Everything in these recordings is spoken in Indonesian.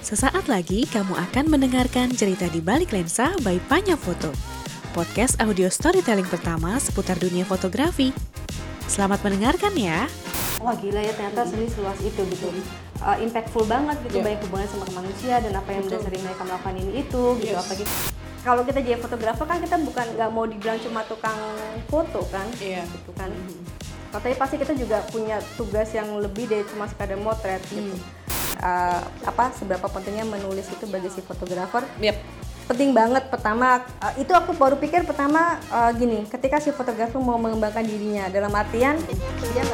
Sesaat lagi kamu akan mendengarkan cerita di balik lensa by Panya Foto. Podcast audio storytelling pertama seputar dunia fotografi. Selamat mendengarkan ya. Wah gila ya ternyata seni seluas itu gitu. Uh, impactful banget gitu Iya. banyak hubungan sama manusia dan apa yang mendasari mereka melakukan ini itu gitu Yes. apalagi kalau kita jadi fotografer kan kita bukan nggak mau dibilang cuma tukang foto kan Iya. gitu kan katanya pasti kita juga punya tugas yang lebih dari cuma sekadar motret gitu Hmm. Uh, apa seberapa pentingnya menulis itu bagi si fotografer Yep. penting banget pertama uh, itu aku baru pikir pertama uh, gini ketika si fotografer mau mengembangkan dirinya dalam artian dia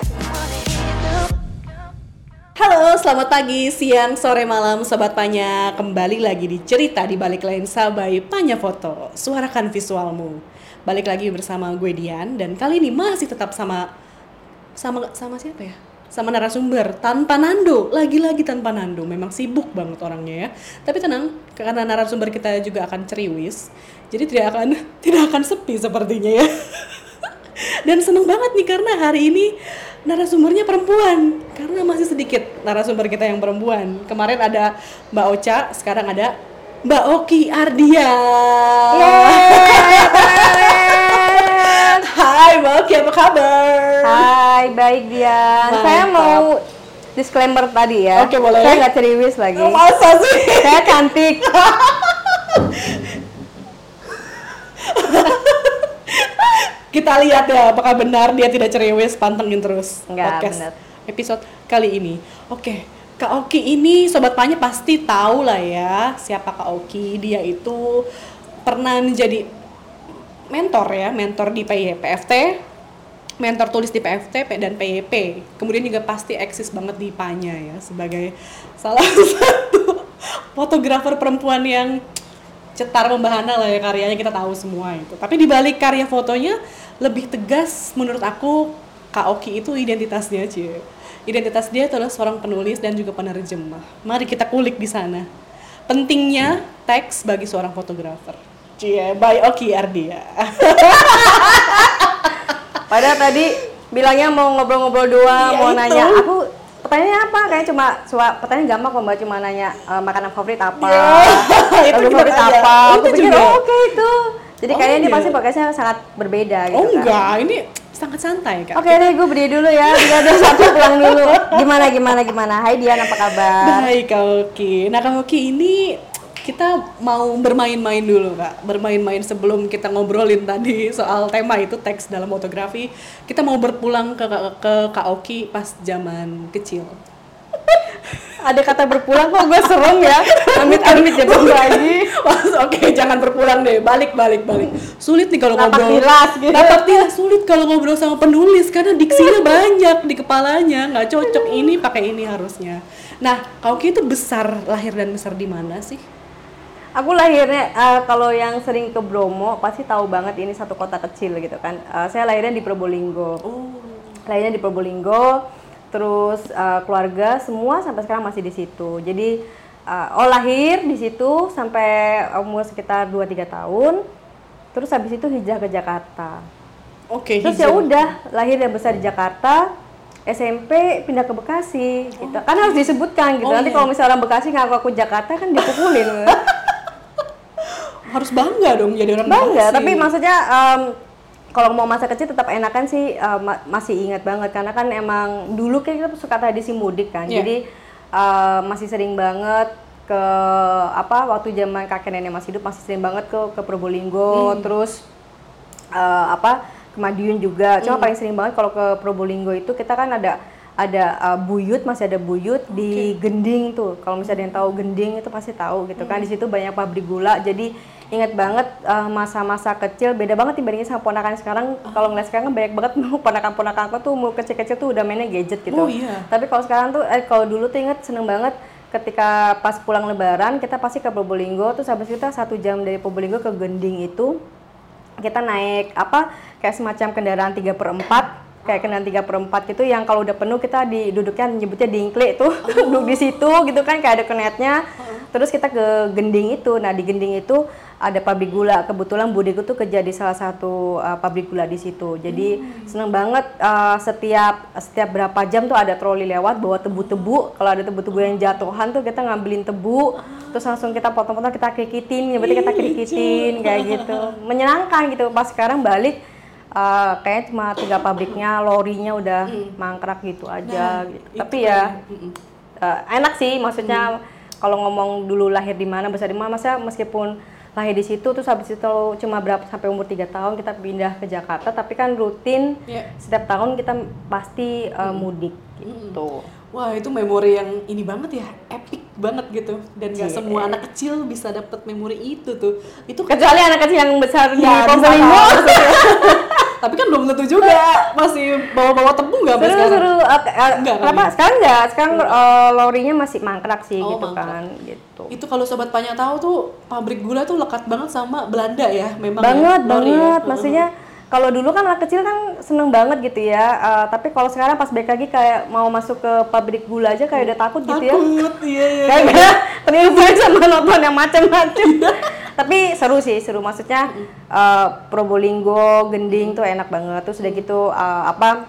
Halo, selamat pagi, siang, sore, malam, Sobat Panya. Kembali lagi di Cerita di Balik Lensa by Panya Foto. Suarakan visualmu. Balik lagi bersama gue Dian dan kali ini masih tetap sama sama sama siapa ya? Sama narasumber tanpa Nando, lagi-lagi tanpa Nando. Memang sibuk banget orangnya ya. Tapi tenang, karena narasumber kita juga akan ceriwis. Jadi tidak akan tidak akan sepi sepertinya ya. Dan seneng banget nih karena hari ini narasumbernya perempuan karena masih sedikit narasumber kita yang perempuan. Kemarin ada Mbak Ocha, sekarang ada Mbak Oki Ardia. Hai Mbak apa kabar? Hai, baik Dian. Saya Mantap. mau disclaimer tadi ya. Oke, boleh. Saya nggak ceriwis lagi. Oh, masa sih? Saya cantik. Kita lihat ya apakah benar dia tidak cerewet, pantengin terus Enggak, podcast benar. episode kali ini. Oke, Kak Oki ini sobat Panya pasti tahu lah ya siapa Kak Oki. Dia itu pernah menjadi mentor ya, mentor di PY PFT, mentor tulis di PFT dan PYP. Kemudian juga pasti eksis banget di Panya ya sebagai salah satu fotografer perempuan yang cetar membahana lah ya karyanya kita tahu semua itu. Tapi di balik karya fotonya lebih tegas menurut aku Kak Oki itu identitasnya cie. Identitas dia adalah seorang penulis dan juga penerjemah. Mari kita kulik di sana. Pentingnya teks bagi seorang fotografer. Cie, by Oki Ardia. Padahal tadi bilangnya mau ngobrol-ngobrol doang, Iya, mau itu. nanya. Aku pertanyaannya apa? Kayak cuma cuma pertanyaan gampang kok Mbak cuma nanya eh, makanan favorit apa. Iya, itu favorit tanya. apa. Itu Aku pikir oh, oke itu. Jadi Oh, kayaknya ini iya. pasti podcastnya sangat berbeda gitu oh kan. enggak, ini sangat santai kak. Oke deh, gue berdiri dulu ya. Bila ada satu pulang dulu. Gimana gimana gimana? Hai Dian, apa kabar? Baik Kak Oki. Nah Kak Oki ini kita mau bermain-main dulu Kak. Bermain-main sebelum kita ngobrolin tadi soal tema itu teks dalam fotografi. Kita mau berpulang ke, ke, ke Kak Oki pas zaman kecil. Ada kata berpulang kok gue serem ya. Amit-amit jatuh lagi. Mas, Oke, jangan berpulang deh. Balik, balik, balik. Sulit nih kalau ngobrol. tilas gitu. Tilas sulit kalau ngobrol sama penulis karena diksinya banyak di kepalanya, nggak cocok ini pakai ini harusnya. Nah, Oki itu besar lahir dan besar di mana sih? Aku lahirnya eh, kalau yang sering ke Bromo pasti tahu banget ini satu kota kecil gitu kan. Eh, saya lahirnya di Probolinggo. Oh, Lahirnya di Probolinggo. Terus eh, keluarga semua sampai sekarang masih di situ. Jadi eh, oh lahir di situ sampai umur sekitar 2 3 tahun. Terus habis itu hijrah ke Jakarta. oke. Terus ya udah lahir dan besar di Jakarta. SMP pindah ke Bekasi gitu. Kan harus disebutkan gitu. Oh, Nanti iya. kalau misalnya orang Bekasi ngaku aku Jakarta kan dipukulin. harus bangga dong jadi orang bangga Bekasi. tapi maksudnya em, kalau mau masa kecil tetap enakan sih em, ma- masih ingat banget karena kan emang dulu kan kita suka tradisi mudik kan Iya. jadi em, masih sering banget ke apa waktu zaman kakek nenek masih hidup masih sering banget ke ke Probolinggo Hmm. terus eh, apa ke Madiun juga Hmm. cuma paling sering banget kalau ke Probolinggo itu kita kan ada ada eh, buyut masih ada buyut di Gending tuh kalau misalnya ada yang tahu Gending itu pasti tahu gitu kan Hmm. di situ banyak pabrik gula jadi ingat banget eh, masa-masa kecil beda banget dibandingin sama ponakan sekarang Ah. kalau ngeliat sekarang kan banyak banget ponakan-ponakan aku tuh umur kecil-kecil tuh udah mainnya gadget gitu Oh, iya. tapi kalau sekarang tuh eh, kalau dulu tuh inget seneng banget ketika pas pulang lebaran kita pasti ke Probolinggo terus habis kita satu jam dari Probolinggo ke Gending itu kita naik apa kayak semacam kendaraan 3 per 4 kayak kendaraan 3 per 4 gitu yang kalau udah penuh kita di duduknya nyebutnya dingklik tuh duduk di situ gitu kan kayak ada kenetnya terus kita ke gending itu nah di gending itu ada pabrik gula. Kebetulan budeku tuh kerja di salah satu uh, pabrik gula di situ. Jadi seneng banget uh, setiap setiap berapa jam tuh ada troli lewat bawa tebu-tebu. Kalau ada tebu-tebu yang jatuhan tuh kita ngambilin tebu, terus langsung kita potong-potong kita krikitin, ya berarti kita krikitin kayak gitu. Menyenangkan gitu. Pas sekarang balik uh, kayaknya cuma tiga pabriknya, lorinya udah mangkrak gitu aja gitu. itu Tapi ya uh, enak sih maksudnya kalau ngomong dulu lahir di mana besar di mana masa meskipun lahir di situ terus habis itu cuma berapa sampai umur tiga tahun kita pindah ke Jakarta tapi kan rutin Iya. setiap tahun kita pasti uh, mudik gitu. Wah itu memori yang ini banget ya, epic banget gitu. Dan nggak semua anak kecil bisa dapet memori itu tuh. Itu Kecuali anak kecil yang besar di Ya, bisa Probolinggo. tapi kan belum tentu juga masih bawa-bawa tebu nggak Seru sekarang? seru. Uh, uh, Enggak, kenapa? kan, Sekarang enggak. Sekarang uh, lorinya masih mangkrak sih Oh, gitu mangkrak. kan gitu. Itu kalau sobat Panya tahu tuh pabrik gula tuh lekat banget sama Belanda ya, memang banget ya, lori ya. banget maksudnya kalau dulu kan anak kecil kan seneng banget gitu ya eh, tapi kalau sekarang pas balik lagi kayak mau masuk ke pabrik gula aja kayak udah takut gitu ya. Takut, iya iya. kayak terinfluence sama nonton yang macam-macam tapi seru sih seru. Maksudnya eh, Probolinggo Gending tuh enak banget. Terus udah gitu eh, apa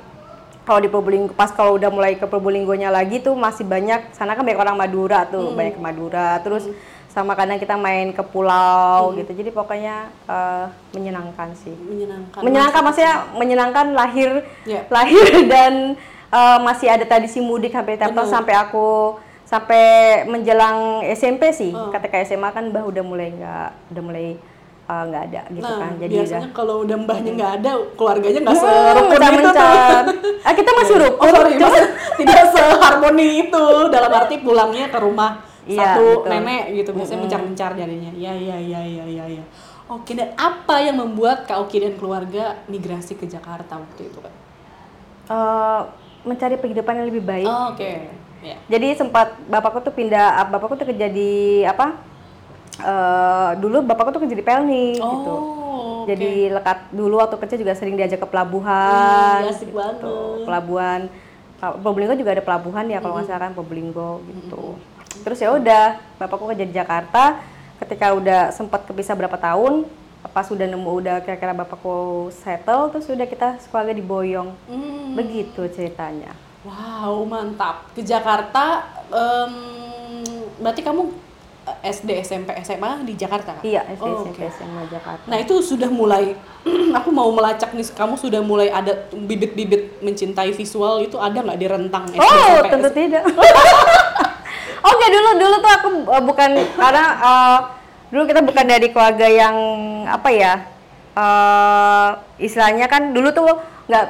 kalau di Probolinggo pas kalau udah mulai ke Probolinggonya lagi tuh masih banyak sana kan banyak orang Madura tuh banyak ke Madura. Terus sama kadang kita main ke pulau gitu. Jadi pokoknya eh, menyenangkan sih. Menyenangkan. menyenangkan maksudnya menyenangkan. lahir Ya. lahir dan eh, masih ada tradisi mudik sampai tahun sampai aku sampai menjelang SMP sih. Oh. ketika SMA kan mbah udah mulai nggak udah mulai eh, nggak ada gitu Nah, kan. Jadi biasanya kalau udah mbahnya nggak ada, keluarganya nggak udah serukun itu mencar ah kita masih Oh rukun. sorry, cuma- maksudnya tidak seharmoni itu. Dalam arti pulangnya ke rumah Iya, satu betul. nenek gitu biasanya mencar-mencar jadinya. Ya ya ya ya ya ya. Oke dan apa yang membuat Kak Oki dan keluarga migrasi ke Jakarta waktu itu Kak? eh, mencari penghidupan yang lebih baik Oh, Oke. Ya. Jadi sempat bapakku tuh pindah, ah, bapakku tuh kerja di apa? eh dulu bapakku tuh kerja di Pelni gitu. Oh, oke. Jadi lekat dulu waktu kecil juga sering diajak ke pelabuhan. Ih, asik banget. Pelabuhan Probolinggo juga ada pelabuhan ya kalau nggak salah kan Probolinggo gitu. Terus ya udah, bapakku kerja di Jakarta. Ketika udah sempat kepisah berapa tahun, pas udah nemu udah kira-kira bapakku settle, terus udah kita sekolah di Boyong. Hmm. Begitu ceritanya. Wow, mantap. Ke Jakarta, em, berarti kamu eh, SD, SMP, SMA di Jakarta? Kak? Iya, SD, Oh, SMP, oke. SMA Jakarta. Nah itu sudah mulai, aku mau melacak nih, kamu sudah mulai ada bibit-bibit mencintai visual itu ada nggak di rentang SD, Oh, SMP? tentu tidak. Oke, dulu dulu tuh aku uh, bukan karena uh, dulu kita bukan dari keluarga yang apa ya? uh, istilahnya kan dulu tuh nggak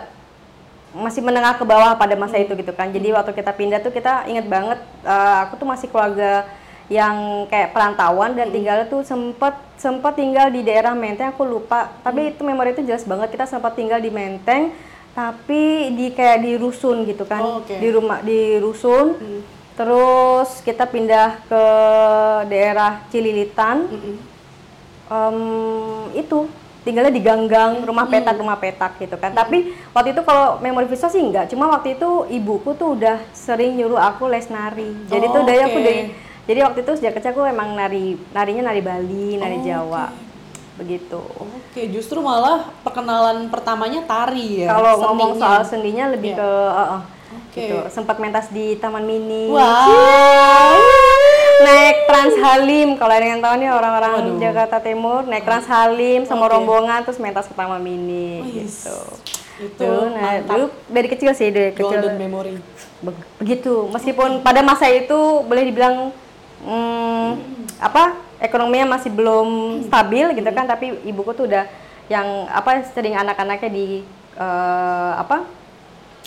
masih menengah ke bawah pada masa itu gitu kan. Jadi waktu kita pindah tuh kita inget banget uh, aku tuh masih keluarga yang kayak perantauan dan tinggalnya tuh sempat sempat tinggal di daerah Menteng aku lupa tapi itu memori itu jelas banget kita sempat tinggal di Menteng tapi di kayak di rusun gitu kan Oh, oke. di rumah di rusun terus kita pindah ke daerah Cililitan. Mm-mm. Em, itu tinggalnya di gang-gang rumah petak rumah petak gitu kan. Tapi waktu itu kalau memori visual sih enggak. Cuma waktu itu ibuku tuh udah sering nyuruh aku les nari. Jadi Oh, tuh dari aku oke. dari jadi waktu itu sejak kecil aku emang nari narinya nari Bali nari Oh, Jawa. begitu. Oke, justru malah perkenalan pertamanya tari ya. kalau ngomong soal sendinya lebih Iya. ke uh, uh, Oke. gitu sempat mentas di Taman Mini Wow. naik Trans Halim kalau ada yang tahu nih orang-orang. Jakarta Timur naik Trans Halim sama Oke. rombongan terus mentas ke Taman Mini Wih, gitu Itu Dulu, nah, mantap. dulu dari kecil sih dari kecil golden memory. Be- begitu meskipun pada masa itu boleh dibilang hmm, apa ekonominya masih belum stabil gitu kan tapi ibuku tuh udah yang apa sering anak-anaknya di eh, apa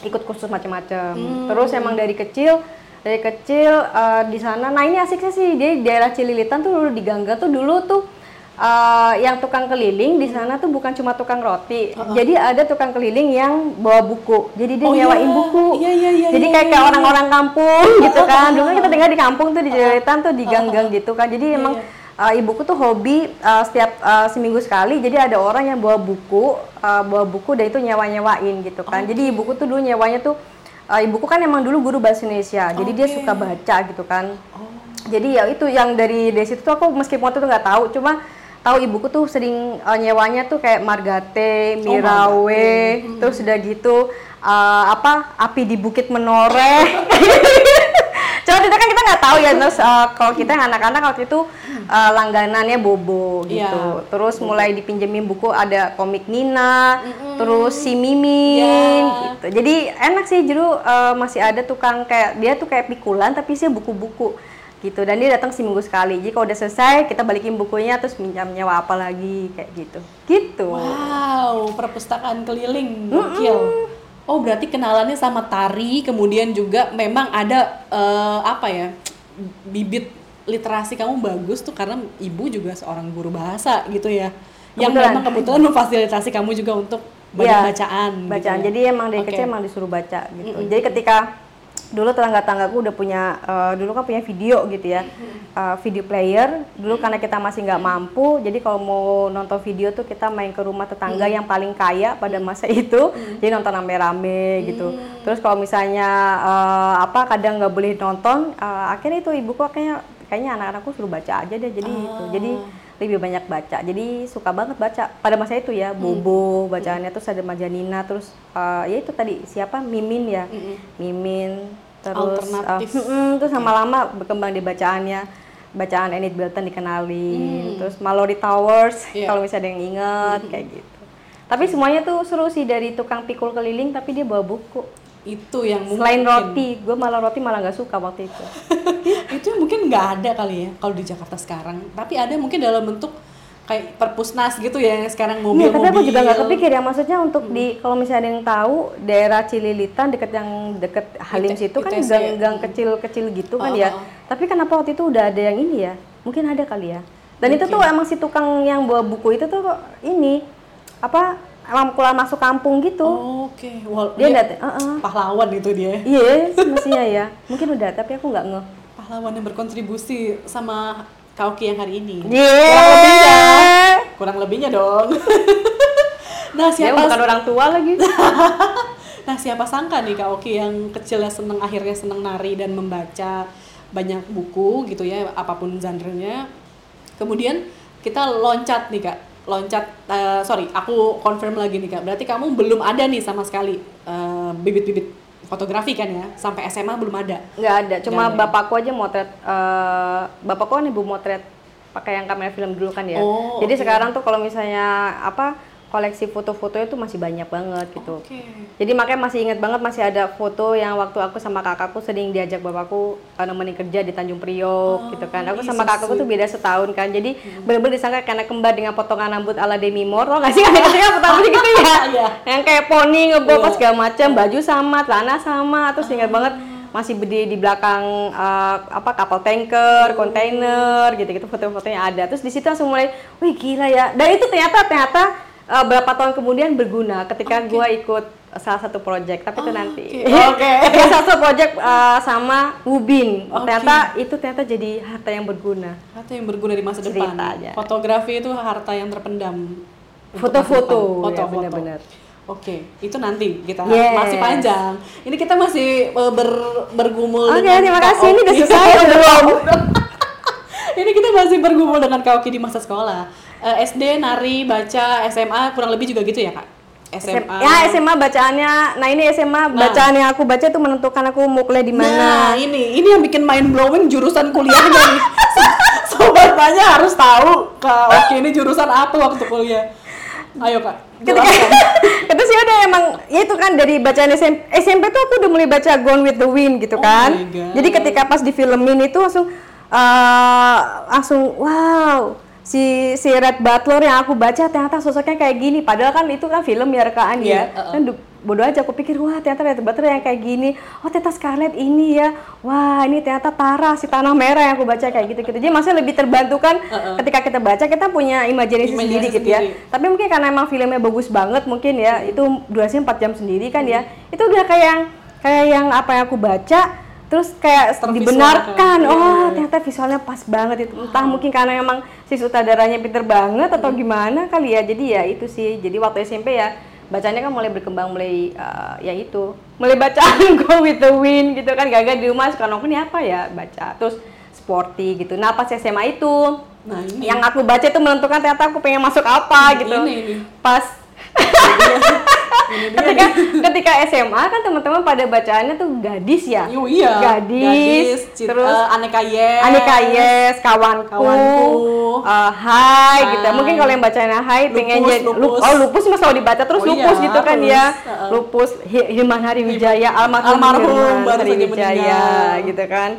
ikut kursus macam-macam. Terus emang dari kecil dari kecil eh, di sana nah ini asiknya sih dia di daerah Cililitan tuh dulu di Gangga tuh dulu tuh eh, yang tukang keliling di sana tuh bukan cuma tukang roti. Jadi ada tukang keliling yang bawa buku. Jadi dia Oh, nyewain iya. buku. Iya, iya, iya, jadi iya, kayak iya, kayak iya. orang-orang kampung gitu kan. Dulu kan kita tinggal di kampung tuh di Cililitan tuh di gang-gang gitu kan. Jadi emang uh, ibuku tuh hobi uh, setiap uh, seminggu sekali. Jadi ada orang yang bawa buku uh, bawa buku dan itu nyewa-nyewain gitu kan. Jadi ibuku tuh dulu nyewanya tuh uh, ibuku kan emang dulu guru bahasa Indonesia. Jadi dia suka baca gitu kan. Oh. jadi ya itu yang dari dari situ tuh aku meskipun waktu itu nggak tahu cuma tahu ibuku tuh sering uh, nyewanya tuh kayak Margate, Oh, Mirawe, terus udah gitu uh, apa api di Bukit Menoreh. Cuma itu kan kita nggak tahu ya terus uh, kalau kita yang anak-anak waktu itu uh, langganannya Bobo gitu. Iya. Terus mulai dipinjemin buku ada komik Nina, terus si Mimin Iya. gitu. Jadi enak sih Juru uh, masih ada tukang kayak dia tuh kayak pikulan tapi sih buku-buku gitu dan dia datang seminggu sekali. Jadi kalau udah selesai kita balikin bukunya terus minjam nyawa apa lagi kayak gitu. Gitu. Wow, perpustakaan keliling, gokil. Oh, berarti kenalannya sama tari, kemudian juga memang ada eh, apa ya? bibit literasi kamu bagus tuh karena ibu juga seorang guru bahasa gitu ya. Yang Kebetulan. memang kebetulan memfasilitasi kamu juga untuk banyak Iya, bacaan. gitu Bacaan. ya. Jadi emang dari Oke. kecil emang disuruh baca gitu. Jadi ketika dulu tetangga-tanggaku udah punya eh, dulu kan punya video gitu ya. eh, video player. Dulu karena kita masih nggak mampu, jadi kalau mau nonton video tuh kita main ke rumah tetangga yang paling kaya pada masa itu. Jadi nonton rame-rame gitu. Terus kalau misalnya eh, apa kadang nggak boleh nonton, eh, akhirnya itu ibuku kayaknya kayaknya anak-anakku suruh baca aja deh. Jadi itu. Jadi lebih banyak baca. Jadi suka banget baca. Pada masa itu ya bobo bacaannya terus ada majanina terus eh, ya itu tadi siapa? Mimin ya? Mimin terus eh, Alternatif. mm-mm, terus lama-lama berkembang di bacaannya. Bacaan Enid Blyton dikenalin terus Mallory Towers Iya. kalau misalnya ada yang inget kayak gitu. Tapi semuanya tuh seru sih dari tukang pikul keliling tapi dia bawa buku Itu yang selain mungkin- roti gue malah roti malah nggak suka waktu itu itu mungkin nggak ada kali ya kalau di Jakarta sekarang tapi ada mungkin dalam bentuk kayak perpusnas gitu ya yang sekarang Iya, mobil-mobil tapi aku juga nggak kepikir ya maksudnya untuk di kalau misalnya ada yang tahu daerah Cililitan deket yang deket Halim IT- situ kan gang-gang kecil-kecil gitu kan Oh, ya. oh. Tapi kenapa waktu itu udah ada yang ini ya? Mungkin ada kali ya. Dan itu tuh emang si tukang yang bawa buku itu tuh ini apa emang keluar masuk kampung gitu. Oke, Wal- Dia dia dat- uh-uh. pahlawan itu dia. Iya, semestinya ya. Mungkin udah, tapi aku nggak ngeh. Pahlawan yang berkontribusi sama Kauki yang hari ini. Iya. Kurang lebihnya. Kurang lebihnya dong. nah, Dia siapa bukan orang tua lagi. Nah, siapa sangka nih Kak Oki yang kecilnya seneng akhirnya seneng nari dan membaca banyak buku gitu ya, apa pun genre-nya. Kemudian kita loncat nih Kak, loncat eh, sorry, aku confirm lagi nih Kak. Berarti kamu belum ada nih sama sekali eh, bibit-bibit fotografi kan ya? Sampai SMA belum ada. nggak ada cuma Nggak ada. bapakku aja motret eh, bapakku kan ibu motret pakai yang kamera film dulu kan ya Oh, jadi oke. sekarang tuh kalau misalnya apa koleksi foto-foto itu masih banyak banget gitu Oke. jadi makanya masih inget banget masih ada foto yang waktu aku sama kakakku sering diajak bapakku uh, nemenin kerja di Tanjung Priok gitu kan aku ih, sama kakakku tuh beda setahun kan jadi bener-bener disangka karena kembar dengan potongan rambut ala Demi Moore tau gak sih kadang-kadang pertama gitu ya Iya. yang kayak poni ngebob Iya. pas segala macam baju sama celana sama terus ingat banget masih berdiri di belakang uh, apa kapal tanker, kontainer gitu-gitu foto-fotonya ada. Terus di situ langsung mulai, wih gila ya. Dan itu ternyata ternyata uh, berapa tahun kemudian berguna ketika gua ikut salah satu project, tapi itu nanti. Oke. Ketika salah satu project uh, sama Ubin. Oh, Oke. Ternyata itu ternyata jadi harta yang berguna. Harta yang berguna di masa depan. Ceritanya. Fotografi itu harta yang terpendam. Foto-foto, depan. ya, benar-benar. Oke, itu nanti kita Yes. masih panjang. Ini kita masih uh, ber- bergumul Oke, dengan terima kasih. Ini udah selesai belum? Ini kita masih bergumul dengan Kak Oki di masa sekolah. Eh, SD, nari, baca, SMA, kurang lebih juga gitu ya kak? SMA. Ya SMA bacaannya, nah ini SMA bacaan yang aku baca itu menentukan aku mau kuliah di mana. Nah, ini ini yang bikin mind blowing jurusan kuliahnya nih. Sobat Tanya harus tahu Kak Oki ini jurusan apa waktu kuliah. Ayo Kak. ketika itu sih udah emang ya itu kan dari bacaan SMP SMP tuh aku udah mulai baca Gone with the Wind gitu Oh kan jadi ketika pas di filmin itu langsung eh, langsung wow si si Red Butler yang aku baca ternyata sosoknya kayak gini. Padahal kan itu kan film ya rekaan Iya, ya uh-uh. kan du- bodoh aja aku pikir wah ternyata Red Butler yang kayak gini. Oh ternyata Scarlett ini ya. Wah ini ternyata Tara si tanah merah yang aku baca kayak gitu gitu jadi maksudnya lebih terbantu kan Uh-uh. ketika kita baca kita punya imajinasi Imajinasi sendiri gitu ya. sendiri. tapi mungkin karena emang filmnya bagus banget mungkin ya itu durasinya 4 jam sendiri kan ya. Itu udah kayak yang kayak yang apa yang aku baca terus kayak dibenarkan. oh iya. ternyata visualnya pas banget itu. Entah mungkin karena emang si sutradaranya pinter banget atau gimana kali ya. Jadi ya itu sih. Jadi waktu SMP ya bacanya kan mulai berkembang mulai uh, ya itu. Mulai bacaan Go with the Wind gitu kan. Gagal di rumah suka nongkrong apa ya? Baca. Terus sporty gitu. Nah pas SMA itu Nah, ini. yang aku baca itu menentukan ternyata aku pengen masuk apa gitu. Ini, ini. pas. Ketika ketika SMA kan teman-teman pada bacaannya tuh gadis ya Yo, iya. gadis, Cit- terus eh, aneka yes. Aneka Yes, kawanku, Kawanku. eh, Hai gitu. Hai. Mungkin kalau yang bacanya Hai pengen Lupus, jadi lupus. oh lupus mah selalu dibaca terus Oh lupus iya, gitu kan harus. ya. Heeh. Lupus Hi- Hilman Hari Wijaya almarhum, Almarhum, Hilman Hari Wijaya gitu kan.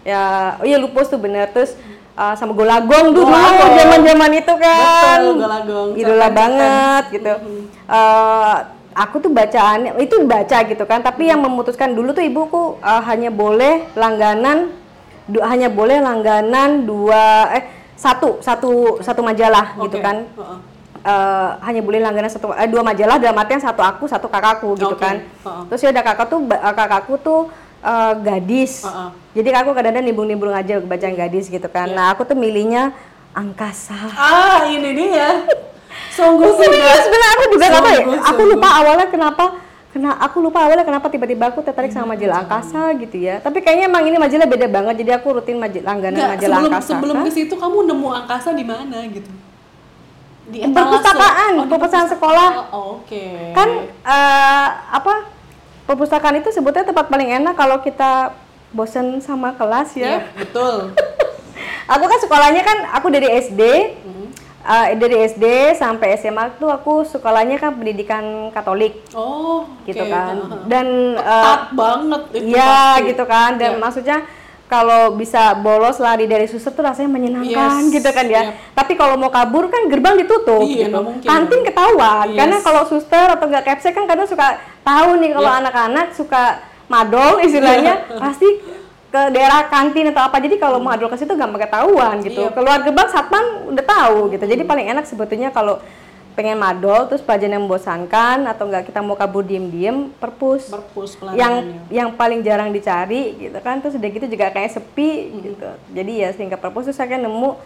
Ya, oh iya lupus tuh bener terus eh, sama golagong dulu Golagong. zaman-zaman itu kan. Betul, Golagong. Idola banget gitu. Eh, aku tuh bacaannya itu baca gitu kan, tapi yang memutuskan dulu tuh ibuku eh, hanya boleh langganan du- hanya boleh langganan dua eh satu satu satu majalah gitu Oke, kan. heeh. Eh, hanya boleh langganan satu eh, dua majalah dalam artian satu aku satu kakakku gitu Oke, kan. heeh. Terus ya ada kakak tuh kakakku tuh eh, gadis. Heeh. Jadi aku kadang-kadang nimbrung-nimbrung aja bacaan gadis gitu kan. Iya. Nah, aku tuh milihnya angkasa. Ah, ini dia. Sungguh Sebenarnya sudah. sebenarnya aku juga nggak tahu ya. Sungguh, Aku sungguh. lupa awalnya kenapa kena aku lupa awalnya kenapa tiba-tiba aku tertarik sama majalah angkasa gitu ya. Tapi kayaknya emang ini majalah beda banget. Jadi aku rutin majalah langganan Enggak, majalah sebelum angkasa. sebelum ke situ kamu nemu angkasa di mana gitu? Di perpustakaan, Oh, di perpustakaan sekolah. Oh, Oke. Kan eh, apa? Perpustakaan itu sebutnya tempat paling enak kalau kita bosen sama kelas ya. betul. Aku kan sekolahnya kan aku dari SD. Hmm. eh, dari SD sampai SMA tuh aku sekolahnya kan pendidikan Katolik Oh, gitu oke. kan. Heeh. Dan Ketat banget itu Iya gitu kan dan Iya. maksudnya kalau bisa bolos lari dari suster tuh rasanya menyenangkan Yes, gitu kan ya. yep. Tapi kalau mau kabur kan gerbang ditutup Iya, gitu. mungkin. Kantin ketahuan. Yes. Karena kalau suster atau enggak capsek kan kadang suka tahu nih kalau Yep. anak-anak suka madol istilahnya pasti ke daerah kantin atau apa. Jadi kalau mau madol ke situ gampang ketahuan gitu. Yep. Keluar gerbang satpam udah tahu gitu. Jadi paling enak sebetulnya kalau pengen madol terus pelajaran yang membosankan atau enggak kita mau kabur diem-diem perpus. Perpus yang yang paling jarang dicari gitu kan. Terus udah gitu juga kayak sepi gitu. Jadi ya sehingga perpus terus saya kan nemu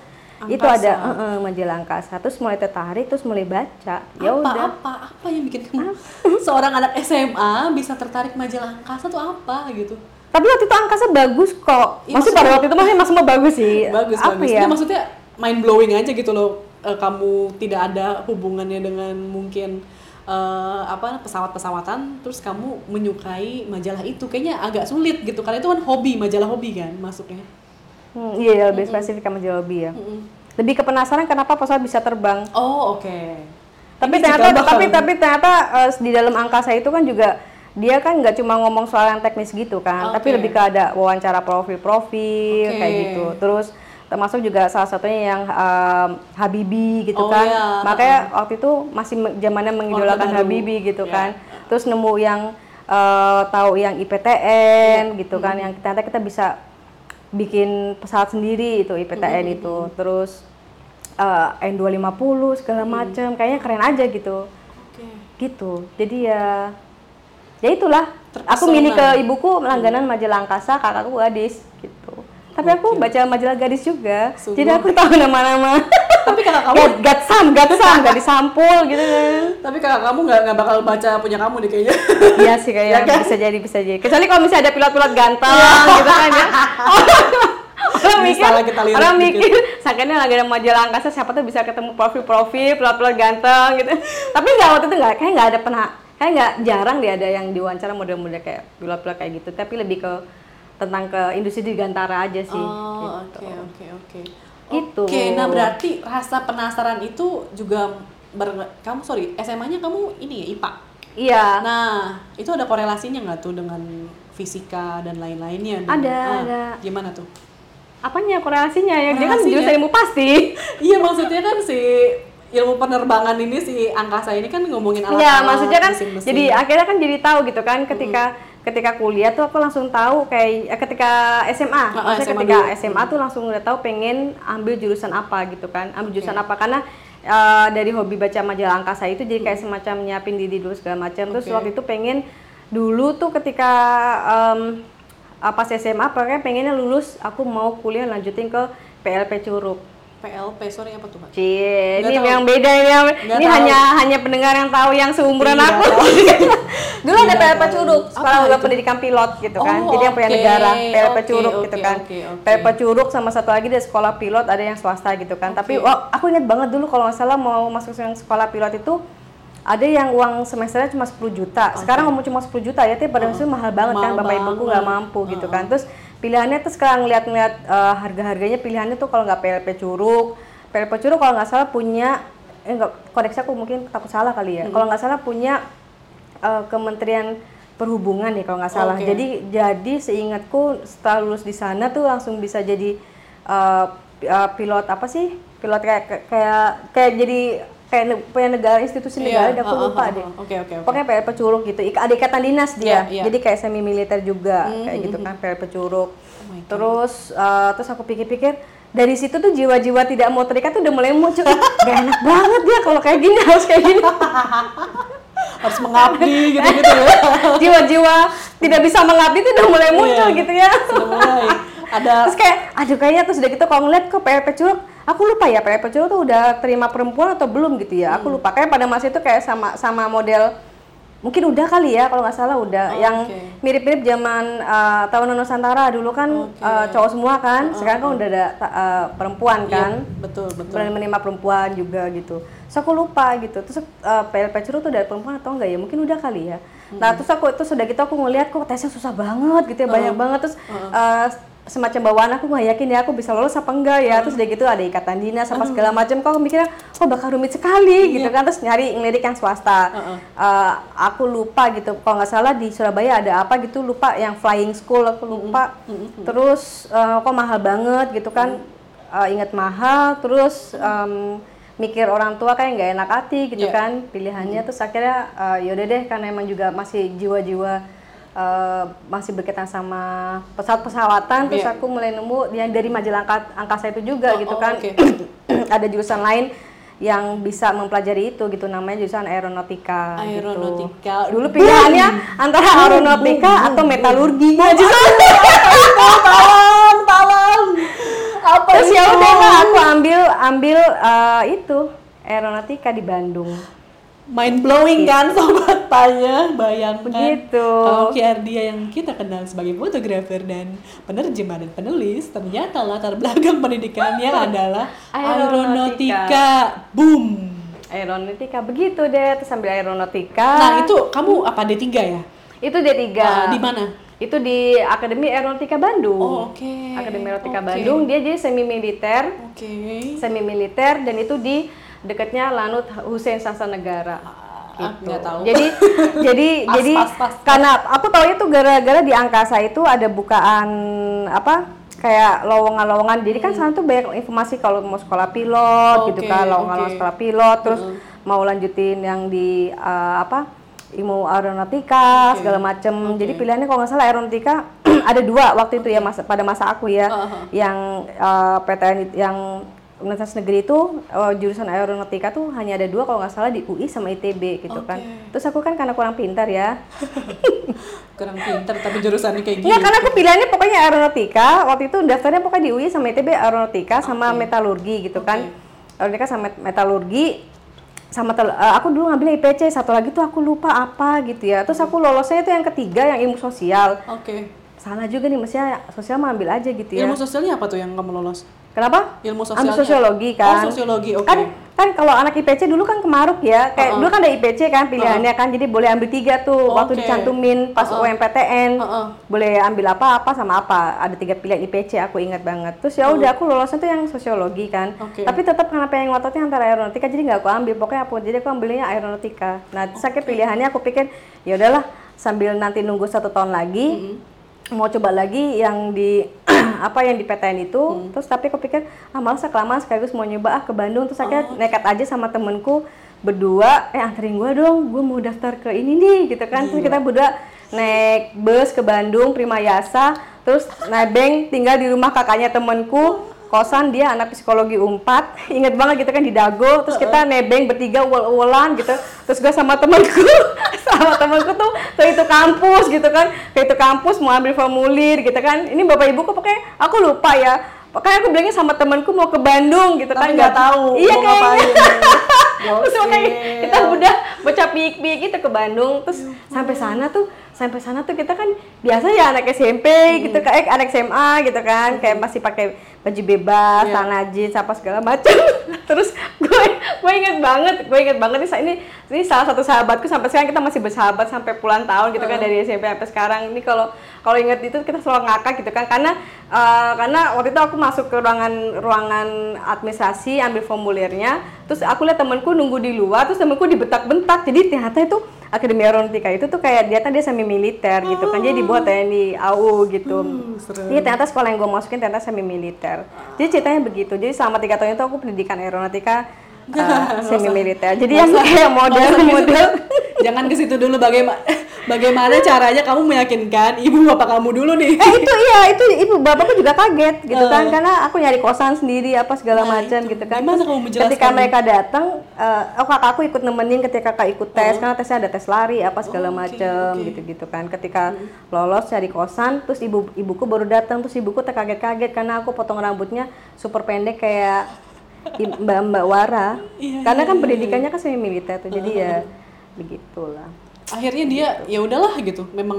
itu Angkasa. ada eh, eh, majalah angkasa. Terus mulai tertarik terus mulai baca. Ya apa, udah. apa? Apa yang bikin kamu seorang anak SMA bisa tertarik majalah angkasa tuh apa gitu? Tapi waktu itu angkasa bagus kok. Iya, maksudnya pada waktu itu masih masih bagus sih. Bagus apa bagus. ya? Maksudnya mind blowing aja gitu loh Eh, kamu tidak ada hubungannya dengan mungkin eh, apa pesawat-pesawatan terus kamu menyukai majalah itu. Kayaknya agak sulit gitu karena itu kan hobi majalah hobi kan masuknya. Hmm, iya lebih spesifik sama jawab ya. Mm-mm. lebih ke penasaran kenapa pesawat bisa terbang. Oh oke. Tapi Ini ternyata tapi tapi ternyata di dalam angkasa itu kan juga dia kan nggak cuma ngomong soal yang teknis gitu kan tapi Oke. lebih ke ada wawancara profil-profil Oke. kayak gitu. Terus termasuk juga salah satunya yang em, Habibi gitu Oh, kan. iya. makanya waktu itu masih zamannya mengidolakan baru. Habibi gitu Ya. kan. Terus nemu yang eh, tahu yang IPTN gitu kan yang ternyata kita bisa bikin pesawat sendiri itu IPTN itu. Terus eh, N250 segala macam kayaknya keren aja gitu. Oke. Gitu. Jadi ya ya itulah. Aku Terpesona. milih ke ibuku langganan majalah angkasa kakakku gadis gitu tapi aku Oke. baca majalah gadis juga. Sungguh. jadi aku tahu nama-nama. Tapi kakak kamu Gat, gatsam gatsam gak disampul gitu kan. Tapi kakak kamu nggak nggak bakal baca punya kamu deh kayaknya. Iya sih Ya kayaknya kan? bisa jadi bisa jadi. Kecuali kalau misalnya ada pilot-pilot ganteng gitu kan ya. Orang mikir kita lirik orang mikir sakitnya lagi ada majalah angkasa siapa tuh bisa ketemu profil-profil pilot-pilot ganteng gitu. Tapi nggak waktu itu nggak kayak nggak ada pernah kayak nggak jarang deh ada yang diwawancara model-model kayak pilot-pilot kayak gitu. Tapi lebih ke tentang ke industri di Gantara aja sih Oh, gitu. oke oke oke. Gitu. Oke, nah berarti rasa penasaran itu juga ber- kamu sorry SMA-nya kamu ini ya IPA. iya Nah, itu ada korelasinya nggak tuh dengan fisika dan lain-lainnya? Ada, Ah, ada. Gimana tuh? apanya korelasinya ya dia kan jurusan ilmu pasti iya maksudnya kan si ilmu penerbangan ini si angkasa ini kan ngomongin alat Iya, maksudnya kan mesin-mesin. jadi akhirnya kan jadi tahu gitu kan ketika ketika kuliah tuh aku langsung tahu kayak eh, ketika SMA, Ah, ah, maksudnya SMA ketika dulu. SMA tuh langsung udah tahu pengen ambil jurusan apa gitu kan, ambil Oke. jurusan apa karena eh, dari hobi baca majalah angkasa itu jadi kayak semacam nyiapin diri dulu segala macam. Terus Oke. waktu itu pengen dulu tuh ketika em, ah, pas SMA pokoknya pengennya lulus aku mau kuliah lanjutin ke PLP Curug. PLP, sorry apa tuh Mbak? Cie, Nggak ini tahu. yang beda ini, yang- Nggak ini tahu. hanya hanya pendengar yang tahu yang seumuran Iya, aku. Dulu ada PLP. Curug, Sekolah Apa? Pendidikan Pilot gitu kan. Oh, Jadi yang punya negara, PLP Curug oke, gitu kan. oke, oke. PLP Curug sama satu lagi dari sekolah pilot ada yang swasta gitu kan. Tapi Oke. wah, aku ingat banget dulu kalau nggak salah mau masuk yang sekolah pilot itu ada yang uang semesternya cuma 10 juta. Sekarang ngomong cuma 10 juta ya, tapi pada itu mahal banget kan, Mahal bapak ibuku nggak mampu gitu kan. Terus pilihannya tuh sekarang lihat-lihat eh, harga-harganya pilihannya tuh kalau nggak PLP Curug, PLP Curug kalau nggak salah punya eh enggak koreksi aku mungkin takut salah kali ya. Kalau nggak salah punya eh, Kementerian Perhubungan ya kalau nggak salah. Oke. Jadi jadi seingatku setelah lulus di sana tuh langsung bisa jadi pi- eh, pilot apa sih? Pilot kayak kayak kayak jadi kayak punya negara institusi negara, Iya, aku uh, lupa uh, uh, deh. uh. Oke, oke. Pokoknya PLP Curug gitu. Ada ikatan dinas dia. Iya, iya. Jadi kayak semi militer juga kayak gitu kan PLP Curug. terus eh, terus aku pikir-pikir dari situ tuh jiwa-jiwa tidak mau terikat tuh udah mulai muncul. Gak enak banget ya kalau kayak gini harus kayak gini. Harus mengabdi gitu-gitu ya. Jiwa-jiwa tidak bisa mengabdi tuh udah mulai muncul Iya. gitu ya. Sudah mulai. Ada Terus kayak, aduh kayaknya terus udah gitu kalau ngeliat kok PLP Curug, aku lupa ya PLP Curug tuh udah terima perempuan atau belum gitu ya. Hmm. Aku lupa kayak pada masa itu kayak sama sama model mungkin udah kali ya kalau nggak salah udah Oh, yang oke. mirip-mirip zaman uh, tahun Nusantara dulu kan Oke. uh, cowok semua kan sekarang kan udah ada uh, perempuan kan Iya, betul, betul. berani menerima perempuan juga gitu. So aku lupa gitu. Terus uh, PLP Curug tuh dari perempuan atau enggak ya? Mungkin udah kali ya. Nah terus aku terus udah gitu aku ngeliat kok tesnya susah banget gitu ya banyak banget terus uh, semacam bawaan aku nggak yakin ya aku bisa lolos apa enggak ya. Terus udah gitu ada ikatan dinas sama segala macam kok aku mikirnya kok bakal rumit sekali gitu kan. Terus nyari ngelirik yang swasta. Uh, aku lupa gitu kalau nggak salah di Surabaya ada apa gitu lupa yang flying school aku lupa. Terus uh, kok mahal banget gitu kan. Uh, ingat mahal terus um, mikir orang tua kayak nggak enak hati gitu Iya. kan pilihannya. Terus akhirnya uh, yaudah deh karena emang juga masih jiwa-jiwa uh, masih berkaitan sama pesawat-pesawatan terus Iya. aku mulai nemu yang dari majalah angka- angkasa itu juga Oh, gitu oh, kan. oke. ada jurusan lain yang bisa mempelajari itu gitu namanya jurusan aeronautika Aeronautika. gitu. dulu pilihannya antara aeronautika atau metalurgi. Nah, tolong, tolong. Apa terus ya udah aku ambil ambil uh, itu aeronautika di Bandung Mind blowing kan sobat tanya, bayangkan Begitu. Oki Ardia yang kita kenal sebagai fotografer dan penerjemah dan penulis ternyata latar belakang pendidikannya adalah Aeronautika. aeronautika. Boom. aeronautika begitu deh terus ambil aeronautika Nah, itu kamu apa D3 ya? itu D3 Ah, di mana? itu di Akademi Aeronautika Bandung Oh, oke. Akademi Aeronautika Oke. Bandung dia jadi semi militer Oke. semi militer dan itu di dekatnya Lanut Hussein Sastra Negara. Ah, nggak tahu. Jadi jadi Pas, jadi pas, pas, pas. karena aku tahu itu gara-gara di angkasa itu ada bukaan apa kayak lowongan-lowongan. Jadi kan sana tuh banyak informasi kalau mau sekolah pilot gitu Oke, kan, lowongan oke. sekolah pilot terus mau lanjutin yang di eh, apa ilmu aeronautika segala macem. Jadi pilihannya kalau nggak salah aeronautika ada dua waktu itu ya masa pada masa aku ya Uh-huh. yang eh, PTN yang Universitas Negeri itu eh, jurusan aeronautika tuh hanya ada dua kalau nggak salah di UI sama ITB gitu kan. Oke. Terus aku kan karena kurang pintar ya. Kurang pinter tapi jurusannya kayak gitu. Enggak karena aku pilihannya pokoknya aeronautika. Waktu itu daftarnya pokoknya di UI sama ITB aeronautika sama metalurgi gitu kan. Aeronautika sama met- metalurgi sama tel- eh, aku dulu ngambilnya IPC satu lagi tuh aku lupa apa gitu ya terus aku lolosnya itu yang ketiga yang ilmu sosial Oke. salah juga nih mestinya sosial mah ambil aja gitu ya Ilmu sosialnya apa tuh yang kamu lolos? Kenapa? Ilmu ambil sosialnya. sosiologi kan. Oh, sosiologi, oke. kan kan kalau anak IPC dulu kan kemaruk ya. Kayak dulu kan ada IPC kan pilihannya kan. Jadi boleh ambil tiga tuh. Waktu Oke. dicantumin pas UMPTN Heeh. boleh ambil apa apa sama apa. Ada tiga pilihan IPC aku ingat banget. Terus ya udah aku lolosnya tuh yang sosiologi kan. Oke. tapi tetap karena pengen ngototnya antara aeronautika. Jadi nggak aku ambil. Pokoknya aku jadi aku ambilnya aeronautika. Nah terus akhirnya pilihannya aku pikir ya udahlah sambil nanti nunggu satu tahun lagi mau coba lagi yang di apa yang di PTN itu. Terus tapi aku pikir ah malas kelamaan sekaligus mau nyoba ah ke Bandung. Terus akhirnya nekat aja sama temenku berdua eh anterin gua dong gue mau daftar ke ini nih gitu kan. Terus kita berdua naik bus ke Bandung Prima Yasa. Terus nebeng tinggal di rumah kakaknya temenku kosan dia anak psikologi umpat inget banget gitu kan di Dago terus kita nebeng bertiga uol-uolan gitu. Terus gue sama temenku sama temenku tuh ke itu kampus gitu kan. Ke itu kampus mau ambil formulir gitu kan. Ini bapak ibu kok pakai aku lupa ya. Pokoknya aku bilangnya sama temanku mau ke Bandung gitu kan Tapi nggak tahu Iya mau kayaknya. Terus makanya kita udah baca pik-pik gitu ke Bandung. Terus sampai sana tuh sampai sana tuh kita kan biasa ya anak SMP gitu kan eh, anak SMA gitu kan kayak masih pakai baju bebas, Iya. celana jeans apa segala macam. terus gue gue inget banget, gue inget banget nih ini ini salah satu sahabatku sampai sekarang kita masih bersahabat sampai puluhan tahun gitu kan dari SMP sampai sekarang. Ini kalau kalau inget itu kita selalu ngakak gitu kan karena eh, karena waktu itu aku masuk ke ruangan ruangan administrasi ambil formulirnya terus aku lihat temanku nunggu di luar terus temanku dibentak-bentak jadi ternyata itu akademi aeronautika itu tuh kayak dia kan dia semi militer gitu kan jadi dibuat TNI AU gitu. Serem. Iya ternyata sekolah yang gue masukin ternyata semi militer jadi ceritanya begitu. Jadi selama tiga tahun itu aku pendidikan aeronautika uh, semi militer jadi yang kayak model Nggak usah ke model situ. Jangan ke situ dulu bagaimana bagaimana caranya kamu meyakinkan ibu bapak kamu dulu nih. eh itu iya itu ibu bapakku juga kaget gitu kan karena aku nyari kosan sendiri apa segala Nah, macam itu. gitu kan Gimana Terus kamu menjelaskan? ketika mereka datang eh, oh kakakku ikut nemenin ketika kakak ikut tes karena tesnya ada tes lari apa segala Oh, oke, macam oke. gitu gitu kan ketika lolos cari kosan terus ibu ibuku baru datang terus ibuku terkaget-kaget karena aku potong rambutnya super pendek kayak i- mbak-mbak Wara Iya, karena iya, kan iya, pendidikannya kan semi militer tuh jadi ya begitulah Akhirnya dia ya udahlah gitu. Memang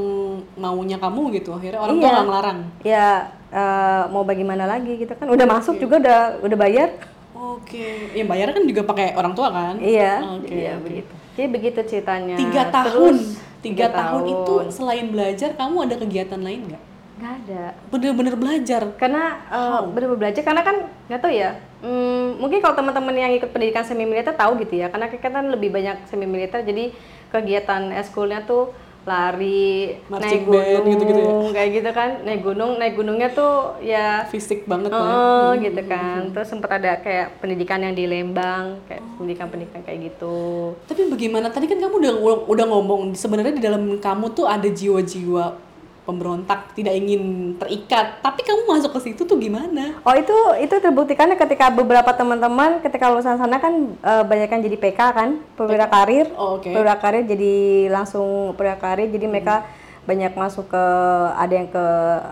maunya kamu gitu. Akhirnya orang tua Iya. nggak ngelarang. ya eh, mau bagaimana lagi gitu kan udah masuk juga udah udah bayar Oke. Ya bayar kan juga pakai orang tua kan? iya Oke. iya oke. begitu jadi begitu ceritanya Tiga Terus, tahun. Tiga tiga tahun itu tahun. selain belajar kamu ada kegiatan lain nggak? Nggak ada Bener-bener belajar. karena uh, bener-bener belajar karena kan nggak tahu ya hmm, mungkin kalau teman-teman yang ikut pendidikan semi militer tahu gitu ya karena kita kan lebih banyak semi militer jadi kegiatan eskulnya tuh lari Marching naik band gunung gitu-gitu ya? kayak gitu kan naik gunung naik gunungnya tuh ya Fisik banget lah ya. Oh, gitu kan. Terus sempat ada kayak pendidikan yang di Lembang, kayak pendidikan-pendidikan kayak gitu. Tapi bagaimana tadi kan kamu udah udah ngomong sebenarnya di dalam kamu tuh ada jiwa-jiwa pemberontak tidak ingin terikat. Tapi kamu masuk ke situ tuh gimana? Oh itu itu terbuktikan ketika beberapa teman-teman ketika lulusan sana kan eh, banyak yang jadi PK kan, perwira karir. Oh, oke. Perwira karir jadi langsung perwira karir, jadi mereka banyak masuk ke ada yang ke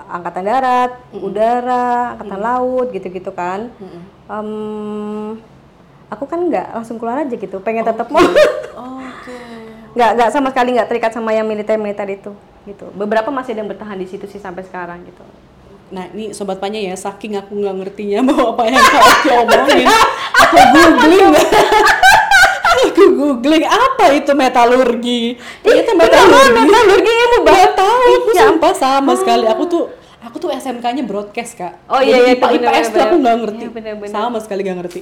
angkatan darat, udara, angkatan laut gitu-gitu kan. Em, aku kan nggak langsung keluar aja gitu, pengen tetap mau Oke. nggak nggak sama sekali nggak terikat sama yang militer militer itu gitu beberapa masih ada yang bertahan di situ sih sampai sekarang gitu Nah ini sobat panya ya, saking aku nggak ngertinya bahwa apa yang kau Oki omongin, aku googling. aku googling apa itu metalurgi. Ternyata metalurgi. metalurgi ilmu Gak tahu, aku Ya sumpah sama sekali. Aku tuh aku tuh SMK-nya broadcast kak. Oh, iya, iya, IPA, itu IPS tuh aku nggak ngerti. Iya, bener-bener. Sama sekali nggak ngerti.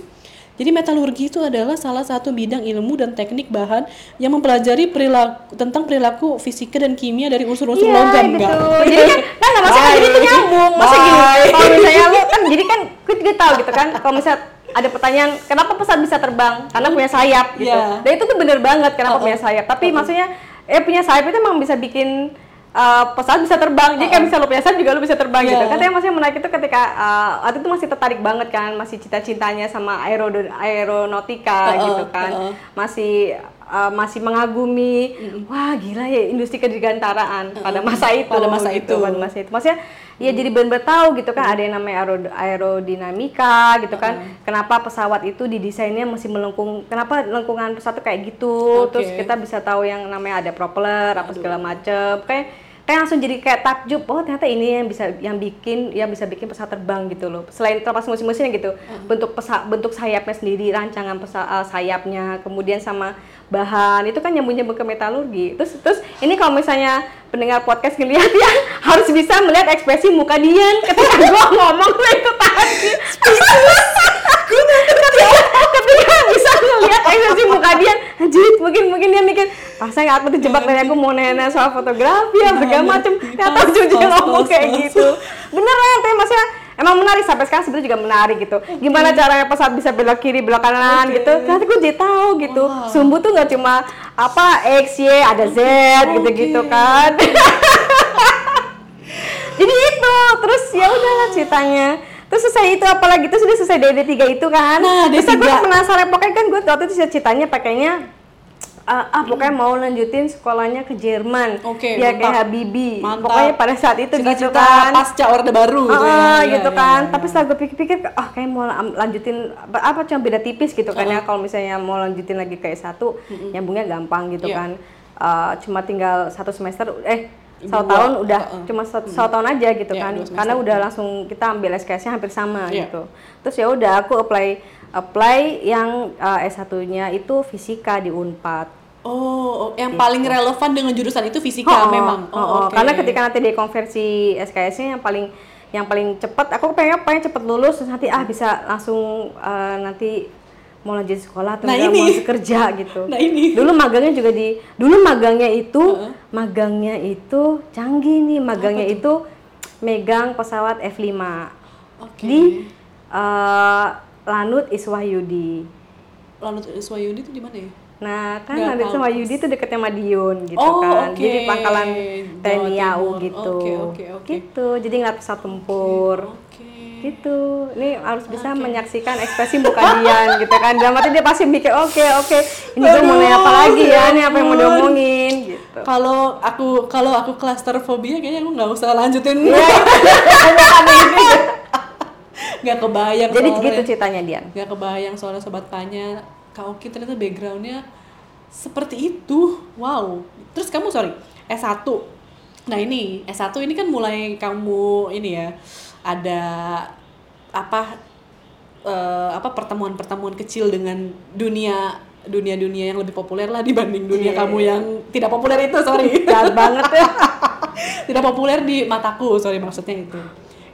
Jadi metalurgi itu adalah salah satu bidang ilmu dan teknik bahan yang mempelajari perilaku tentang perilaku fisika dan kimia dari unsur-unsur Iya, logam. Kak. Jadi kan, kan masalah, Bye. jadi itu nyambung. Masa gini, kalau misalnya lo kan, jadi kan gue juga tahu gitu kan, kalau misalnya ada pertanyaan, kenapa pesawat bisa terbang? Karena punya sayap gitu. Iya. Dan itu tuh bener banget kenapa punya sayap. Tapi maksudnya, eh punya sayap itu emang bisa bikin uh, pesawat bisa terbang. Jadi kan bisa lo punya sayap juga lo bisa terbang Iya. gitu. Katanya maksudnya menarik itu ketika uh, waktu itu masih tertarik banget kan, masih cita-citanya sama aero aeronautika Oh, oh, gitu kan. oh, oh. Masih uh, masih mengagumi, wah gila ya industri kedirgantaraan pada masa itu. Pada masa gitu, itu. pada masa itu. Maksudnya ya jadi benar-benar tahu gitu kan ada yang namanya aero, aerodinamika gitu kan. Kenapa pesawat itu didesainnya masih melengkung, kenapa lengkungan pesawat kayak gitu. Oke. Terus kita bisa tahu yang namanya ada propeller apa segala macem. Kayak kayak langsung jadi kayak takjub oh ternyata ini yang bisa yang bikin yang bisa bikin pesawat terbang gitu loh selain terlepas mesin-mesinnya gitu bentuk pesa, bentuk sayapnya sendiri rancangan pesa, eh, sayapnya kemudian sama bahan itu kan nyambung nyambung ke metalurgi. Terus terus ini kalau misalnya pendengar podcast ngeliat ya harus bisa melihat ekspresi muka Dian ketika gua ngomong lo itu tadi. Ketika bisa ngeliat ekspresi muka Dian anjir mungkin mungkin dia mikir pasang aku terjebak dari aku mau nanya soal fotografi ya segala macem ternyata ujung ngomong kayak gitu. beneran tapi maksudnya emang menarik sampai sekarang sebenarnya juga menarik gitu gimana caranya pesawat bisa belok kiri belok kanan Oke. gitu ternyata gue jadi tahu gitu Wow. sumbu tuh nggak cuma apa X Y ada Z gitu gitu Oke. kan jadi itu terus ya udahlah ceritanya terus selesai itu apalagi itu sudah selesai DD3 itu kan Nah, terus aku D3. penasaran pokoknya kan gue waktu itu ceritanya pakainya ah, ah, pokoknya mau lanjutin sekolahnya ke Jerman biar kayak mantap. Habibie Mantap. pokoknya pada saat itu gitu Cita-cita kan pasca orde baru Ah, gitu ya. ah, Iya, gitu iya, kan iya. tapi setelah gue pikir-pikir ah kayak mau lanjutin apa, cuma beda tipis gitu kan ya kalau misalnya mau lanjutin lagi ke S1 nyambungnya gampang gitu Iya. kan Ah, cuma tinggal satu semester eh satu tahun udah uh-uh. cuma satu, satu tahun aja gitu Iya, kan karena udah langsung kita ambil SKS-nya hampir sama Iya. gitu terus ya udah aku apply apply yang uh, S1-nya itu fisika di Unpad Oh, oh, yang paling relevan dengan jurusan itu fisika Oh, memang. oh, oh. oke. Karena ketika nanti dikonversi SKS-nya yang paling yang paling cepat, aku pengen pengen cepet lulus terus nanti ah bisa langsung eh, nanti mau lanjut sekolah atau Nah, ini. mau kerja gitu. Nah, ini. Dulu magangnya juga di dulu magangnya itu magangnya itu canggih nih, magangnya itu megang pesawat F5 Oke. di eh, Lanut Iswahyudi. Lalu Swayudi itu di mana ya? Nah, kan Nggak Lanut. Iswahyudi itu deketnya Madiun gitu Oh, kan. oke. Jadi pangkalan TNI AU gitu. Oke, oke, oke. Gitu. Jadi ngeliat pesawat tempur. Oke. Gitu. Ini harus bisa menyaksikan ekspresi muka Dian gitu kan. Dalam hati dia pasti mikir, "Oke, oke. Ini gue mau nanya apa lagi ya? Ini apa yang mau diomongin?" gitu. Kalau aku kalau aku klastrofobia kayaknya aku nggak usah lanjutin. Iya. Nggak kebayang. Jadi soalnya. gitu ceritanya Dian. nggak kebayang soalnya sobat tanya Kak Oki ternyata backgroundnya seperti itu wow terus kamu sorry S1 nah ini S1 ini kan mulai kamu ini ya ada apa eh, apa pertemuan-pertemuan kecil dengan dunia dunia-dunia yang lebih populer lah dibanding dunia Iya, kamu iya. yang tidak populer itu sorry Jahat banget ya. tidak populer di mataku sorry maksudnya itu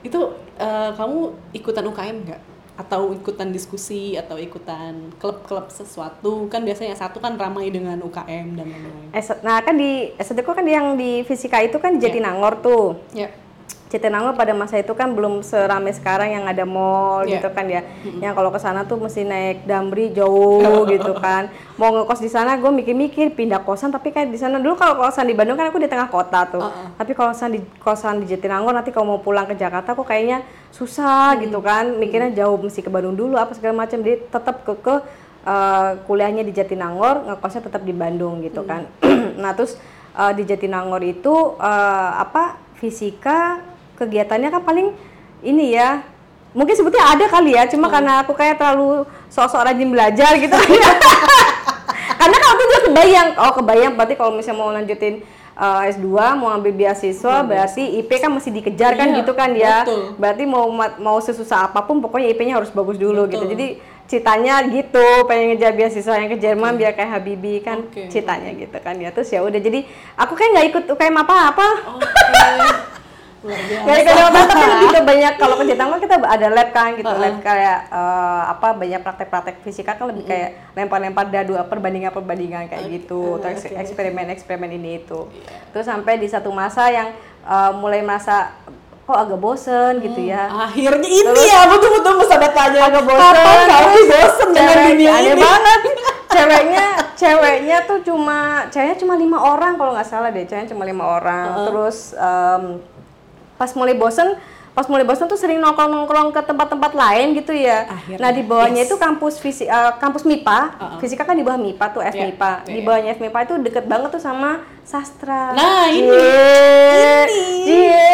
itu eh, kamu ikutan UKM nggak? Atau ikutan diskusi atau ikutan klub-klub sesuatu? Kan biasanya satu kan ramai dengan UKM dan lain-lain. Nah, kan di S1 kan yang di fisika itu kan di Jatinangor tuh. ya Jatinangor pada masa itu kan belum seramai sekarang yang ada mall Iya. gitu kan ya. Yang kalau ke sana tuh mesti naik damri jauh gitu kan. Mau ngekos di sana gue mikir-mikir pindah kosan tapi kayak di sana dulu kalau kosan di Bandung kan aku di tengah kota tuh. Uh-uh. Tapi kalau kosan di kosan di Jatinangor nanti kalau mau pulang ke Jakarta kok kayaknya susah gitu kan. Mikirnya jauh mesti ke Bandung dulu apa segala macam. Jadi tetap ke ke eh, kuliahnya di Jatinangor, ngekosnya tetap di Bandung gitu kan. nah, terus eh, di Jatinangor itu eh, apa fisika kegiatannya kan paling ini ya mungkin sebetulnya ada kali ya cuma karena aku kayak terlalu sok-sok rajin belajar gitu karena kalau aku juga kebayang oh kebayang berarti kalau misalnya mau lanjutin uh, S2 mau ambil beasiswa berarti IP kan mesti dikejar kan Iya, gitu kan ya. betul. berarti mau ma- mau sesusah apa pun pokoknya IP-nya harus bagus dulu gitu. Betul. jadi ceritanya gitu pengen ngejar beasiswa yang ke Jerman biar kayak Habibie kan Oke. ceritanya gitu kan ya. Terus ya udah jadi aku kayak nggak ikut UKM apa-apa kalau apa tapi lebih ke banyak kalau ke Jatinangor kita ada lab kan gitu, Uh-uh. lab kayak eh, apa banyak praktek-praktek fisika kan lebih kayak lempar-lempar dadu perbandingan-perbandingan kayak gitu, atau eks- eksperimen-eksperimen ini itu. Terus sampai di satu masa yang eh, mulai merasa kok agak bosen gitu ya. akhirnya ini ya betul-betul sahabat tanya Agak bosen. kapan kamu terus bosen dengan dunia aneh ini banget. ceweknya, ceweknya tuh cuma, ceweknya cuma lima orang kalau nggak salah deh, ceweknya cuma lima orang. Terus em, pas mulai bosen, pas mulai bosen tuh sering nongkrong-nongkrong ke tempat-tempat lain gitu ya. Akhirnya, nah di bawahnya yes. itu kampus fisi, eh, kampus MIPA, Uh-uh. fisika kan di bawah MIPA tuh F MIPA. iya, Di bawahnya F MIPA itu deket banget tuh sama sastra. Nah, ini. Cie, Ini. cie,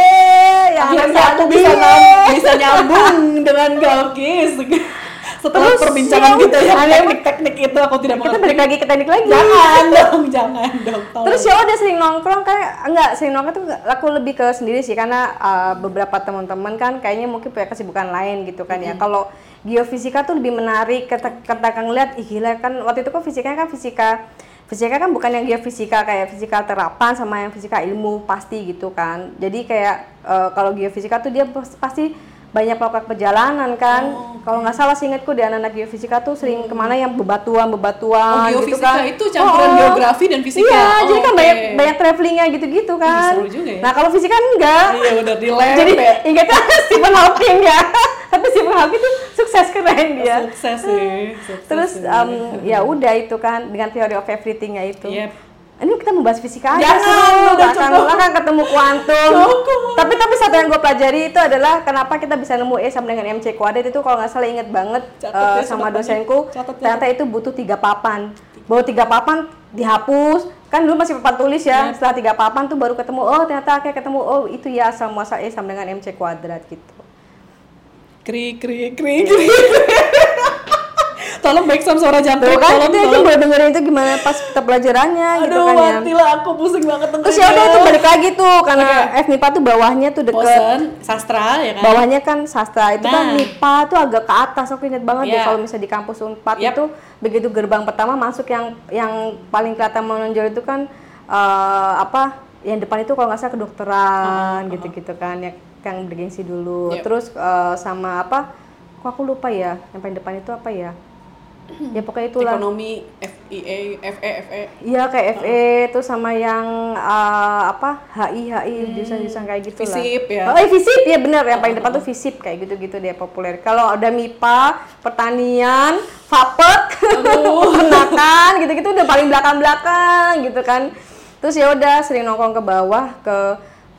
yang akhirnya aku satu bisa nyambung, bisa nyambung dengan Galkis setelah Terus, perbincangan ya kita yang teknik-teknik itu aku tidak Kita mengerti balik lagi ke teknik lagi. jangan dong jangan dong tolong. Terus ya udah sering nongkrong kan enggak sering nongkrong tuh aku lebih ke sendiri sih karena uh, beberapa teman-teman kan kayaknya mungkin punya kesibukan lain gitu kan ya. Kalau geofisika tuh lebih menarik ketika ngeliat ih gila kan waktu itu kan fisikanya kan fisika fisika kan bukan yang geofisika kayak fisika terapan sama yang fisika ilmu pasti gitu kan. Jadi kayak uh, kalau geofisika tuh dia pas- pasti banyak melakukan perjalanan kan. Kalau nggak salah sih ingatku di anak-anak geofisika tuh sering ke mana yang bebatuan Oh, bebatuan gitu geofisika kan. itu campuran Oh, geografi dan fisika. Iya, Oh, jadi kan oke. banyak banyak travelingnya gitu-gitu kan. seru juga ya. Nah kalau fisika enggak. Iya udah di lab Jadi ya. ingatnya Stephen Hawking ya. Tapi Stephen Hawking tuh sukses keren dia. Sukses sih. sukses Terus em, ya udah itu kan dengan theory of everything-nya itu. Yep. Ini kita membahas fisika aja Jangan, seru. udah akan, akan ketemu kuantum. Cukup. Tapi tapi satu yang gue pelajari itu adalah kenapa kita bisa nemu E sama dengan MC kuadrat itu kalau nggak salah inget banget ya, sama dosenku ya. ternyata itu butuh tiga papan. Bawa tiga papan dihapus kan dulu masih papan tulis ya setelah tiga papan tuh baru ketemu oh ternyata kayak ketemu oh itu ya asal muasal E sama dengan MC kuadrat gitu Krik krik krik. krik. Tolong back sound suara Tuh jantung. kan tolong, itu aja tolong. boleh dengerin itu gimana pas kita pelajarannya gitu Aduh, kan ya mati lah aku pusing banget terus ya udah itu balik lagi tuh karena Oke. FMIPA tuh bawahnya tuh deket Bosen, sastra ya kan? bawahnya kan sastra itu kan Nah. MIPA tuh agak ke atas aku inget banget deh Iya. kalau misalnya di kampus Unpad Yap. itu begitu gerbang pertama masuk yang yang paling kelihatan menonjol itu kan eh, apa yang depan itu kalau nggak salah kedokteran gitu-gitu kan yang yang bergengsi dulu Yap. terus eh, sama apa kok aku lupa ya yang paling depan itu apa ya ya pokoknya itulah Ekonomi, FIA, FE, FE. Iya kayak FE tuh sama yang eh, apa HI HI jurusan-jurusan kayak gitu lah. Visip ya. Oh, eh, Visip ya benar yang paling depan tuh Visip kayak gitu-gitu dia populer. Kalau ada MIPA, pertanian, Fapet, peternakan gitu-gitu udah paling belakang-belakang gitu kan. Terus ya udah sering nongkrong ke bawah ke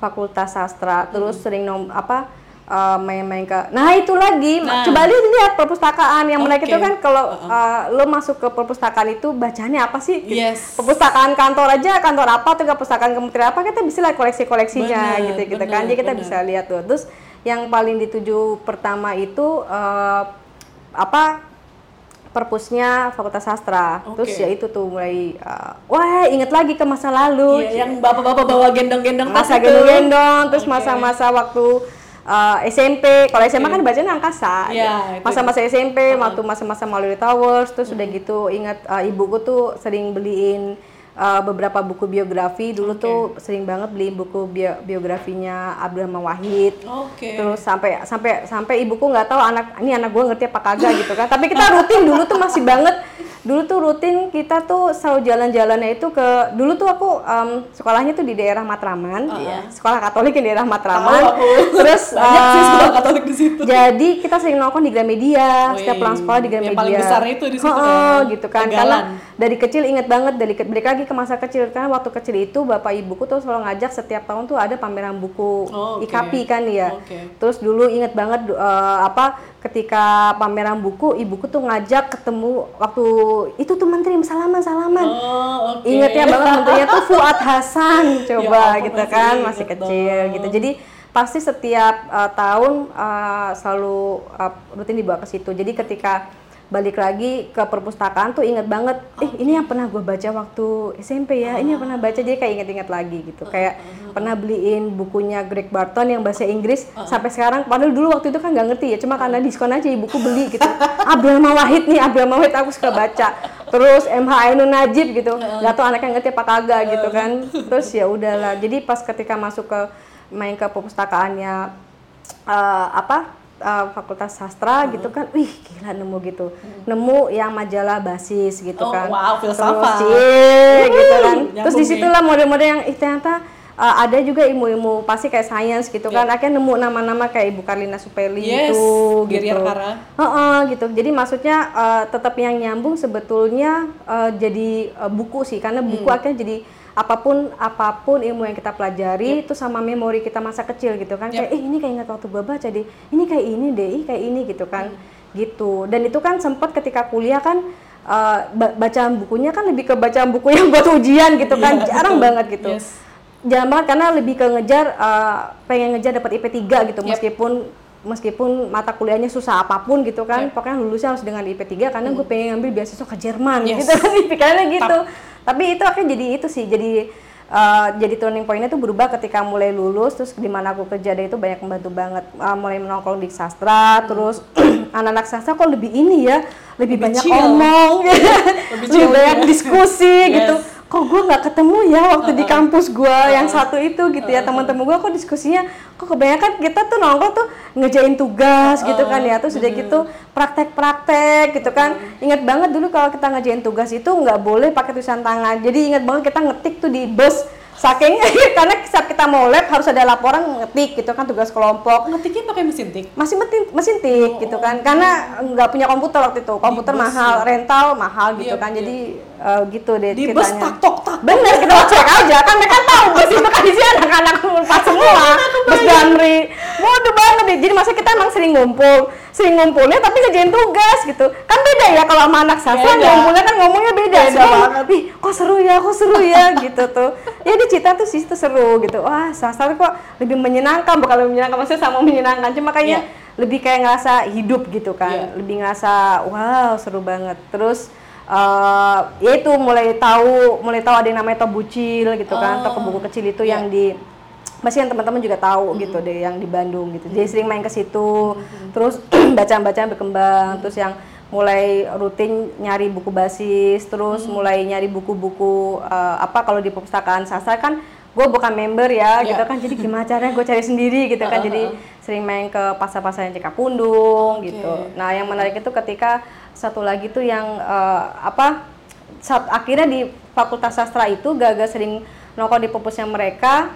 Fakultas Sastra, terus sering nom apa eh, main-main ke nah itu lagi Nah. coba lihat lihat perpustakaan yang mereka itu Oke. kan kalau eh, lo masuk ke perpustakaan itu bacanya apa sih Yes. perpustakaan kantor aja kantor apa atau perpustakaan kementerian apa kita bisa lihat koleksi-koleksinya Bener, gitu gitu kan jadi kita bener. bisa lihat tuh terus yang paling dituju pertama itu eh, apa perpusnya Fakultas Sastra terus Oke. ya itu tuh mulai eh, wah inget lagi ke masa lalu Iya, yang bapak-bapak bawa gendong-gendong tas masa itu. gendong-gendong terus masa-masa waktu uh, SMP kalau SMA kan bacanya angkasa Iya, itu. masa-masa SMP waktu masa-masa Mallory Towers terus udah gitu ingat uh, ibuku tuh sering beliin uh, beberapa buku biografi. Dulu Oke. tuh sering banget beliin buku bio- biografinya Abdurrahman Wahid Oke. terus sampai sampai sampai ibuku nggak tahu anak ini anak gue ngerti apa kagak? gitu kan. Tapi kita rutin dulu tuh masih banget. Dulu tuh rutin kita tuh selalu jalan-jalannya itu ke dulu tuh aku em, sekolahnya tuh di daerah Matraman. Ya, sekolah Katolik di daerah Matraman. Terus Banyak sih eh, sekolah Katolik di situ. jadi kita sering nongkrong di Gramedia. Setiap pulang sekolah di yang Gramedia. paling besar itu di situ Heeh, kan, gitu kan. Tegalan. karena dari kecil inget banget dari ke- balik lagi ke masa kecil karena waktu kecil itu bapak ibuku tuh selalu ngajak setiap tahun tuh ada pameran buku Oh, oke. IKAPI kan ya Oke. terus dulu inget banget eh, apa ketika pameran buku ibuku tuh ngajak ketemu waktu itu tuh menteri salaman salaman Oh, oke. Ingat ya banget menterinya tuh Fuad Hasan coba ampun, gitu masih kan masih dong. kecil gitu. Jadi pasti setiap uh, tahun uh, selalu uh, rutin dibawa ke situ. Jadi ketika balik lagi ke perpustakaan tuh inget banget, eh ini yang pernah gue baca waktu SMP ya, ini yang pernah baca jadi kayak inget-inget lagi gitu. Kayak pernah beliin bukunya Greg Barton yang bahasa Inggris sampai sekarang. Padahal dulu waktu itu kan nggak ngerti ya, cuma karena diskon aja ibuku beli gitu. Abdul Mawahid nih, Abdul Mawahid aku suka baca. Terus MH Ainun Najib gitu, nggak tahu anaknya ngerti apa kagak gitu kan. Terus ya udahlah. Jadi pas ketika masuk ke main ke perpustakaannya eh, apa eh, Fakultas Sastra gitu kan, wih gila nemu gitu, nemu yang majalah basis gitu Oh, kan. wow, Terus, filsafat. cie, gitu kan. Terus nyambung di situlah model-model yang ih ternyata eh, ada juga ilmu-ilmu pasti kayak sains gitu kan. Akhirnya nemu nama-nama kayak Ibu Karlina Supeli Yes, itu gitu. Kara. Heeh, gitu. Jadi maksudnya eh, tetap yang nyambung sebetulnya eh, jadi eh, buku sih karena buku Hmm. akhirnya jadi apa pun apa pun ilmu yang kita pelajari itu sama memori kita masa kecil gitu kan. Kayak eh ini kayak ingat waktu gua baca deh. Ini kayak ini deh. Kayak ini gitu kan. Hmm. gitu. Dan itu kan sempat ketika kuliah kan ba- bacaan bukunya kan lebih ke bacaan buku yang buat ujian gitu kan. Iya, jarang betul. banget gitu. Yes. jarang banget karena lebih ke ngejar eh, pengen ngejar dapat IP 3 gitu. Yep. meskipun meskipun mata kuliahnya susah apa pun gitu kan. Pokoknya lulusnya harus dengan IP 3 karena gue pengen ngambil beasiswa ke Jerman Yes. gitu kan. Pikirannya gitu tapi itu akhirnya jadi itu sih jadi eh, jadi turning pointnya tuh berubah ketika mulai lulus terus di mana aku kerja dan itu banyak membantu banget Eh, mulai menongkrong di sastra terus anak-anak sastra kok lebih ini ya lebih, Lebih banyak chill. omong lebih, chill banyak ya. diskusi gitu Yes. Kok gue nggak ketemu ya waktu di kampus gue yang satu itu gitu ya teman-teman gue kok diskusinya kok kebanyakan kita tuh nongkrong tuh ngejain tugas gitu kan ya terus udah gitu praktek-praktek gitu kan. Ingat banget dulu kalau kita ngejain tugas itu nggak boleh pakai tulisan tangan. Jadi ingat banget kita ngetik tuh di bus saking karena saat kita mau lab harus ada laporan ngetik gitu kan tugas kelompok. Ngetiknya pakai mesin tik. masih mesin mesin tik gitu kan. Karena nggak punya komputer waktu itu. Komputer bus mahal rental mahal gitu Iya, kan. iya. jadi eh, gitu deh Di bus tak tok tak. bener kita cek aja. Kan mereka tahu bus itu kan isinya anak-anak pas semua. bus Damri. Waduh banget deh. Jadi masa kita emang sering ngumpul sering ngumpulnya tapi ngerjain tugas gitu. Kan beda ya kalau sama anak sastra ngumpulnya kan ngomongnya beda, Beda banget. "Ih, kok seru ya kok seru ya gitu tuh. Ya di cita tuh sih itu seru gitu. Wah sastra tuh kok lebih menyenangkan bukan lebih menyenangkan maksudnya sama menyenangkan. Cuma kayaknya Iya. lebih kayak ngerasa hidup gitu kan. Iya. lebih ngerasa wow seru banget. Terus eh ya itu mulai tahu mulai tahu ada yang namanya toko bucil gitu kan toko buku kecil itu yang di pasti yang teman-teman juga tahu gitu deh yang di Bandung gitu. Jadi sering main ke situ. Terus bacaan-bacaan berkembang. Terus yang mulai rutin nyari buku basis terus mulai nyari buku-buku eh, apa kalau di perpustakaan sastra kan gue bukan member ya Iya. gitu kan. Jadi gimana caranya gue cari sendiri gitu kan. Jadi sering main ke pasar-pasar yang Cikapundung gitu. Nah yang menarik itu ketika satu lagi tuh yang eh, apa saat akhirnya di Fakultas Sastra itu gagal sering nongkrong di perpusnya mereka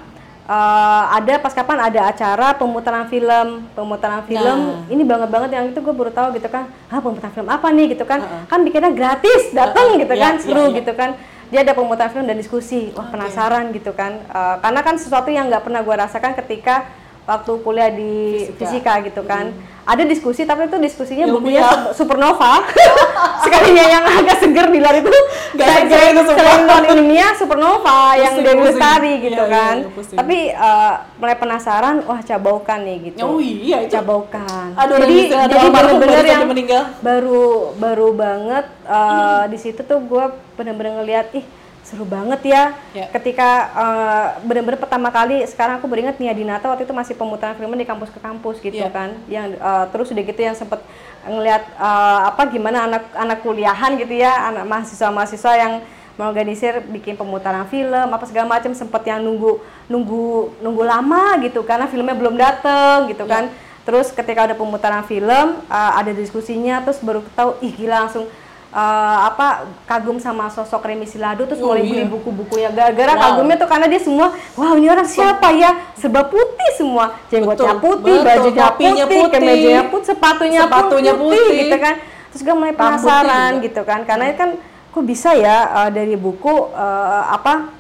eh, ada pas kapan ada acara pemutaran film pemutaran film. Nah. ini banget banget yang itu gue baru tahu gitu kan. Ah pemutaran film apa nih gitu kan. Kan bikinnya gratis datang Uh-uh. gitu Iya, kan. iya, seru iya. gitu kan. Dia ada pemutaran film dan diskusi. Wah penasaran gitu kan. Eh, karena kan sesuatu yang nggak pernah gue rasakan ketika waktu kuliah di fisika, gitu kan ada diskusi tapi itu diskusinya bukunya Ilmiah. Sup- supernova sekalinya yang agak seger di luar itu saya selain ilmiah supernova yang Pusing, dari pusing. lestari gitu Iya, kan pusing. tapi eh, mulai penasaran wah cabaukan nih gitu Oh iya itu. cabaukan Aduh, jadi jadi saja yang meninggal. baru baru banget eh, di situ tuh gue bener-bener ngeliat ih seru banget ya, Ya. ketika eh, bener-bener pertama kali sekarang aku beringat Nia Dinata waktu itu masih pemutaran filmnya di kampus ke kampus gitu Ya. kan. Yang eh, terus udah gitu yang sempet ngeliat eh, apa gimana anak anak kuliahan gitu ya. Anak mahasiswa-mahasiswa yang mengorganisir bikin pemutaran film apa segala macam sempet yang nunggu nunggu nunggu lama gitu. Karena filmnya belum dateng gitu kan. Terus ketika ada pemutaran film uh, ada diskusinya terus baru tahu ih gila langsung uh, apa kagum sama sosok Remi Silado terus Oh, mulai iya. beli buku-bukunya gara-gara Wow. kagumnya tuh karena dia semua wow ini orang siapa ya serba putih semua jenggotnya putih betul. bajunya putih, putih. kemejanya putih sepatunya, Sepatunya putih, putih. gitu kan terus gue mulai penasaran gitu kan karena kan kok bisa ya uh, dari buku uh, apa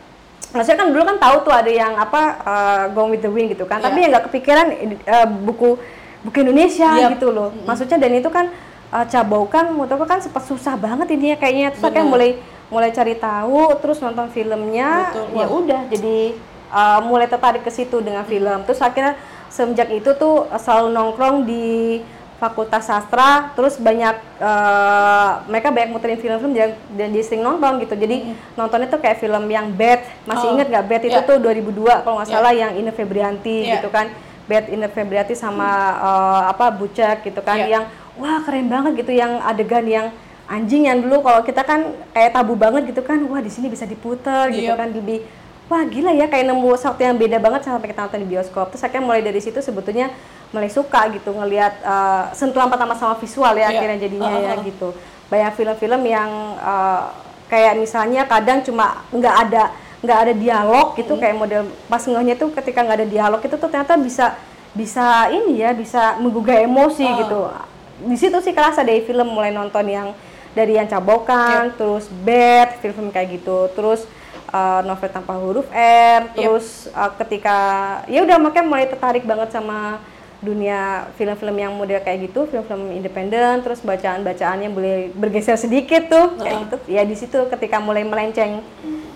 maksudnya kan dulu kan tahu tuh ada yang apa uh, Gone with the Wind gitu kan tapi Iya. yang nggak kepikiran uh, buku buku Indonesia Yap. gitu loh maksudnya dan itu kan uh, cabaukan menurut aku kan sempat susah banget ini ya kayaknya terus Benar. mulai mulai cari tahu terus nonton filmnya ya udah jadi uh, mulai tertarik ke situ dengan film terus akhirnya semenjak itu tuh uh, selalu nongkrong di Fakultas Sastra terus banyak uh, mereka banyak muterin film-film dan, dan sering nonton gitu jadi nontonnya tuh kayak film yang Bad masih Oh, inget gak Bad itu ya. tuh 2002 kalau nggak Ya. salah yang Ine Febrianti Ya. gitu kan Bad Ine Febrianti sama uh, apa Bucek gitu kan Ya. yang wah keren banget gitu yang adegan yang anjing yang dulu kalau kita kan kayak tabu banget gitu kan wah di sini bisa diputer gitu Yep. kan di wah gila ya kayak nemu sesuatu yang beda banget sampai kita nonton di bioskop terus akhirnya mulai dari situ sebetulnya mulai suka gitu ngelihat uh, sentuhan pertama sama visual ya Iya. akhirnya jadinya Uh, uh, ya uh. gitu banyak film-film yang uh, kayak misalnya kadang cuma nggak ada nggak ada dialog gitu kayak model pas ngehnya tuh ketika nggak ada dialog itu tuh ternyata bisa bisa ini ya bisa menggugah emosi Ah. gitu di situ sih kerasa dari film mulai nonton yang dari yang cabokan terus bad film-film kayak gitu. Terus uh, novel tanpa huruf R terus uh, ketika ya udah makanya mulai tertarik banget sama dunia film-film yang model kayak gitu film-film independen terus bacaan-bacaannya boleh bergeser sedikit tuh kayak gitu. Ya di situ ketika mulai melenceng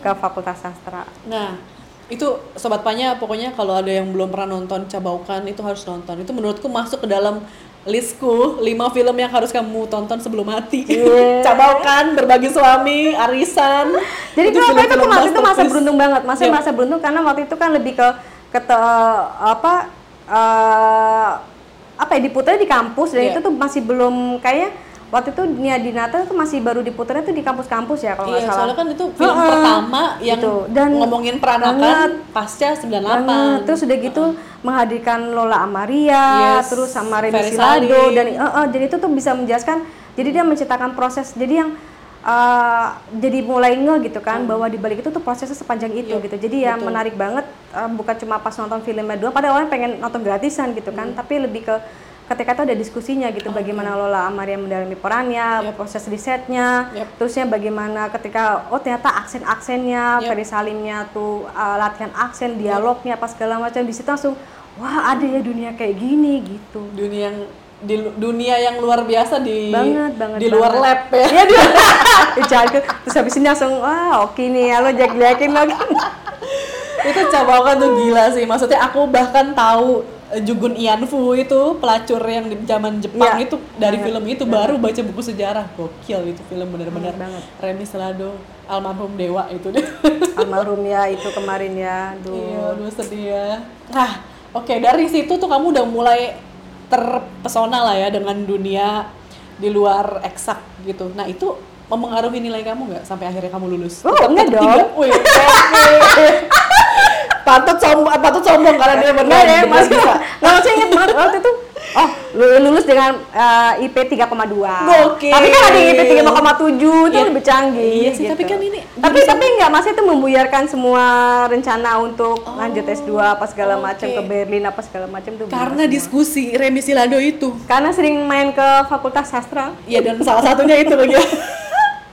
ke fakultas sastra. Nah, itu sobat panya pokoknya kalau ada yang belum pernah nonton Cabaukan itu harus nonton. Itu menurutku masuk ke dalam listku 5 film yang harus kamu tonton sebelum mati. Iya. Cabaukan, Berbagi Suami, Arisan. Jadi kenapa itu tuh film-film waktu itu masa beruntung banget, masa Iya. masa beruntung karena waktu itu kan lebih ke ke te- apa eh, apa ya diputarnya di kampus dan Iya. itu tuh masih belum kayak waktu itu Nia Dinata tuh masih baru diputarnya tuh di kampus-kampus ya kalau nggak Iya, salah. soalnya kan itu film Heeh. pertama yang Gitu. Dan ngomongin peranakan banget. pasca 98. Banget. Terus udah gitu menghadirkan Lola Amaria, Yes. terus sama Remy Ferry Silado dan eh, eh, jadi itu tuh bisa menjelaskan. Jadi dia menceritakan proses. Jadi yang eh, jadi mulai nge gitu kan bahwa di balik itu tuh prosesnya sepanjang itu Hmm. Iya, gitu. Jadi ya betul. menarik banget eh, bukan cuma pas nonton filmnya doang. Pada awalnya pengen nonton gratisan gitu kan, Hmm. tapi lebih ke ketika itu ada diskusinya gitu bagaimana Lola Amaria mendalami perannya, Yep. proses risetnya, Yep. terusnya bagaimana ketika oh ternyata aksen-aksennya, Yep. Ferry Salimnya tuh uh, latihan aksen, dialognya apa segala macam di situ langsung wah ada ya dunia kayak gini gitu. dunia yang di dunia yang luar biasa di Banget, banget, di luar banget. lab ya. Iya dia. Dijaga. Terus habis ini langsung wah oke nih ya lo jelek-jelekin lagi. itu cabakan tuh gila sih. Maksudnya aku bahkan tahu Jugun Ianfu itu pelacur yang di zaman Jepang Iya, itu dari film itu baru baca buku sejarah. Gokil itu film bener-bener. Banget, banget. Remi Selado, almarhum dewa itu deh. Almarhum ya itu kemarin ya. Duh. Iya, aduh sedih ya. Nah, oke dari situ tuh kamu udah mulai terpesona lah ya dengan dunia di luar eksak gitu. Nah itu mempengaruhi nilai kamu nggak sampai akhirnya kamu lulus? Oh, Tetap- enggak dong. Wih, patut sombong, patut sombong karena dia benar benar mas. bisa. Nggak, saya ingat banget waktu itu. Oh, lu- lulus dengan eh, IP 3,2. Gokil. Tapi kan ada yang IP 3,7 itu Iya. lebih canggih. Iya sih, tapi kan ini Tapi tapi enggak Mas itu membuyarkan semua rencana untuk lanjut S2 apa segala macam oke. ke Berlin apa segala macam tuh. Karena diskusi Remi Silado itu. karena sering main ke Fakultas Sastra. Iya dan salah satunya itu lagi.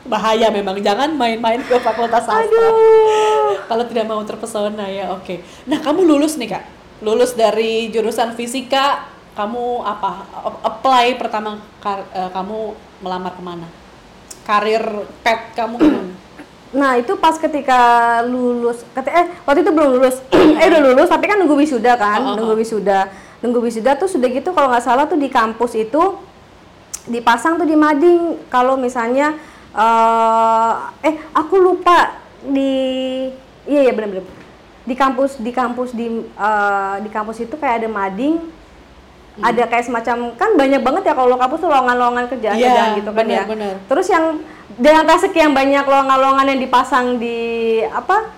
Bahaya memang jangan main-main ke fakultas sastra. Aduh. Kalau tidak mau terpesona ya, oke. Nah, kamu lulus nih, Kak. Lulus dari jurusan fisika, kamu apa? Apply pertama kar- eh, kamu melamar ke mana? Karir pet kamu ke mana? Nah itu pas ketika lulus, ketika, eh waktu itu belum lulus, eh udah lulus tapi kan nunggu wisuda Oh, oh, kan, nunggu wisuda, nunggu wisuda tuh sudah gitu kalau nggak salah tuh di kampus itu dipasang tuh di mading kalau misalnya eh eh aku lupa di iya iya benar-benar di kampus di kampus di eh, di kampus itu kayak ada mading ada kayak semacam kan banyak banget ya kalau kampus tuh lowongan-lowongan kerjaan-kerjaan Iya, gitu kan ya. benar-benar. Terus yang dengan sekian banyak lowongan-lowongan yang dipasang di apa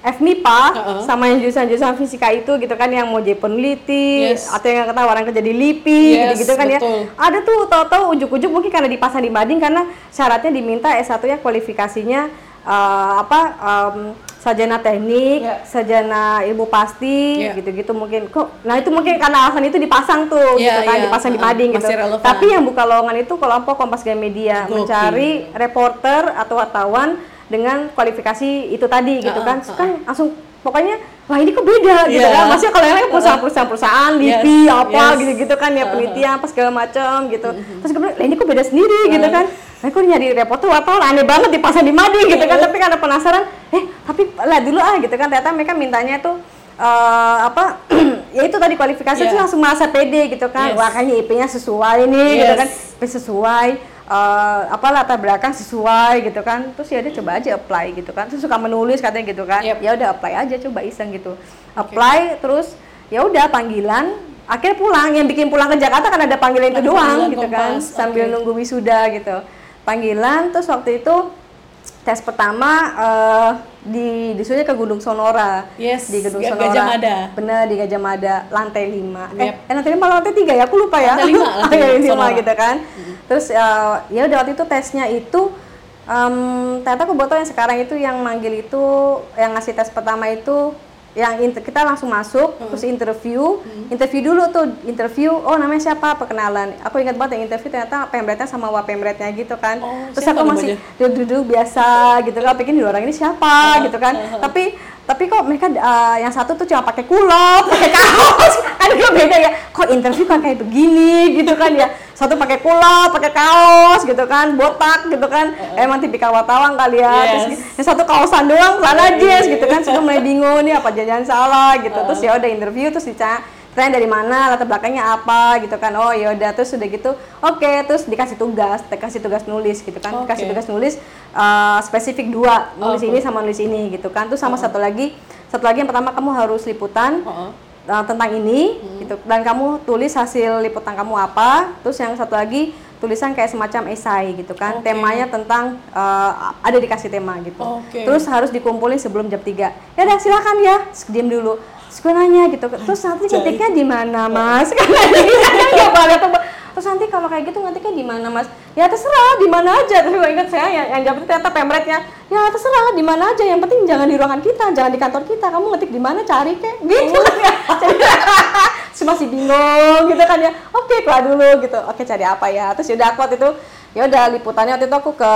FMIPA Heeh. sama yang jurusan-jurusan fisika itu gitu kan yang mau jadi peneliti Yes. atau yang ketawaran kerja di LIPI Yes, gitu-gitu kan betul. ya. Ada tuh tahu-tahu ujuk-ujuk mungkin karena dipasang di mading karena syaratnya diminta S1-nya kualifikasinya eh, apa em, sarjana teknik, Ya. sarjana ilmu pasti Ya. gitu-gitu mungkin kok. Nah, itu mungkin karena alasan itu dipasang tuh Ya, gitu kan, ya. dipasang di Uh-uh, mading gitu. relevan. Tapi yang buka lowongan itu kelompok Kompas Gramedia Gokil. mencari reporter atau wartawan dengan kualifikasi itu tadi gitu Uh-uh, kan. uh-uh. Kan langsung pokoknya wah ini kok beda gitu Iya. kan. Maksudnya kalau yang lain perusahaan-perusahaan perusahaan LIPI Yes, apa yes. gitu-gitu kan ya penelitian apa segala macam gitu. Terus kemudian ini kok beda sendiri gitu kan. Nah, kok nyari reporter wartawan aneh banget dipasang di mading gitu kan. Tapi karena penasaran, eh tapi lihat dulu ah gitu kan. Ternyata mereka mintanya tuh eh, apa ya itu tadi kualifikasi Iya. itu langsung merasa pede gitu kan Yes. wah kayaknya IP-nya sesuai nih gitu Yes. kan IP sesuai eh, apa latar belakang sesuai gitu kan terus ya udah coba aja apply gitu kan terus suka menulis katanya gitu kan Yep. ya udah apply aja coba iseng gitu apply terus ya udah panggilan akhirnya pulang yang bikin pulang ke Jakarta kan ada panggilan itu doang gitu kan sambil oke. nunggu wisuda gitu panggilan terus waktu itu tes pertama eh, di disuruhnya ke Gunung Sonora. Yes, di Gedung Ga- Sonora. Gajah Mada. bener di Gajah Mada lantai 5 eh, Yep. eh lantai 5 lantai 3 ya? Aku lupa ya. Lantai lima, lantai Lantai lima, lima Sonora. gitu kan. Terus eh, ya udah waktu itu tesnya itu em, ternyata aku botol yang sekarang itu yang manggil itu yang ngasih tes pertama itu yang inter- kita langsung masuk terus interview. Interview dulu tuh interview oh namanya siapa? Perkenalan. Aku ingat banget yang interview ternyata pemretnya sama wapemretnya gitu kan. Oh, terus aku masih duduk-duduk biasa gitu kan pikir "Ini orang ini siapa gitu kan. tapi tapi kok mereka uh, yang satu tuh cuma pakai kulot pakai kaos. Kan dia beda ya. Kok interview kan kayak begini gitu kan ya? Satu pakai kulot pakai kaos gitu kan botak gitu kan. Emang tipikal wartawan kali ya. Terus Yes. yang satu kaosan doang celana jeans gitu kan. Suka mulai bingung nih apa jangan salah gitu. Terus ya udah interview terus dica tanya dari mana latar belakangnya apa gitu kan. Oh ya udah terus udah gitu oke terus dikasih tugas dikasih tugas nulis gitu kan. Oke. dikasih tugas nulis uh, spesifik dua nulis Oke. ini sama nulis ini gitu kan. Terus sama satu lagi satu lagi yang pertama kamu harus liputan Oh, oh. uh, tentang ini gitu. Dan kamu tulis hasil liputan kamu apa. Terus yang satu lagi tulisan kayak semacam esai gitu kan. Oke. temanya tentang uh, ada dikasih tema gitu. Oke. terus harus dikumpulin sebelum jam 3 ya udah silakan ya diam dulu terus gue nanya gitu. Terus nanti ngetiknya di mana mas? Kan gitu kan nggak boleh terus nanti kalau kayak gitu ngetiknya di mana mas? Ya terserah di mana aja. Tapi gue ingat saya yang, yang jawab ternyata pemretnya ya. Terserah di mana aja. Yang penting jangan di ruangan kita jangan di kantor kita. Kamu ngetik di mana cari kek. Gitu kan ya. Jadi, terus masih bingung gitu kan ya. Oke keluar dulu gitu. Oke cari apa ya? Terus yaudah aku waktu itu ya udah liputannya waktu itu aku ke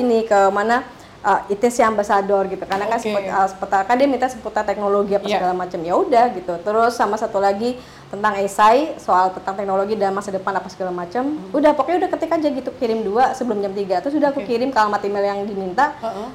ini ke mana uh, ITC Ambassador gitu karena kan Oke. sepet- uh, seputar kan dia minta seputar teknologi apa Iya. segala macam ya udah gitu terus sama satu lagi tentang esai soal tentang teknologi dan masa depan apa segala macam. Udah pokoknya udah ketik aja gitu kirim dua sebelum jam 3 terus udah aku Oke. kirim ke alamat email yang diminta. Heeh.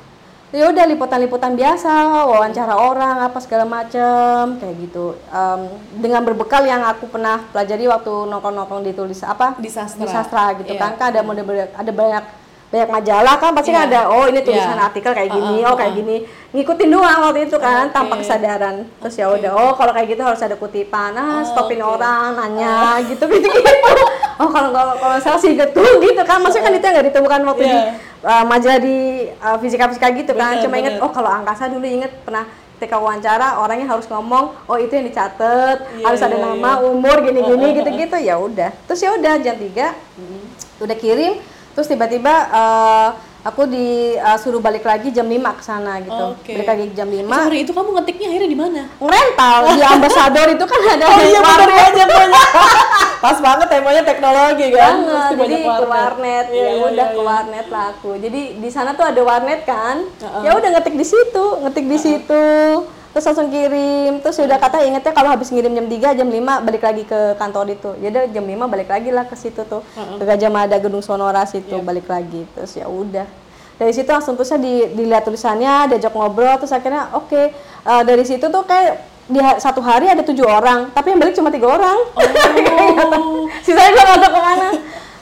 Ya udah liputan-liputan biasa, wawancara orang apa segala macam kayak gitu. Em, dengan berbekal yang aku pernah pelajari waktu nongkrong-nongkrong di tulis apa Di sastra. di sastra gitu Iya. kan kan ada model ada banyak banyak majalah kan pasti kan Iya. ada oh ini tulisan Iya. artikel kayak gini Uh-uh, oh kayak gini ngikutin doang waktu itu kan tanpa Oke. kesadaran terus ya udah oh kalau kayak gitu harus ada kutipan ah stopin Oke. orang nanya gitu gitu gitu oh kalau kalau kalau saya sih gitu gitu kan maksudnya kan itu yang nggak ditemukan waktu di Iya. uh, majalah di uh, fisika-fisika gitu kan Bener, cuma inget bener. oh kalau angkasa dulu inget pernah ketika wawancara orangnya harus ngomong oh itu yang dicatat Iya, harus ada iya, nama iya. umur gini-gini Uh, uh, gitu-gitu ya udah terus ya udah jam 3 udah kirim terus tiba-tiba uh, aku disuruh balik lagi jam 5 ke sana gitu Oke. balik lagi jam 5 Eh, Sorry, itu kamu ngetiknya akhirnya di mana? ngerental di ambasador itu kan ada Oh iya warnet banyak banyak. Pas banget temanya teknologi kan. banget Pasti jadi banyak ke warnet Iya, ya iya, udah iya, ke iya. warnet lah aku jadi di sana tuh ada warnet kan Heeh. ya udah ngetik di situ ngetik di situ terus langsung kirim. Terus udah kata ingetnya kalau habis ngirim jam 3 jam 5 balik lagi ke kantor itu. Ya udah jam 5 balik lagi lah ke situ tuh. Ke Gajah Mada Gedung Sonora situ Iya. balik lagi. Terus ya udah. Dari situ langsung terusnya di, dilihat tulisannya diajak ngobrol terus akhirnya oke. Eh, dari situ tuh kayak di ha- satu hari ada tujuh orang tapi yang balik cuma tiga orang. Oh. sisanya gue nggak tahu ke mana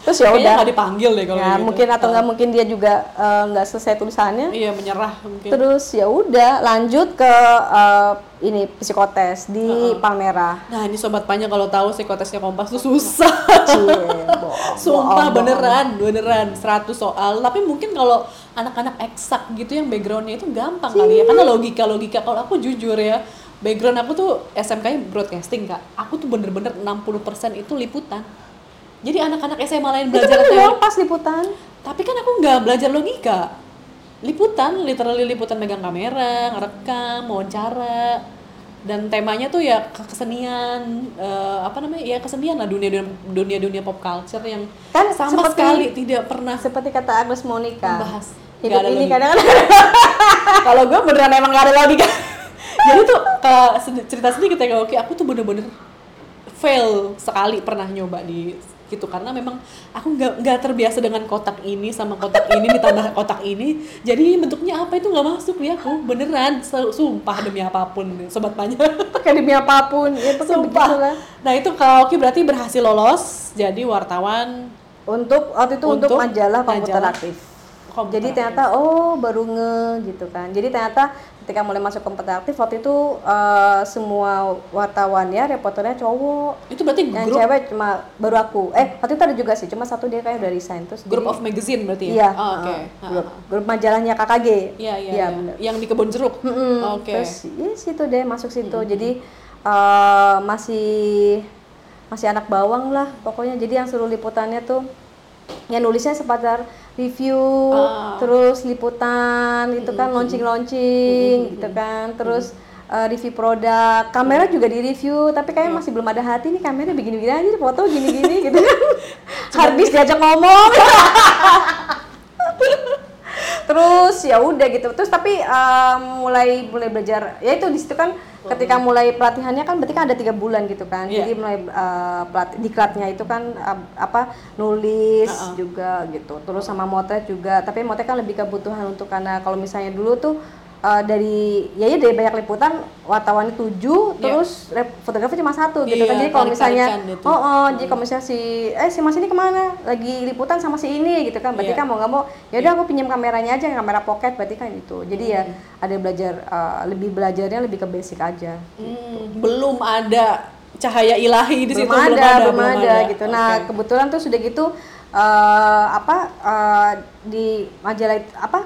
terus ya udah nggak dipanggil deh kalau ya gitu. mungkin atau nggak mungkin dia juga eh, nggak selesai tulisannya Iya menyerah mungkin. terus ya udah lanjut ke eh, ini psikotes di Palmera Nah ini sobat panya kalau tahu psikotesnya kompas tuh susah. Cie, bohong, Sumpah bohong, beneran, beneran 100 soal. Tapi mungkin kalau anak-anak eksak gitu yang backgroundnya itu gampang kali ya. Karena logika-logika kalau aku jujur ya, background aku tuh SMK-nya broadcasting kak. Aku tuh bener-bener 60% itu liputan. Jadi anak-anak SMA lain itu belajar kan teori. pas liputan Tapi kan aku nggak belajar logika. Liputan, literally liputan megang kamera, ngerekam, wawancara. Dan temanya tuh ya ke- kesenian, eh, apa namanya? Ya kesenian lah dunia dunia dunia pop culture yang Kan sama seperti- sekali tidak pernah seperti kata Agnes Monica Membahas. Nggak hidup ada ini kadang-kadang kalau gue beneran emang gak ada logika jadi tuh ke cerita sedikit ya oke aku tuh bener-bener fail sekali pernah nyoba di gitu. Karena memang aku nggak nggak terbiasa dengan kotak ini sama kotak ini ditambah kotak ini. Jadi bentuknya apa itu nggak masuk di aku. Beneran su- sumpah demi apa pun sobat panya kayak demi apa pun ya itu sumpah. nah itu kalau Oki berarti berhasil lolos jadi wartawan untuk waktu itu untuk, Untuk majalah komputer majalah aktif. Komputer jadi ternyata oh baru nge gitu kan. Jadi ternyata ketika mulai masuk komputer aktif waktu itu eh, semua wartawannya reporternya cowok itu berarti yang grup cewek cuma baru aku eh waktu itu ada juga sih cuma satu dia kayak udah resign terus group jadi- of magazine berarti ya iya Oh, oke eh, Ha, grup, ha. grup majalahnya KKG Iya iya. Iya. bener. Yang di kebun jeruk. Mm-mm. Oke. Terus ya situ deh masuk situ. Jadi eh, masih masih anak bawang lah pokoknya. Jadi yang suruh liputannya tuh yang nulisnya seputar review, Ah. terus liputan itu kan launching-launching gitu kan. Terus eh, review produk, kamera juga di review, tapi kayaknya masih belum ada hati nih kamera begini-begini aja, foto gini-gini gitu kan. Harddisk diajak ngomong. terus ya udah gitu. Terus tapi em, mulai mulai belajar ya itu di situ kan ketika mulai pelatihannya kan berarti kan ada tiga bulan gitu kan. Iya. jadi mulai eh, pelat diklatnya itu kan eh, apa nulis Uh-uh. juga gitu. Terus sama motret juga. Tapi motret kan lebih kebutuhan untuk karena kalau misalnya dulu tuh eh, dari ya ya dari banyak liputan wartawannya tujuh Iya. terus fotografi cuma satu gitu kan. Iya, jadi kalau misalnya gitu. oh, oh jadi kalau misalnya si eh si mas ini ke mana? Lagi liputan sama si ini gitu kan. Berarti Iya. kan mau nggak mau ya udah aku pinjam kameranya aja kamera pocket berarti kan itu jadi ya ada belajar eh, lebih belajarnya lebih ke basic aja Hmm, belum ada cahaya ilahi di belum situ ada, belum ada, gitu. Nah kebetulan tuh sudah gitu eh, apa eh, di majalah apa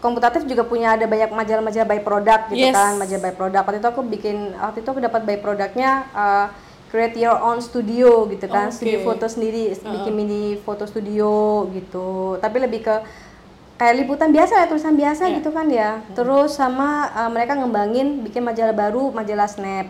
komputatif juga punya ada banyak majalah-majalah by product gitu Yes. kan majalah by product waktu itu aku bikin waktu itu aku dapat by produknya eh, create your own studio gitu kan Oke. studio foto sendiri bikin mini foto studio gitu tapi lebih ke kayak liputan biasa ya tulisan biasa Iya. gitu kan ya terus sama eh, mereka ngembangin bikin majalah baru majalah snap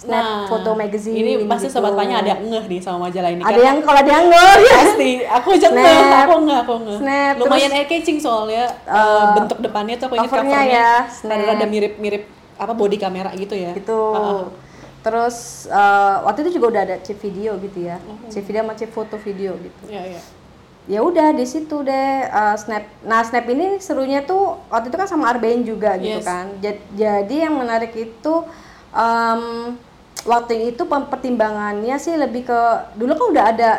snap Nah, foto magazine Ini pasti gitu. sobat panya ada ngeh nih sama majalah ini. ada karena yang kalau dia nggak pasti aku aja ngeh, Snap. aku ngeh, aku ngeh. Snap, Lumayan eye catching soalnya eh, bentuk depannya tuh aku ingat covernya covernya ya, Snap. rada mirip-mirip apa body kamera gitu ya. gitu Heeh. terus eh, waktu itu juga udah ada chip video gitu ya Oh. chip video sama chip foto video gitu Iya, iya. ya udah di situ deh eh, snap nah snap ini serunya tuh waktu itu kan sama Arbain juga gitu Yes. kan Ja- jadi yang menarik itu em, waktu itu pertimbangannya sih lebih ke dulu kan udah ada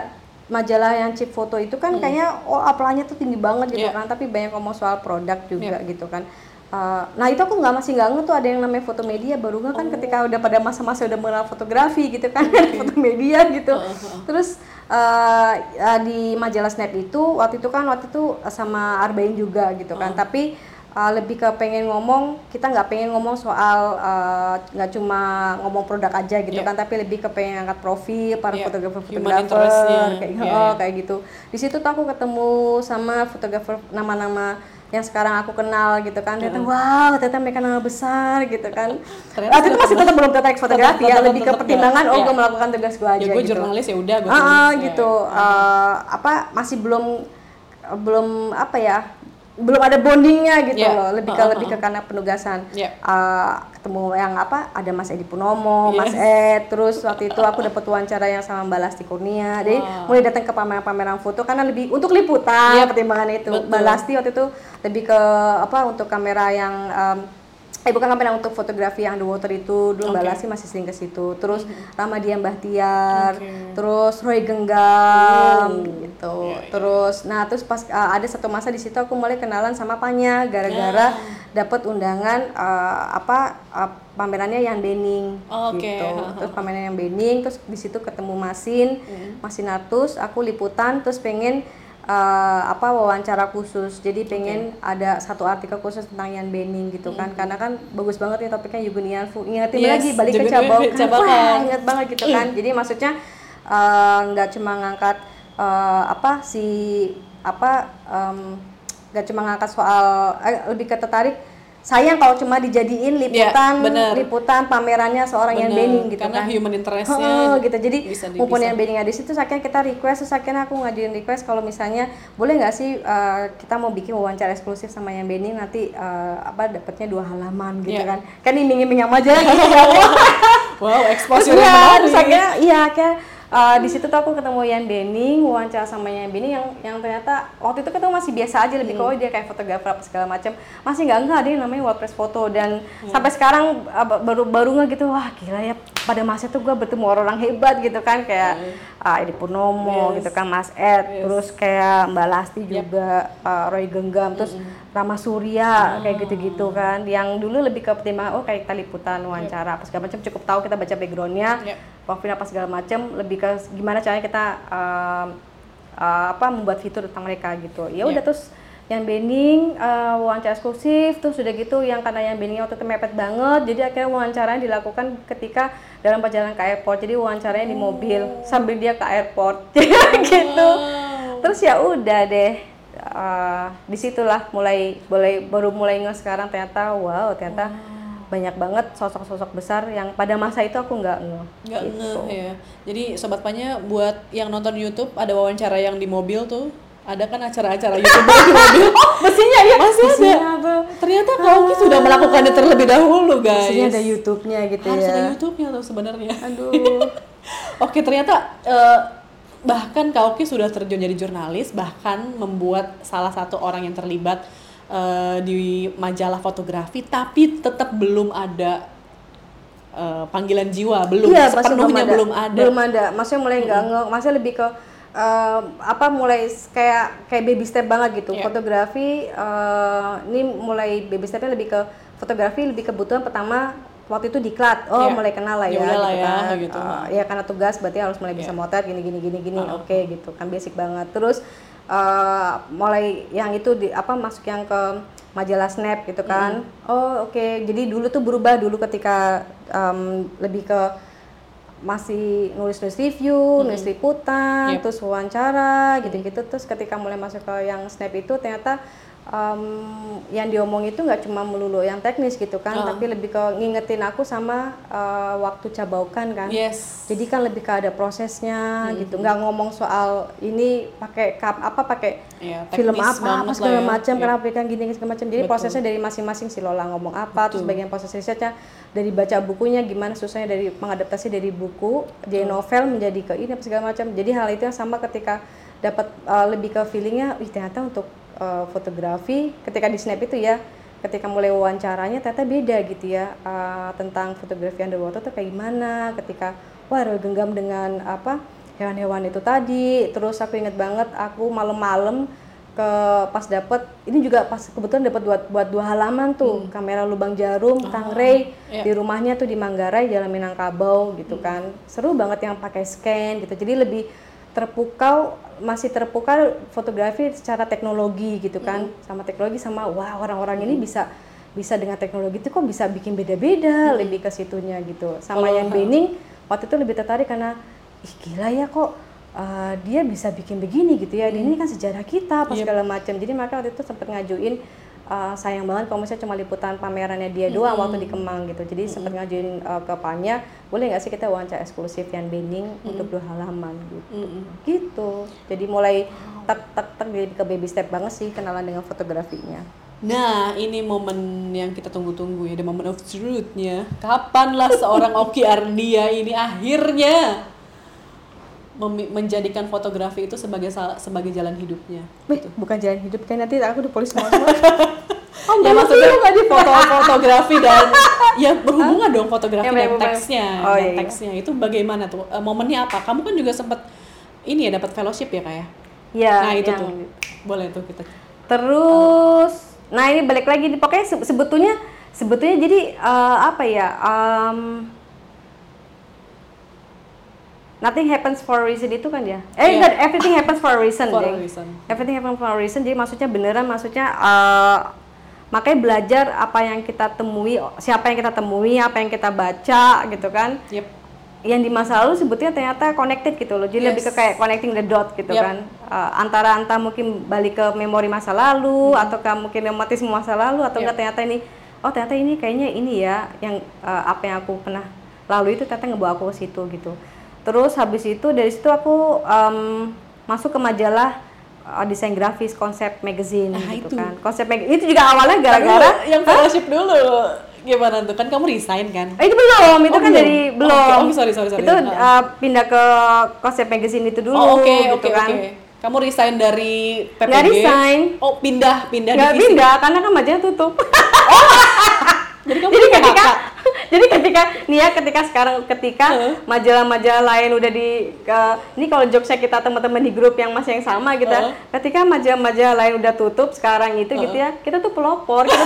majalah yang chip foto itu kan kayaknya oh apply-nya tuh tinggi banget gitu Hmm. Iya. kan tapi banyak ngomong soal produk juga gitu kan. Eh, nah itu aku nggak masih nggak nge tuh ada yang namanya foto media baru nggak kan ketika udah pada masa-masa udah mengenal fotografi gitu kan foto media gitu. Terus eh, di majalah Snap itu waktu itu kan waktu itu sama Arbain juga gitu kan tapi eh, lebih ke pengen ngomong kita nggak pengen ngomong soal eh, nggak cuma ngomong produk aja gitu Iya. kan tapi lebih ke pengen angkat profil para Iya, fotografer fotografer kayak Iya, oh, iya. kayak gitu. Di situ tuh aku ketemu sama fotografer nama-nama yang sekarang aku kenal gitu kan. Ternyata wow ternyata mereka nama besar gitu kan. Ternyata waktu itu masih tetap belum tertarik fotografi ya lebih ke pertimbangan oh Iya. gue melakukan tugas gue aja Ya gue gitu. jurnalis ya udah gue Ah, ah, tulis. gitu. Apa masih belum belum apa ya belum ada bondingnya gitu Iya. loh lebih ke Ah, ah, lebih ke karena penugasan Iya. Eh, ketemu yang apa ada Mas Edi Punomo, Mas Ed, terus waktu itu aku dapat wawancara yang sama Mbak Lasti Kurnia. Jadi mulai datang ke pameran-pameran foto karena lebih untuk liputan Iya, pertimbangan itu. betul. Mbak Lasti waktu itu lebih ke apa untuk kamera yang em, eh bukan kamera untuk fotografi yang underwater itu dulu Mbak Oke. Lasti masih sering ke situ. Terus Ramadian Bahtiar, Oke. terus Roy Genggam Oh, gitu. iya, iya. Terus nah terus pas uh, ada satu masa di situ aku mulai kenalan sama Panya gara-gara dapat undangan uh, apa uh, pamerannya yang Bening Oh, oke. gitu. Terus pameran yang Bening terus di situ ketemu Masin, Masinatus, aku liputan terus pengen uh, apa wawancara khusus. Jadi pengen ada satu artikel khusus tentang Yan Bening gitu kan. Karena kan bagus banget nih topiknya Yugenian Fu. Ingetin Yes, lagi balik ke Cabakan. Cabakan. Wah, ingat banget gitu kan. Jadi maksudnya eh, nggak cuma ngangkat eh, apa si apa nggak cuma ngangkat soal eh, lebih ke tertarik sayang kalau cuma dijadiin liputan bener. liputan pamerannya seorang yang Bener, Bening gitu karena kan human interest-nya Heeh, gitu jadi bisa. yang Bening ada di situ akhirnya kita request terus akhirnya aku ngajuin request kalau misalnya boleh nggak sih eh, kita mau bikin wawancara eksklusif sama yang Bening nanti eh, apa dapatnya dua halaman gitu Iya. kan kan iming-iming aja gitu ya Wow, exposure iya, yang menarik. terus akhirnya iya kayak eh, di situ tuh aku ketemu Yan Bening, wawancara sama Yan Bening yang yang ternyata waktu itu ketemu masih biasa aja lebih ke oh dia kayak fotografer apa segala macam. Masih nggak nggak ada yang namanya WordPress foto dan sampai sekarang eh, ba- baru baru nggak gitu wah gila ya pada masa itu gua bertemu orang-orang hebat gitu kan. Kayak ah, Edi Purnomo Yes. gitu kan Mas Ed, terus kayak Mbak Lasti Yep. juga eh, Roy Genggam, terus Rama Surya kayak gitu-gitu kan. Yang dulu lebih ke pertimbangan oh kayak kita liputan wawancara apa segala macam. Cukup tahu kita baca backgroundnya Yep. profil apa segala macam. Lebih ke gimana caranya kita um, uh, apa membuat fitur tentang mereka gitu. Ya udah Yep. terus yang Bening uh, wawancara eksklusif terus udah gitu yang karena yang Bening waktu itu mepet banget jadi akhirnya wawancaranya dilakukan ketika dalam perjalanan ke airport. Jadi wawancaranya di mobil sambil dia ke airport. Gitu. Terus ya udah deh uh, di situlah mulai mulai baru mulai nge sekarang ternyata wow ternyata banyak banget sosok-sosok besar yang pada masa itu aku nggak nge Nggak gitu. ngeh ya. Jadi sobat Panya buat yang nonton YouTube ada wawancara yang di mobil tuh. Ada kan acara-acara YouTuber di mobil. Mesinnya ya Masih ada. Mesinnya apa? Ternyata Kauki sudah melakukannya terlebih dahulu, guys. Mesinnya ada YouTube-nya gitu Harus ya ada YouTube-nya tuh sebenarnya. aduh Oke, ternyata eh, bahkan Kauki sudah terjun jadi jurnalis, bahkan membuat salah satu orang yang terlibat eh, di majalah fotografi, tapi tetap belum ada eh, panggilan jiwa, belum iya sepenuhnya belum ada. belum ada maksudnya mulai nggak nge maksudnya lebih ke eh, apa mulai kayak kayak baby step banget gitu Iya. fotografi eh, ini mulai baby stepnya lebih ke fotografi lebih kebutuhan pertama waktu itu diklat oh Iya. mulai kenal lah Ya ya, gitu ya, kan gitu. Eh, ya karena tugas berarti harus mulai bisa Iya. motret gini gini gini gini Uh-uh. oke gitu kan basic banget terus eh, mulai yang itu di apa masuk yang ke majalah snap gitu kan oh oke jadi dulu tuh berubah dulu ketika em, lebih ke masih nulis-nulis review, nulis liputan, Yep. terus wawancara, gitu-gitu. Terus ketika mulai masuk ke yang snap itu ternyata em, yang diomong itu nggak cuma melulu yang teknis gitu kan, Ah. tapi lebih ke ngingetin aku sama eh, waktu cabaukan kan. Yes. Jadi kan lebih ke ada prosesnya gitu, nggak ngomong soal ini pakai kap apa pakai Iya, film apa apa segala ya. macam, Iya. kenapa ikan gini segala macam. Jadi Betul. prosesnya dari masing-masing si Lola ngomong apa, terus Betul. bagian proses risetnya dari baca bukunya gimana susahnya dari mengadaptasi dari buku jadi novel menjadi ke ini apa segala macam. Jadi hal itu yang sama ketika dapat uh, lebih ke feelingnya, wih ternyata untuk uh, fotografi ketika di snap itu ya ketika mulai wawancaranya ternyata beda gitu ya uh, tentang fotografi underwater tuh kayak gimana ketika wah genggam dengan apa hewan-hewan itu tadi. Terus aku inget banget aku malam-malam ke pas dapet ini juga pas kebetulan dapat buat buat dua halaman tuh kamera lubang jarum Tangray iya. di rumahnya tuh di Manggarai Jalan Minangkabau gitu kan. Seru banget yang pakai scan gitu jadi lebih terpukau masih terpukau fotografi secara teknologi gitu kan. Sama teknologi sama wah orang-orang ini bisa bisa dengan teknologi itu kok bisa bikin beda-beda lebih ke situnya gitu. Sama Kalau- yang Bening waktu itu lebih tertarik karena ih gila ya kok uh, dia bisa bikin begini gitu ya. Dan ini kan sejarah kita apa Yep. segala macam. Jadi maka waktu itu sempat ngajuin uh, sayang banget kalau misalnya cuma liputan pamerannya dia doang waktu di Kemang gitu. Jadi sempat ngajuin uh, ke Panya boleh nggak sih kita wawancara eksklusif yang Bening untuk dua halaman gitu? Mm-mm. gitu. Jadi mulai tak tak tak jadi ke baby step banget sih kenalan dengan fotografinya. Nah, ini momen yang kita tunggu-tunggu ya, the moment of truth-nya. Kapanlah seorang Oki Ardia ini akhirnya menjadikan fotografi itu sebagai sebagai jalan hidupnya. Wih, bukan jalan hidup kan nanti aku di polisi semua Oh, ya maksudnya foto fotografi dan ya berhubungan dong fotografi Ya, dan bener-bener. teksnya, Oh, dan iya, iya. teksnya itu bagaimana tuh? Eh, momennya apa? Kamu kan juga sempat ini ya dapat fellowship ya kayak. ya nah, itu yang- tuh. Boleh tuh kita. Terus, nah ini balik lagi, pokoknya se- sebetulnya sebetulnya jadi eh, apa ya? um, nothing happens for a reason itu kan ya? Eh Iya. enggak, everything happens for a reason. For a reason. Everything happens for a reason. Jadi maksudnya beneran, maksudnya eh, makanya belajar apa yang kita temui, siapa yang kita temui, apa yang kita baca, gitu kan? Yep. yang di masa lalu sebetulnya ternyata connected gitu loh jadi lebih ke Yes. kayak connecting the dot gitu Yep. kan Uh, antara antara mungkin balik ke memori masa lalu atau ke mungkin reumatisme masa lalu atau Yep. enggak ternyata ini oh ternyata ini kayaknya ini ya yang uh, apa yang aku pernah lalu itu ternyata ngebawa aku ke situ gitu terus habis itu dari situ aku um, masuk ke majalah uh, desain grafis konsep magazine Nah, gitu itu. kan konsep mag- itu juga awalnya gara-gara yang fellowship dulu gimana tuh? Kan kamu resign kan? Eh, itu belum, itu Oh, kan belum. dari Oh, belum. oke. Oh, sorry, sorry, sorry. Itu uh, pindah ke konsep magazine itu dulu, oh, oke, gitu oke, kan. oke. Kamu resign dari PPG? Nggak resign. Oh, pindah, pindah Nggak divisi. pindah karena kan majalah tutup. Jadi kamu jadi di ketika? Jadi ketika nih ya ketika sekarang ketika majalah-majalah lain udah di ke- ini kalau jokesnya kita teman-teman di grup yang masih yang sama gitu ya. Heeh. ketika majalah-majalah lain udah tutup sekarang itu gitu ya kita tuh pelopor kita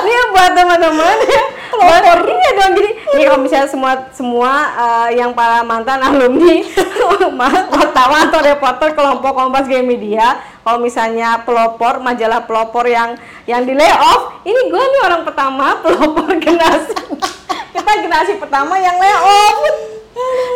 ini buat teman-teman ya. Pelopor. Ini dong gini. Ini kalau misalnya semua semua eh, yang para mantan alumni wartawan atau reporter kelompok kompas game media kalau misalnya pelopor majalah pelopor yang yang di layoff ini gue nih orang pertama pelopor generasi kita generasi pertama yang layoff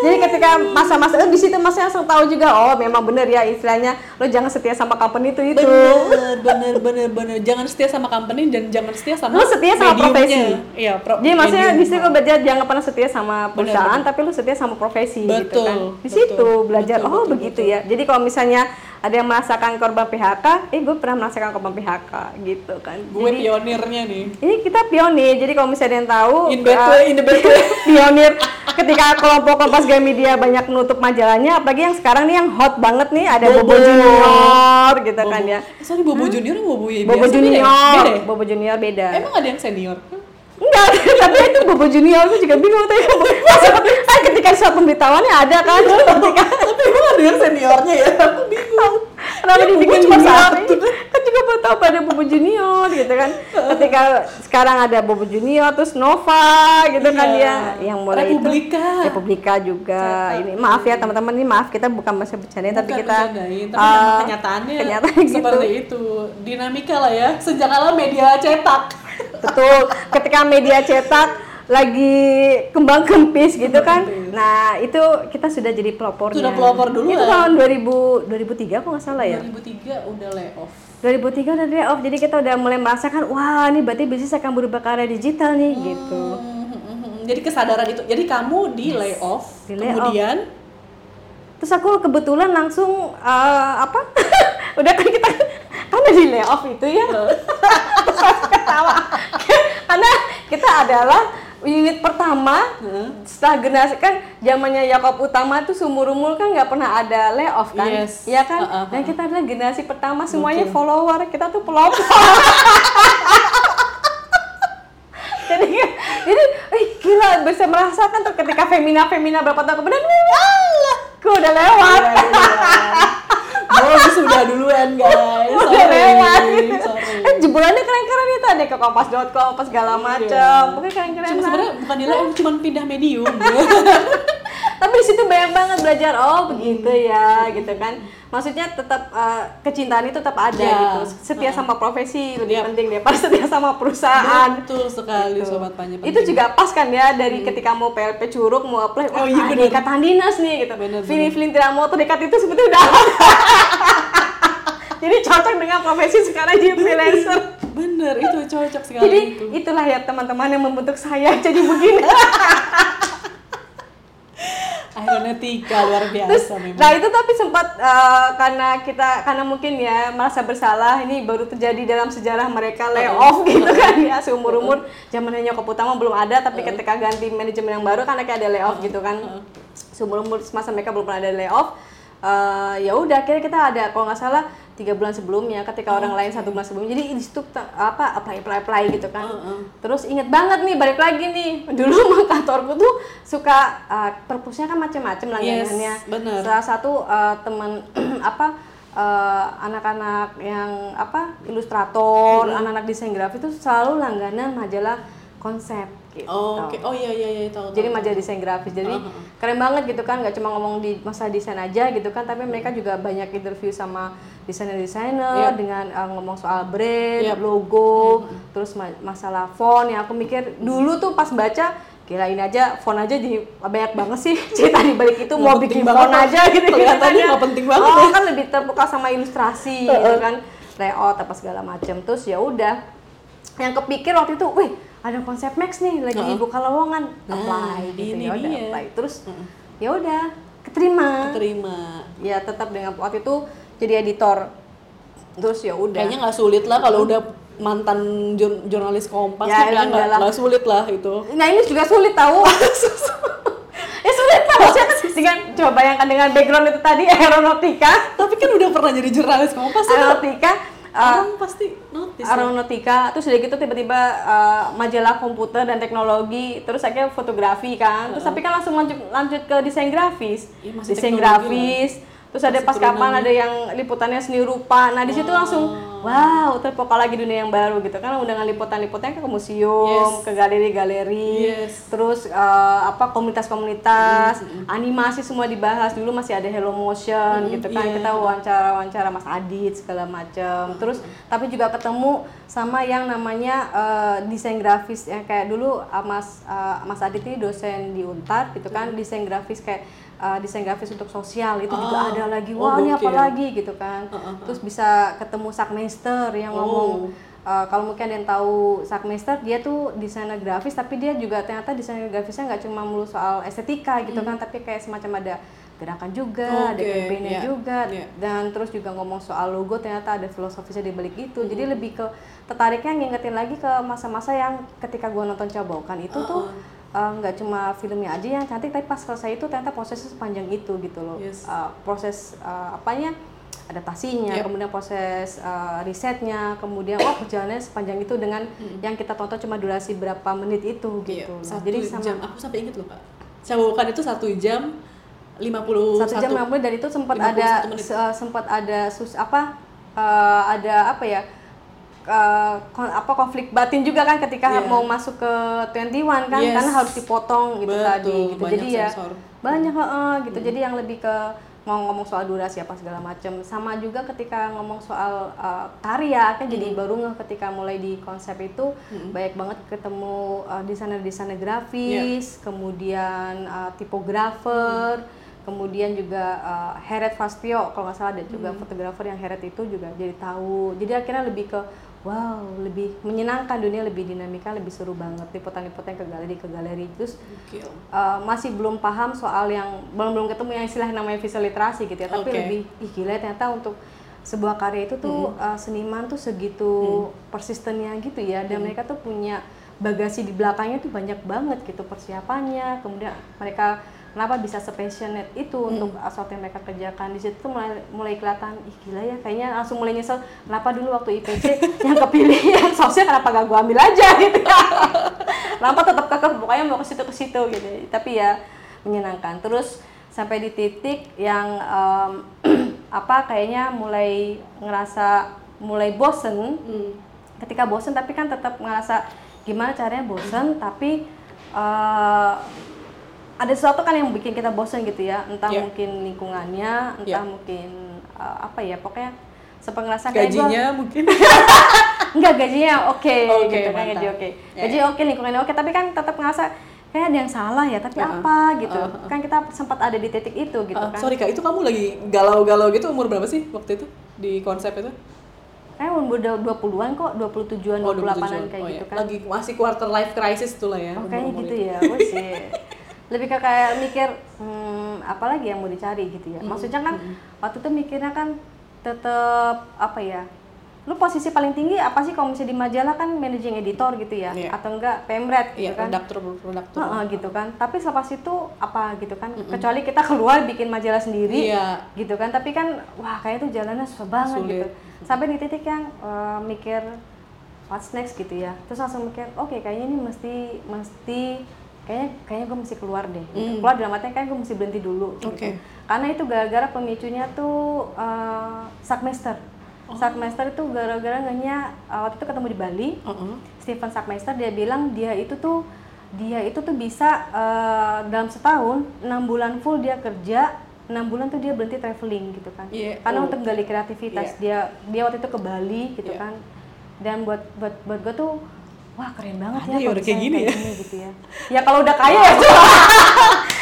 jadi ketika masa-masa eh, di situ masa langsung tahu juga oh memang bener ya istilahnya lo jangan setia sama company itu itu Bener, bener, bener, bener. Jangan setia sama company dan jangan setia sama Lu setia sama profesi. Iya, pro- Jadi maksudnya di situ lo belajar jangan pernah setia sama perusahaan, bener. tapi lu setia sama profesi gitu Betul, kan. Di situ belajar betul, oh betul, begitu betul. ya. Jadi kalau misalnya ada yang merasakan korban PHK, eh gue pernah merasakan korban PHK gitu kan. Gue Jadi pionirnya nih. ini kita pionir. Jadi kalau misalnya ada yang tahu In bad uh, way, in the bad way. pionir ketika kelompok Kompas Game Media banyak nutup majalahnya, apalagi yang sekarang nih yang hot banget nih ada Bobo, Bobo. Junior gitu kan Bobo. ya. Eh, Sorry, Bobo Junior Bobo biasa Bobo beda ya? Junior, Beda ya? Bobo Junior beda. Emang ada yang senior? Enggak, tapi itu Bobo Junior aku juga bingung tapi kan ketika suatu pemberitahuannya ada kan ketika Tapi emang ada yang seniornya ya? Aku bingung. kenapa Ya, dibikin cuma satu kan juga baru tahu pada Bobo Junior gitu kan ketika sekarang ada Bobo Junior terus Nova gitu kan Iya. ya yang mulai Republika. itu Republika juga ini maaf ya teman-teman ini maaf kita bukan masa bercanda tapi kita bercandain, tapi eh, kenyataannya kenyataan gitu seperti itu. Dinamika lah ya, sejak kala media cetak. Betul. Ketika media cetak lagi kembang kempis gitu kan. kempis. Nah, itu kita sudah jadi pelopornya. Sudah pelopor duluan. Itu tahun 2000 2003 kok nggak salah ya? 2003 udah layoff 2003 udah layoff. Jadi kita udah mulai merasakan wah, ini berarti bisnis akan berubah ke arah digital nih gitu. Hmm, jadi kesadaran itu jadi kamu di layoff Di layoff. kemudian Terus aku kebetulan langsung eh, apa? udah kan kita karena di layoff itu ya. Terus aku ketawa. karena kita adalah unit pertama setelah generasi kan zamannya Yakob Utama tuh sumur umur kan nggak pernah ada layoff kan, Yes. Iya kan? Uh, uh, Dan kita adalah generasi pertama semuanya Gokil. follower, kita tuh pelopor. jadi jadi eh, gila bisa merasakan tuh ketika Femina Femina berapa tahun kemudian Allah, gue udah lewat. oh sudah duluan guys. Udah Sorry, lewat. sorry. eh jebolannya keren-keren itu ada ke kompas.com apa segala macam pokoknya keren-keren Cuma sebenarnya bukan di layoff cuma pindah medium. Tapi di situ banyak banget belajar oh begitu ya gitu kan maksudnya tetap eh, kecintaan itu tetap ada Ya. gitu. Setia sama profesi lebih Yap. penting daripada setia sama perusahaan. Betul sekali Gitu. sobat panjang itu juga pas kan ya dari ketika mau PLP curug mau apply Oh, iya, bener. ikatan dinas nih gitu. Bener, Vini Flintiran mau terdekat itu sebetulnya udah jadi cocok dengan profesi sekarang jadi freelancer. Bener itu cocok sekali jadi itu. itulah ya teman-teman yang membentuk saya jadi begini aeronautika luar Terus, biasa memang. nah itu tapi sempat eh, karena kita karena mungkin ya merasa bersalah ini baru terjadi dalam sejarah mereka layoff gitu kan ya seumur umur zamannya nyokap utama belum ada tapi ketika ganti manajemen yang baru kan kayak ada layoff gitu kan. Seumur umur masa mereka belum pernah ada layoff eh, ya udah akhirnya kita ada kalau nggak salah tiga bulan sebelumnya ketika orang lain satu bulan sebelumnya. Jadi di situ apa apply apply apply gitu kan. Terus inget banget nih balik lagi nih. Dulu kantorku tuh suka uh, perpusnya kan macam-macam langganannya Yes, bener. salah satu uh, teman apa uh, anak-anak yang apa ilustrator anak-anak desain grafis itu selalu langganan majalah konsep gitu. Oh, oke. Oh iya iya iya tahu jadi tahu. majalah desain grafis. Jadi keren banget gitu kan nggak cuma ngomong di masa desain aja gitu kan tapi mereka juga banyak interview sama desainer-desainer Yep. dengan uh, ngomong soal brand Yep. logo terus ma- masalah font. Yang aku mikir dulu tuh pas baca gila ini aja font aja jadi banyak banget sih cerita di balik itu mau bikin font aja gitu. Kelihatannya nggak penting banget oh ya. kan lebih terbuka sama ilustrasi gitu kan layout apa segala macam terus ya udah yang kepikir waktu itu, wih ada konsep Max nih lagi Heeh. buka lowongan, Nah, apply gitu ini ya udah dia. apply terus ya udah keterima. terima Ya tetap dengan waktu itu jadi editor. Terus ya udah. kayaknya nggak sulit lah kalau udah mantan jur- jurnalis kompas Ya, kayaknya nggak nggak sulit lah itu Nah ini juga sulit tahu. ya sulit lah maksudnya kan dengan coba bayangkan dengan background itu tadi aeronautika, tapi kan udah pernah jadi jurnalis kompas aeronautika. Uh, orang pasti notice ya. aeronautika terus udah gitu tiba-tiba uh, majalah komputer dan teknologi terus akhirnya fotografi kan. Terus tapi kan langsung lanjut lanjut ke desain grafis. Masih desain grafis terus ada pas kapan ada yang liputannya seni rupa. Nah di situ langsung wow terbuka lagi dunia yang baru gitu kan. Undangan liputan-liputannya ke museum Yes. ke galeri-galeri. Yes. terus uh, apa komunitas-komunitas. Animasi semua dibahas. Dulu masih ada Hello Motion gitu kan. iya. kita wawancara-wawancara Mas Adit segala macam. Terus tapi juga ketemu sama yang namanya uh, desain grafis. Yang kayak dulu uh, Mas uh, Mas Adit ini dosen di Untar gitu kan. Desain grafis kayak uh, desain grafis untuk sosial itu juga Oh. ada lagi. Oh, wah ini apa lagi gitu kan. Terus bisa ketemu Sakmeister yang ngomong Oh. Uh, kalau mungkin ada yang tahu Sakmeister dia tuh desainer grafis tapi dia juga ternyata desainer grafisnya nggak cuma melulu soal estetika gitu kan tapi kayak semacam ada gerakan juga ada Oke, campaignnya iya, juga iya. dan terus juga ngomong soal logo ternyata ada filosofisnya di balik itu. Jadi lebih ke tertariknya ngingetin lagi ke masa-masa yang ketika gua nonton Cabokan itu tuh uh, nggak cuma filmnya aja yang cantik tapi pas selesai itu ternyata prosesnya sepanjang itu gitu loh. Yes. Uh, proses uh, apanya? Adaptasinya, Yep. kemudian proses uh, risetnya, kemudian oh perjalanannya sepanjang itu dengan yang kita tonton cuma durasi berapa menit itu Iya, gitu. Nah, satu jadi sama jam aku sampai inget loh kak Cabokan itu satu jam 51 satu. Jam lima menit dan itu sempat 51 ada sempat ada sus apa uh, ada apa ya uh, kon- apa konflik batin juga kan ketika Iya. mau masuk ke 21 kan Yes. karena harus dipotong gitu Betul, tadi gitu. banyak jadi ya sensor. banyak heeh, gitu. Jadi yang lebih ke mau ngomong soal durasi apa segala macam sama juga ketika ngomong soal uh, karya kan jadi baru ngeh ketika mulai di konsep itu. Banyak banget ketemu uh, desainer-desainer grafis kemudian uh, tipografer kemudian juga uh, Heret Fastio kalau nggak salah ada juga fotografer yang Heret itu juga jadi tahu. Jadi akhirnya lebih ke wow lebih menyenangkan dunia lebih dinamika lebih seru banget. Liputan-liputan ke galeri ke galeri. Terus uh, masih belum paham soal yang belum belum ketemu yang istilah namanya visual literasi gitu ya. Tapi Oke. lebih ih gila ternyata untuk sebuah karya itu tuh uh, seniman tuh segitu persistennya gitu ya. Dan mereka tuh punya bagasi di belakangnya tuh banyak banget gitu persiapannya. Kemudian mereka kenapa bisa sepassionate itu untuk sesuatu yang mereka kerjakan? Di situ mulai mulai kelihatan ih gila ya kayaknya langsung mulai nyesel kenapa dulu waktu IPC yang kepilih yang sosial kenapa gak gua ambil aja? Gitu. Kenapa tetap kekeh pokoknya mau ke situ ke situ gitu. Tapi ya menyenangkan. Terus sampai di titik yang em, apa kayaknya mulai ngerasa mulai bosen. Hmm. ketika bosen tapi kan tetap ngerasa gimana caranya bosen tapi eh, ada sesuatu kan yang bikin kita bosen gitu ya entah Iya. mungkin lingkungannya entah Iya. mungkin eh, apa ya pokoknya sempat ngerasa kayak gua- Gajinya mungkin. Enggak gajinya oke Oke, gitu kan gaji oke. Ya, Gaji oke lingkungannya oke tapi kan tetap ngerasa kayak ada yang salah ya tapi Uh-uh. apa gitu. Uh-uh. Kan kita sempat ada di titik itu gitu Ah, kan. sorry kak, itu kamu lagi galau-galau gitu umur berapa sih waktu itu di konsep itu? Kayak udah 20-an kok, 27-an, 28-an 27. kayak Oh, gitu iya. kan. Lagi masih quarter life crisis tuh lah ya. Oh, kayaknya gitu itu. ya, oh sih. Lebih ke kayak mikir, hmm, apa lagi yang mau dicari gitu ya. Maksudnya kan waktu itu mikirnya kan tetap apa ya? Lu posisi paling tinggi apa sih kalau misalnya di majalah kan managing editor gitu ya, Iya. atau enggak pemret gitu Iya, kan. redaktur redaktur. Heeh, gitu kan. Tapi selepas itu apa gitu kan? Kecuali kita keluar bikin majalah sendiri, Iya. gitu kan. Tapi kan wah kayak itu jalannya susah banget Sulit. gitu. Sampai di titik yang eh, mikir what's next gitu ya. Terus langsung mikir, oke kayaknya ini mesti mesti kayaknya kayaknya gue mesti keluar deh. Gitu. Keluar dalam artinya kan gue mesti berhenti dulu. Gitu. Oke. Karena itu gara-gara pemicunya tuh uh, Sackmeister. Oh. Sackmeister itu gara-gara ngenya uh, waktu itu ketemu di Bali. Heeh. Stephen Sackmeister dia bilang dia itu tuh dia itu tuh bisa eh, dalam setahun enam bulan full dia kerja enam bulan tuh dia berhenti traveling gitu kan Iya, karena oh. untuk gali kreativitas dia dia waktu itu ke Bali gitu Iya. kan dan buat buat buat gue tuh wah keren banget Ada ya ya udah kayak gini ya? gitu ya ya kalau udah kaya ya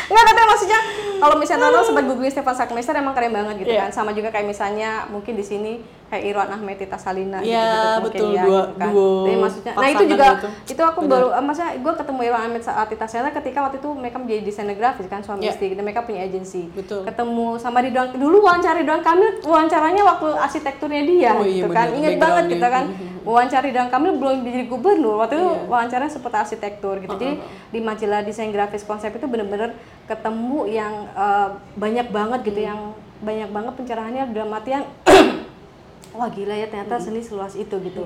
Enggak, tapi maksudnya kalau misalnya nonton sempat googling Stefan Sackmeister emang keren banget gitu Iya. kan. Sama juga kayak misalnya mungkin di sini kayak Irwan Ahmed Tita Salina Iya, gitu, mungkin betul, ya, dua- gitu kan. duo maksudnya nah itu juga gitu. itu aku baru eh, maksudnya gue ketemu Irwan Ahmed saat Tita Salina ketika waktu itu mereka menjadi desainer grafis kan suami Iya. istri gitu. Mereka punya agensi. Betul. Ketemu sama Ridwan dulu wawancara Ridwan Kamil wawancaranya waktu arsitekturnya dia Oh iya, gitu kan. bener, Ingat banget kita kan wawancara Ridwan Kamil belum jadi gubernur waktu itu Iya. wawancara seputar arsitektur gitu. Jadi di majalah desain grafis konsep itu bener-bener ketemu yang eh, banyak banget gitu Hmm. yang banyak banget pencerahannya dalam artian wah gila ya ternyata Hmm. seni seluas itu gitu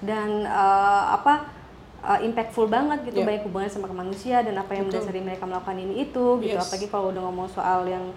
dan eh, apa eh, impactful banget gitu Yeah. banyak hubungan sama ke manusia dan apa yang Betul. mendasari mereka melakukan ini itu gitu Yes. apalagi kalau udah ngomong soal yang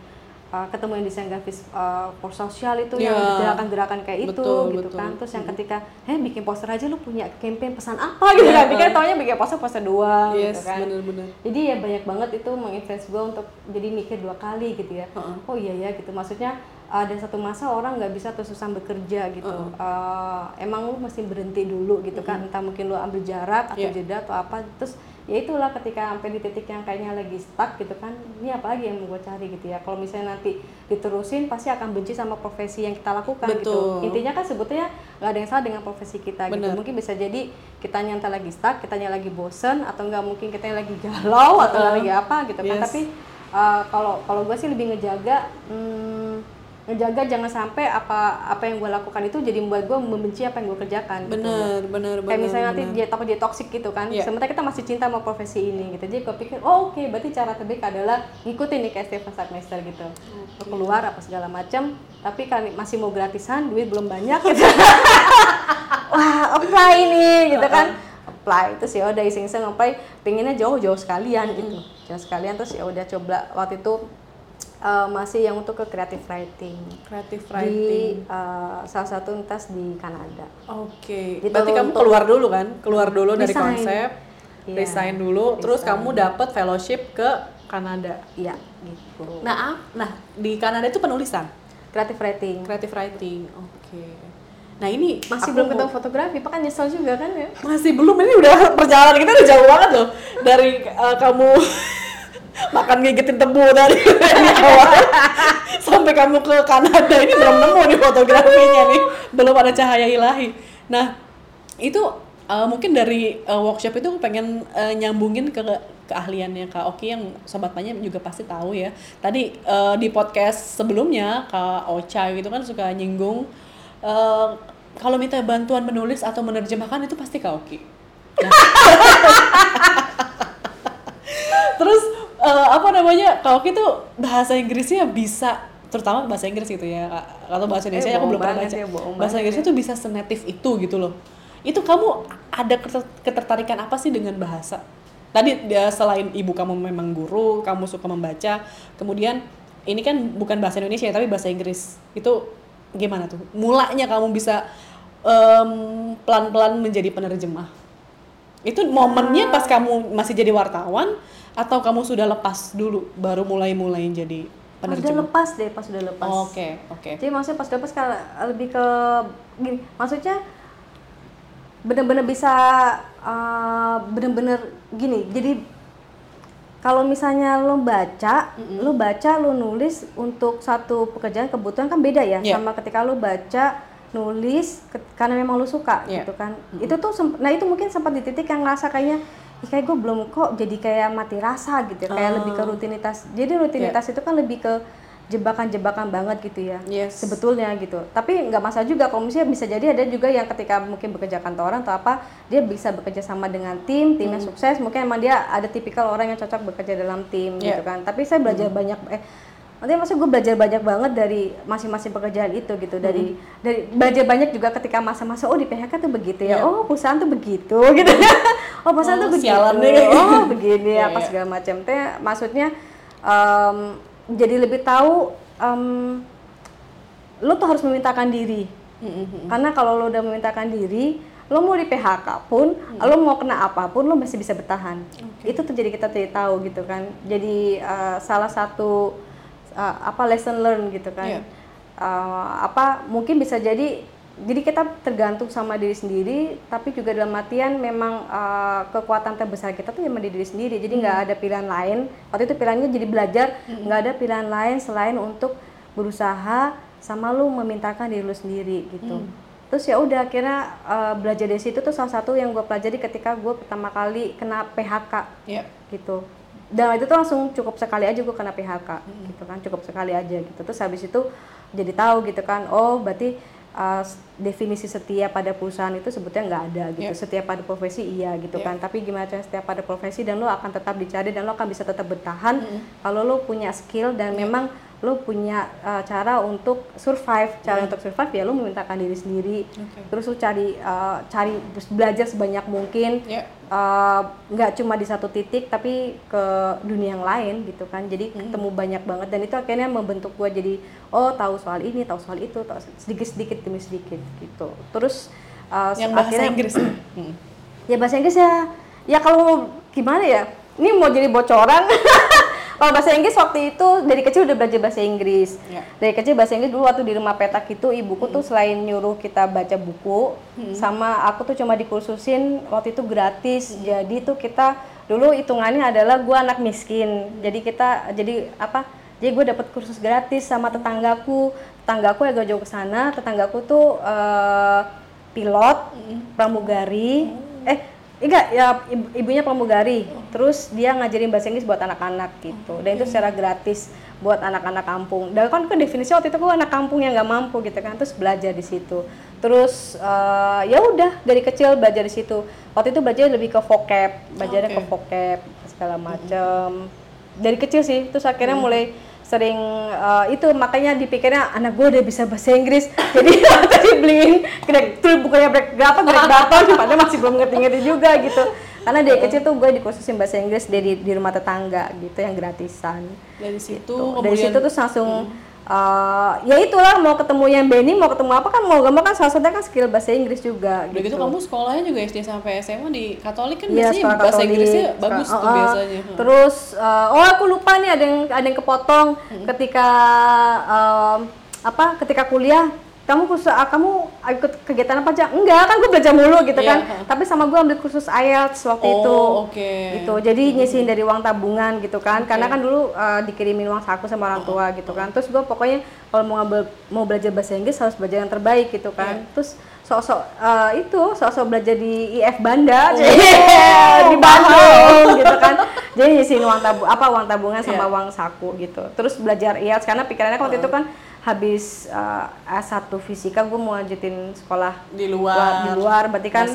uh, ketemu yang desain grafis uh, for sosial itu Ya. yang gerakan-gerakan kayak itu Betul, gitu kan terus yang ketika eh bikin poster aja lu punya campaign pesan apa gitu Ya. kan pikir taunya bikin poster poster doang Yes, gitu kan bener-bener. jadi ya banyak banget itu menginfluence gue untuk jadi mikir dua kali gitu ya Heeh. oh iya ya gitu maksudnya ada satu masa orang nggak bisa terus-terusan bekerja gitu Eh, emang lu mesti berhenti dulu gitu kan entah mungkin lu ambil jarak atau Iya. jeda atau apa terus ya itulah ketika sampai di titik yang kayaknya lagi stuck gitu kan ini apa lagi yang mau gue cari gitu ya kalau misalnya nanti diterusin pasti akan benci sama profesi yang kita lakukan gitu Betul. intinya kan sebetulnya nggak ada yang salah dengan profesi kita gitu Benar. mungkin bisa jadi kita nyanta lagi stuck kitanya lagi bosen atau enggak mungkin kita lagi galau atau Uh-uh. lagi apa gitu kan Yes. tapi uh, kalau kalau gue sih lebih ngejaga hmm, ngejaga jangan sampai apa apa yang gue lakukan itu jadi membuat gue membenci apa yang gue kerjakan gitu. Bener, bener, kayak bener, misalnya nanti bener. dia takut dia toxic gitu kan Iya. sementara kita masih cinta sama profesi ini gitu. Jadi gue pikir oh oke berarti cara terbaik adalah ngikutin nih kayak Stephen Sackmeister gitu. Lu keluar apa segala macam tapi kan masih mau gratisan duit belum banyak. Gitu wah apply nih gitu kan. Apply terus ya udah iseng-iseng apply pengennya jauh-jauh sekalian gitu. Jauh sekalian terus ya udah coba waktu itu eh, masih yang untuk ke creative writing Creative di writing. eh, salah satu universitas di Kanada Oke. Gitu Berarti kamu keluar dulu kan? Keluar dulu dari Resign. konsep. Iya, Resign dulu, terus resign. kamu dapat fellowship ke Kanada. Iya, gitu. Nah, ap- nah di Kanada itu penulisan, Creative writing. creative writing. Oke. Nah ini Masih aku belum ketemu fotografi, Pak kan nyesel juga kan ya? Masih belum, ini udah perjalanan kita udah jauh banget loh dari uh, kamu makan gigitin tebu awal sampai kamu ke Kanada ini belum nemu nih fotografinya nih, belum ada cahaya ilahi. Nah itu uh, mungkin dari uh, workshop itu pengen uh, nyambungin ke keahliannya Kak Oki yang sobat tanya juga pasti tahu ya. Tadi uh, di podcast sebelumnya Kak Ocha gitu kan suka nyinggung uh, kalau minta bantuan menulis atau menerjemahkan itu pasti Kak Oki. Nah, terus eh, apa namanya? Oki tuh bahasa Inggrisnya bisa terutama bahasa Inggris gitu ya kalau bahasa Indonesia Eh, aku belum pernah baca. ya, bahasa Inggrisnya tuh bisa senetif itu gitu loh. Itu kamu ada keter- ketertarikan apa sih dengan bahasa? Tadi dia selain ibu kamu memang guru kamu suka membaca kemudian ini kan bukan bahasa Indonesia ya, tapi bahasa Inggris. Itu gimana tuh? Mulanya kamu bisa em, pelan-pelan menjadi penerjemah. Itu momennya pas kamu masih jadi wartawan atau kamu sudah lepas dulu baru mulai-mulai jadi penerjemah lepas deh, pas udah lepas. oke oke Jadi maksudnya pas lepas kalau lebih ke gini, maksudnya bener-bener bisa uh, bener-bener gini. Jadi kalau misalnya lo baca, lo baca, lo nulis untuk satu pekerjaan kebutuhan kan beda ya, Iya. sama ketika lo baca nulis ke- karena memang lo suka Iya. gitu kan. Itu tuh nah itu mungkin sempat di titik yang ngerasa kayaknya "Ih, kayak gue belum kok jadi kayak mati rasa gitu, kayak Ah. lebih ke rutinitas. Jadi rutinitas itu kan lebih ke jebakan-jebakan banget gitu ya Yes. sebetulnya gitu tapi nggak masalah juga kalau misalnya bisa jadi ada juga yang ketika mungkin bekerja kantoran atau apa dia bisa bekerja sama dengan tim timnya Hmm. sukses mungkin emang dia ada tipikal orang yang cocok bekerja dalam tim Yeah. gitu kan tapi saya belajar Hmm. banyak eh nanti maksud gue belajar banyak banget dari masing-masing pekerjaan itu gitu dari Hmm. dari belajar banyak juga ketika masa-masa oh di PHK tuh begitu ya Yeah. oh perusahaan tuh begitu gitu oh perusahaan Oh, tuh begitu deh. oh begini Yeah, apa yeah. segala macam teh maksudnya em, jadi lebih tahu em, lo tuh harus memintakan diri Mm-mm. karena kalau lo udah memintakan diri lo mau di PHK pun lo mau kena apa pun lo masih bisa bertahan itu tuh jadi kita jadi tahu gitu kan jadi eh, salah satu eh, apa lesson learn gitu kan. Iya. Eh, apa mungkin bisa jadi jadi kita tergantung sama diri sendiri tapi juga dalam artian memang eh, kekuatan terbesar kita tuh emang di diri sendiri. Jadi nggak ada pilihan lain. Waktu itu pilihannya jadi belajar nggak ada pilihan lain selain untuk berusaha sama lu memintakan diri lu sendiri gitu. Terus ya udah akhirnya eh, belajar dari situ tuh salah satu yang gue pelajari ketika gue pertama kali kena PHK Iya. gitu dan itu tuh langsung cukup sekali aja gue kena PHK gitu kan cukup sekali aja gitu. Terus habis itu jadi tahu gitu kan oh berarti uh, definisi setia pada perusahaan itu sebetulnya nggak ada gitu. Yeah. setia pada profesi iya gitu Yeah. kan. Tapi gimana cara setia pada profesi dan lo akan tetap dicari dan lo akan bisa tetap bertahan kalau lo punya skill dan memang lo punya uh, cara untuk survive. Cara untuk survive ya lo memintakan diri sendiri. Oke. terus lo cari uh, cari belajar sebanyak mungkin. Iya. Uh, nggak cuma di satu titik tapi ke dunia yang lain gitu kan. Jadi ketemu banyak banget. Dan itu akhirnya membentuk gua jadi oh tahu soal ini tahu soal itu tahu sedikit sedikit demi sedikit gitu. Terus uh, Yang bahasa akhirnya- Inggris. Mm. ya bahasa Inggris ya. Ya kalau gimana ya? Ini mau jadi bocoran kalau bahasa Inggris waktu itu dari kecil udah belajar bahasa Inggris. Ya. dari kecil bahasa Inggris dulu waktu di rumah petak itu ibuku tuh selain nyuruh kita baca buku sama aku tuh cuma dikursusin waktu itu gratis. Jadi tuh kita dulu hitungannya adalah gua anak miskin. Jadi kita jadi apa jadi gue dapat kursus gratis sama tetanggaku. Tetanggaku agak jauh ke sana tetanggaku tuh eh, pilot pramugari. Eh enggak ya ibu- ibunya pramugari. Terus dia ngajarin bahasa Inggris buat anak-anak gitu. Dan itu secara gratis buat anak-anak kampung. Dan kan kan definisi waktu itu gue anak kampung yang nggak mampu gitu kan terus belajar di situ. Terus eh, ya udah dari kecil belajar di situ. Waktu itu belajar lebih ke vocab belajarnya ke Oke. vocab segala macam dari kecil sih terus akhirnya mulai sering eh, itu makanya dipikirnya anak gue udah bisa bahasa Inggris. Jadi tadi beliin grek tuh bukannya break berapa grek Barton padahal masih belum ngerti-ngerti juga gitu. Karena dari kecil tuh gue dikursusin bahasa Inggris dari di rumah tetangga gitu yang gratisan. Dari situ Tuh, kemudian dari situ terus langsung eh, ya itulah mau ketemu yang Benny mau ketemu apa kan mau gambar kan salah satunya kan skill bahasa Inggris juga Udah gitu kamu sekolahnya juga SD sampai SMA di Katolik kan Iya, biasanya bahasa Katolik. Inggrisnya bagus Sekolah- tuh uh-uh. biasanya. Hmm. Terus uh, oh aku lupa nih ada yang ada yang kepotong Hmm. ketika um, apa ketika kuliah kamu kursus ah, kamu ikut kegiatan apa aja? Enggak, kan gue belajar mulu gitu Iya, kan. Tapi sama gue ambil kursus IELTS waktu Oh, itu. oke. Gitu. Jadi nyisihin dari uang tabungan gitu kan. Karena kan dulu uh, dikirimin uang saku sama orang tua gitu kan. Terus gue pokoknya kalau mau ngambil mau belajar bahasa Inggris harus belajar yang terbaik gitu kan. Iya. Terus sok-sok uh, itu sok-sok belajar di IF Banda Oh, di Bandung gitu kan jadi nyisihin uang tabu apa uang tabungan sama Iya. uang saku gitu terus belajar IELTS karena pikirannya waktu itu kan habis uh, S1 fisika gue mau lanjutin sekolah Di luar. di luar berarti kan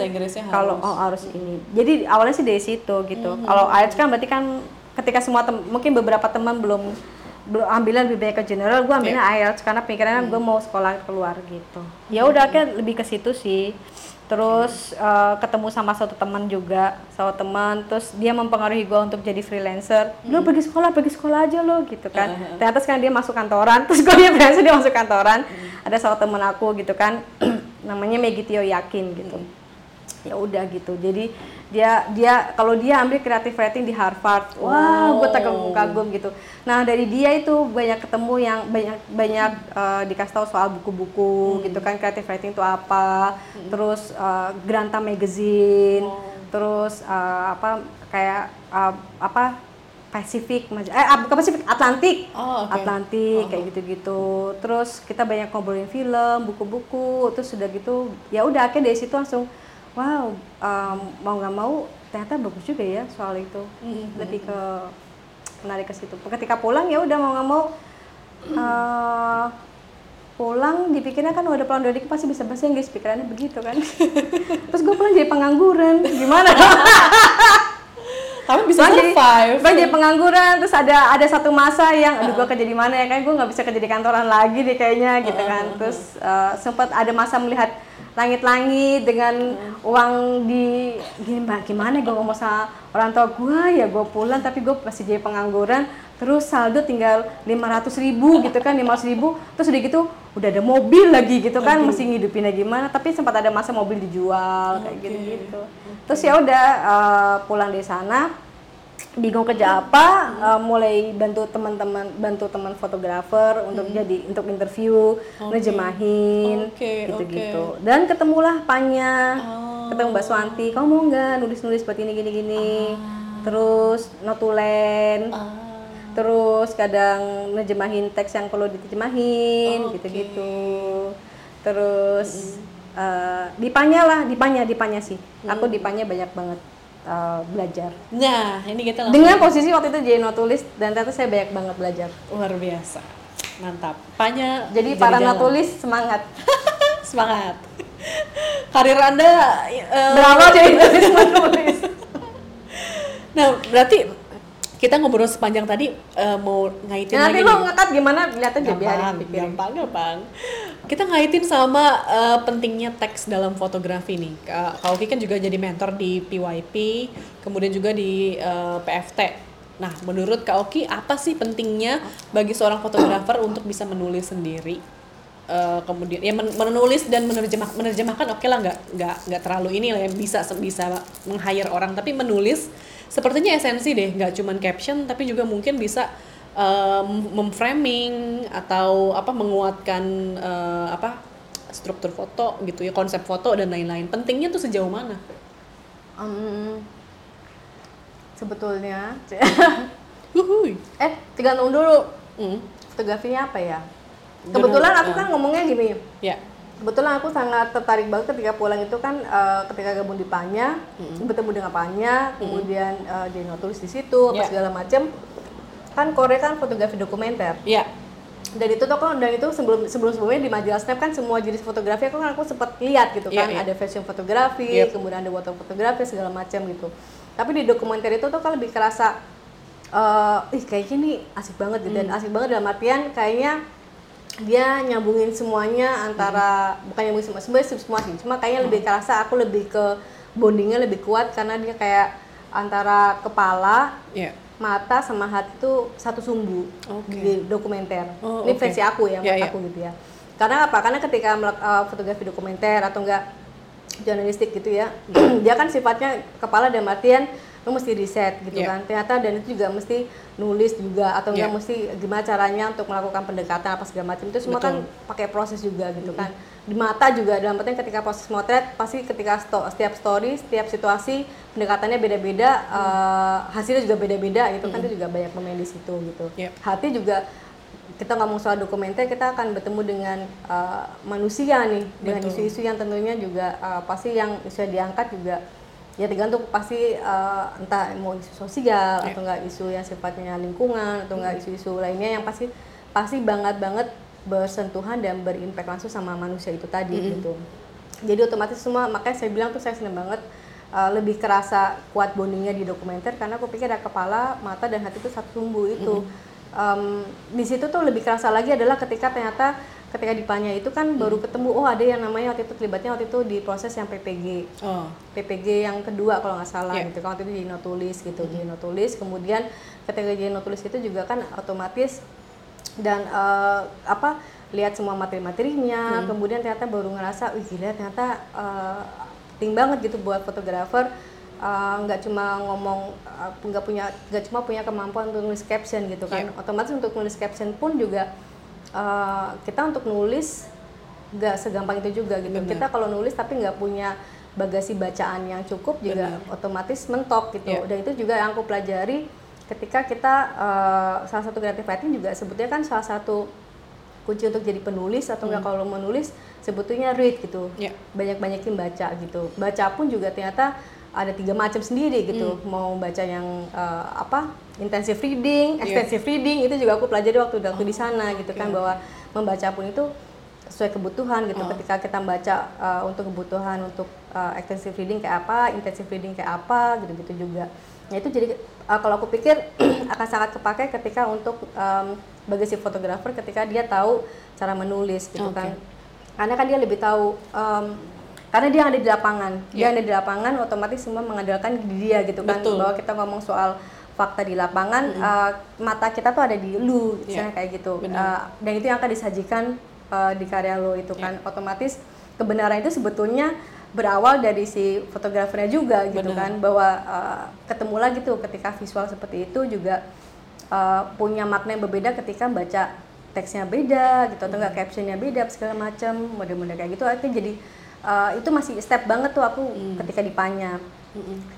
kalau harus. oh harus ini. Jadi awalnya sih dari situ gitu. Kalau IELTS kan berarti kan ketika semua tem- mungkin beberapa teman belum belum ambilnya lebih banyak ke general gue ambilnya IELTS karena pikirannya gue mau sekolah keluar gitu. Ya udah akhirnya lebih ke situ sih terus eh, ketemu sama satu teman juga sama teman. Terus dia mempengaruhi gue untuk jadi freelancer. Lu pergi sekolah pergi sekolah aja lo gitu kan. Ternyata sekarang dia masuk kantoran. Terus gue dia freelancer dia masuk kantoran. Ada salah teman aku gitu kan. Namanya Maggie Tio Yakin gitu ya udah gitu. Jadi dia dia kalau dia ambil creative writing di Harvard. Wah gue kagum kagum gitu. Nah dari dia itu banyak ketemu yang banyak banyak eh, dikasih tahu soal buku-buku gitu kan. Creative writing itu apa. Terus eh, Granta magazine. Terus eh, apa kayak eh, apa Pacific eh ah, bukan Pacific Atlantik. Oh, oke. Atlantik kayak gitu-gitu. Terus kita banyak ngobrolin film buku-buku terus sudah gitu ya udah akhirnya dari situ langsung wow um, mau nggak mau ternyata bagus juga ya soal itu. Lebih ke menarik ke situ. Ketika pulang ya udah mau nggak mau uh, pulang dipikirnya kan udah pulang dari pasti bisa bahasa Inggris pikirannya begitu kan. Terus gue pulang jadi pengangguran gimana? Tapi bisa Bang jadi, survive. Bang jadi pengangguran, terus ada ada satu masa yang, aduh gue kerja di mana ya? Kan, gue nggak bisa kerja di kantoran lagi deh kayaknya gitu kan. Terus eh, sempat ada masa melihat langit-langit dengan uang di gini mbak gimana gue ngomong sama orang tua gue ya gue pulang tapi gue masih jadi pengangguran. Terus saldo tinggal 500 ribu gitu kan 500 ribu. Terus udah gitu udah ada mobil lagi gitu kan mesti ngidupinnya gimana? Tapi sempat ada masa mobil dijual kayak gitu gitu terus ya udah eh, pulang dari sana bingung kerja apa eh, mulai bantu teman-teman bantu teman fotografer untuk jadi untuk interview ngejemahin Oke, gitu-gitu. dan ketemulah Panya Oh. ketemu Mbak Swanti kamu mau nggak nulis-nulis seperti ini gini-gini terus notulen Ah. terus kadang ngejemahin teks yang perlu diterjemahin Oke. gitu-gitu. Terus eh, dipanya lah dipanya dipanya sih. Aku dipanya banyak banget eh, belajar Nah, ini kita langsung dengan posisi waktu itu jadi notulis dan ternyata saya banyak banget belajar luar biasa. Mantap. Panya jadi para jalan. notulis semangat semangat. Karir Anda eh, berawal jadi notulis Nah, berarti kita ngobrol sepanjang tadi eh, mau ngaitin Nah, nanti lagi lo nih. ngekat gimana lihat aja gampang, pikirin. gampang, gampang. Kita ngaitin sama eh, pentingnya teks dalam fotografi nih. Kak Kak Oki kan juga jadi mentor di PYP, kemudian juga di eh, PFT. Nah, menurut Kak Oki apa sih pentingnya bagi seorang fotografer untuk bisa menulis sendiri? Eh, kemudian ya men- menulis dan menerjemah menerjemahkan oke lah nggak nggak nggak terlalu ini lah yang bisa bisa meng-hire orang tapi menulis sepertinya esensi deh nggak cuman caption tapi juga mungkin bisa um, memframing atau apa menguatkan eh, apa struktur foto gitu ya konsep foto dan lain-lain. Pentingnya tuh sejauh mana? Hmm, sebetulnya eh tergantung dulu. Hmm, fotografinya apa ya? Kebetulan aku eh. kan ngomongnya gini. Ya kebetulan aku sangat tertarik banget ketika pulang itu kan eh, ketika gabung di Panya bertemu dengan Panya kemudian eh, jadi nulis di situ apa Ya. segala macam kan Korea kan fotografi dokumenter ya dan itu tuh kan dan itu sebelum sebelum sebelumnya di majalah Snap kan semua jenis fotografi aku kan aku sempat lihat gitu Iya, kan iya. ada fashion fotografi Yep. kemudian ada water fotografi segala macam gitu tapi di dokumenter itu tuh kan lebih kerasa eh ih kayaknya ini asik banget gitu Hmm. dan asik banget dalam artian kayaknya dia nyambungin semuanya antara Hmm. bukan nyambungin semua sebenarnya semua sih cuma kayaknya lebih kerasa aku lebih ke bondingnya lebih kuat karena dia kayak antara kepala ya mata sama hati itu satu sumbu Oke. di dokumenter. Oh, Ini versi aku ya, Ya, menurut ya. aku gitu ya. Karena apa? Karena ketika uh, fotografi dokumenter atau enggak jurnalistik gitu ya, dia kan sifatnya kepala dan artian lu mesti riset gitu Ya. kan. Ternyata dan itu juga mesti nulis juga atau enggak Ya. mesti gimana caranya untuk melakukan pendekatan apa segala macam itu semua kan pakai proses juga gitu kan. Di mata juga dalam artian ketika proses motret pasti ketika sto- setiap story, setiap situasi pendekatannya beda-beda, eh, hasilnya juga beda-beda gitu kan itu juga banyak pemain di situ gitu. Yep. Hati juga kita ngomong soal dokumenter kita akan bertemu dengan uh, manusia nih dengan Betul. isu-isu yang tentunya juga uh, pasti yang isu yang diangkat juga ya tergantung pasti uh, entah mau isu sosial Ya. atau enggak isu yang sifatnya lingkungan atau enggak isu-isu lainnya yang pasti pasti banget banget bersentuhan dan berimpact langsung sama manusia itu tadi gitu. Jadi otomatis semua makanya saya bilang tuh saya seneng banget uh, lebih kerasa kuat bondingnya di dokumenter karena aku pikir ada kepala mata dan hati itu satu sumbu itu. Em, di situ tuh lebih kerasa lagi adalah ketika ternyata ketika di Panya itu kan baru ketemu oh ada yang namanya waktu itu terlibatnya waktu itu di proses yang PPG Oh, PPG yang kedua kalau nggak salah Iya. gitu kan waktu itu di notulis gitu di notulis kemudian ketika di notulis itu juga kan otomatis dan eh, apa lihat semua materi-materinya. Kemudian ternyata baru ngerasa wih gila ternyata eh, penting banget gitu buat fotografer eh, nggak cuma ngomong nggak punya nggak cuma punya kemampuan untuk nulis caption gitu kan. Otomatis untuk nulis caption pun juga eh, kita untuk nulis nggak segampang itu juga gitu Benar. kita kalau nulis tapi nggak punya bagasi bacaan yang cukup juga otomatis mentok gitu Iya. dan itu juga yang aku pelajari ketika kita eh, salah satu creative writing juga sebetulnya kan salah satu kunci untuk jadi penulis atau enggak kalau menulis sebetulnya read gitu Iya. banyak-banyakin baca gitu baca pun juga ternyata ada tiga macam sendiri gitu. Mau baca yang eh, apa intensive reading Iya. extensive reading itu juga aku pelajari waktu waktu di sana gitu kan bahwa membaca pun itu sesuai kebutuhan gitu. Ketika kita membaca uh, untuk kebutuhan untuk uh, extensive reading kayak apa intensive reading kayak apa gitu-gitu juga. Nah itu jadi uh, kalau aku pikir akan sangat kepakai ketika untuk um, bagi si fotografer ketika dia tahu cara menulis gitu Oke. kan. Karena kan dia lebih tahu um, karena dia yang ada di lapangan. Dia yang ada di lapangan otomatis semua mengandalkan di dia gitu kan. Betul. bahwa kita ngomong soal fakta di lapangan uh, mata kita tuh ada di lu Iya, misalnya kayak gitu. Benar. Uh, dan itu yang akan disajikan uh, di karya lo itu kan. Otomatis kebenaran itu sebetulnya berawal dari si fotografernya juga gitu Benar. kan. Bahwa uh, ketemu lagi tuh ketika visual seperti itu juga uh, punya makna yang berbeda ketika baca teksnya beda gitu atau enggak captionnya beda segala macam model-model kayak gitu. Itu jadi uh, itu masih step banget tuh aku ketika dipanya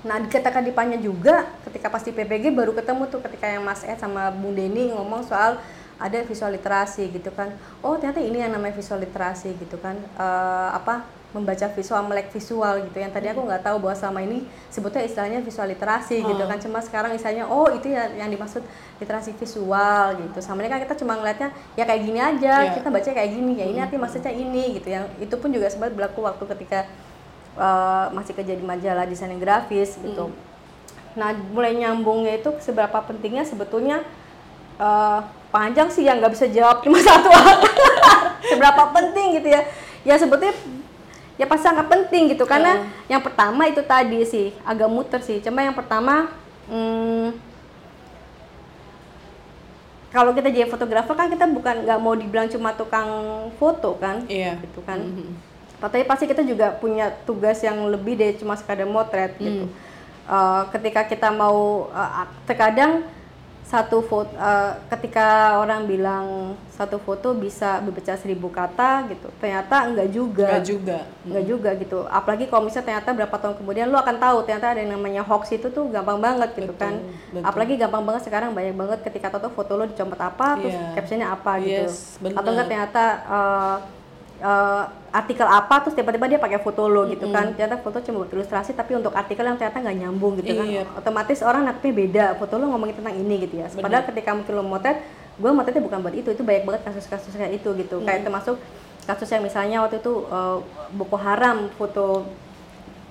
Nah, ketika dipanya juga, ketika pasti PPG baru ketemu tuh ketika yang Mas Ed sama Bung Denny ngomong soal ada visual literasi gitu kan. Oh, ternyata ini yang namanya visual literasi gitu kan. Eh, apa membaca visual, melek visual gitu. Yang tadi aku nggak tahu bahwa selama ini sebutnya istilahnya visual literasi gitu kan. Cuma sekarang istilahnya oh itu ya yang dimaksud literasi visual gitu. Sama ini kan kita cuma ngeliatnya ya kayak gini aja, Iya. kita baca kayak gini ya ini arti maksudnya ini gitu. Yang itu pun juga sempat berlaku waktu ketika eh, masih kerja di majalah desain grafis gitu. Nah, mulai nyambungnya itu seberapa pentingnya sebetulnya eh, panjang sih yang nggak bisa jawab cuma satu seberapa penting gitu ya. Ya sebetulnya ya pasti sangat penting gitu karena yang pertama itu tadi sih agak muter sih. Cuma yang pertama hmm, kalau kita jadi fotografer kan kita bukan nggak mau dibilang cuma tukang foto kan, Iya. gitu kan. Tapi pasti kita juga punya tugas yang lebih dari cuma sekadar motret gitu. Eh, ketika kita mau eh, terkadang satu foto ketika orang bilang satu foto bisa berbicara seribu kata gitu ternyata enggak juga Enggak juga. Enggak juga gitu. Apalagi kalau misalnya ternyata berapa tahun kemudian lu akan tahu ternyata ada yang namanya hoax itu tuh gampang banget gitu Betul, kan. betul. Apalagi gampang banget sekarang banyak banget ketika tahu foto lu dicomot apa terus Iya. captionnya apa gitu. Yes. Atau enggak ternyata eh, eh, artikel apa terus tiba-tiba dia pakai foto lo gitu kan. Ternyata foto cuma buat ilustrasi tapi untuk artikel yang ternyata nggak nyambung gitu Iya. kan. Otomatis orang nangkepnya beda. Foto lo ngomongin tentang ini gitu ya. Padahal ketika mungkin lo motret, gue motretnya bukan buat itu. Itu banyak banget kasus-kasus kayak itu gitu. Kayak termasuk kasus yang misalnya waktu itu eh, Boko Haram foto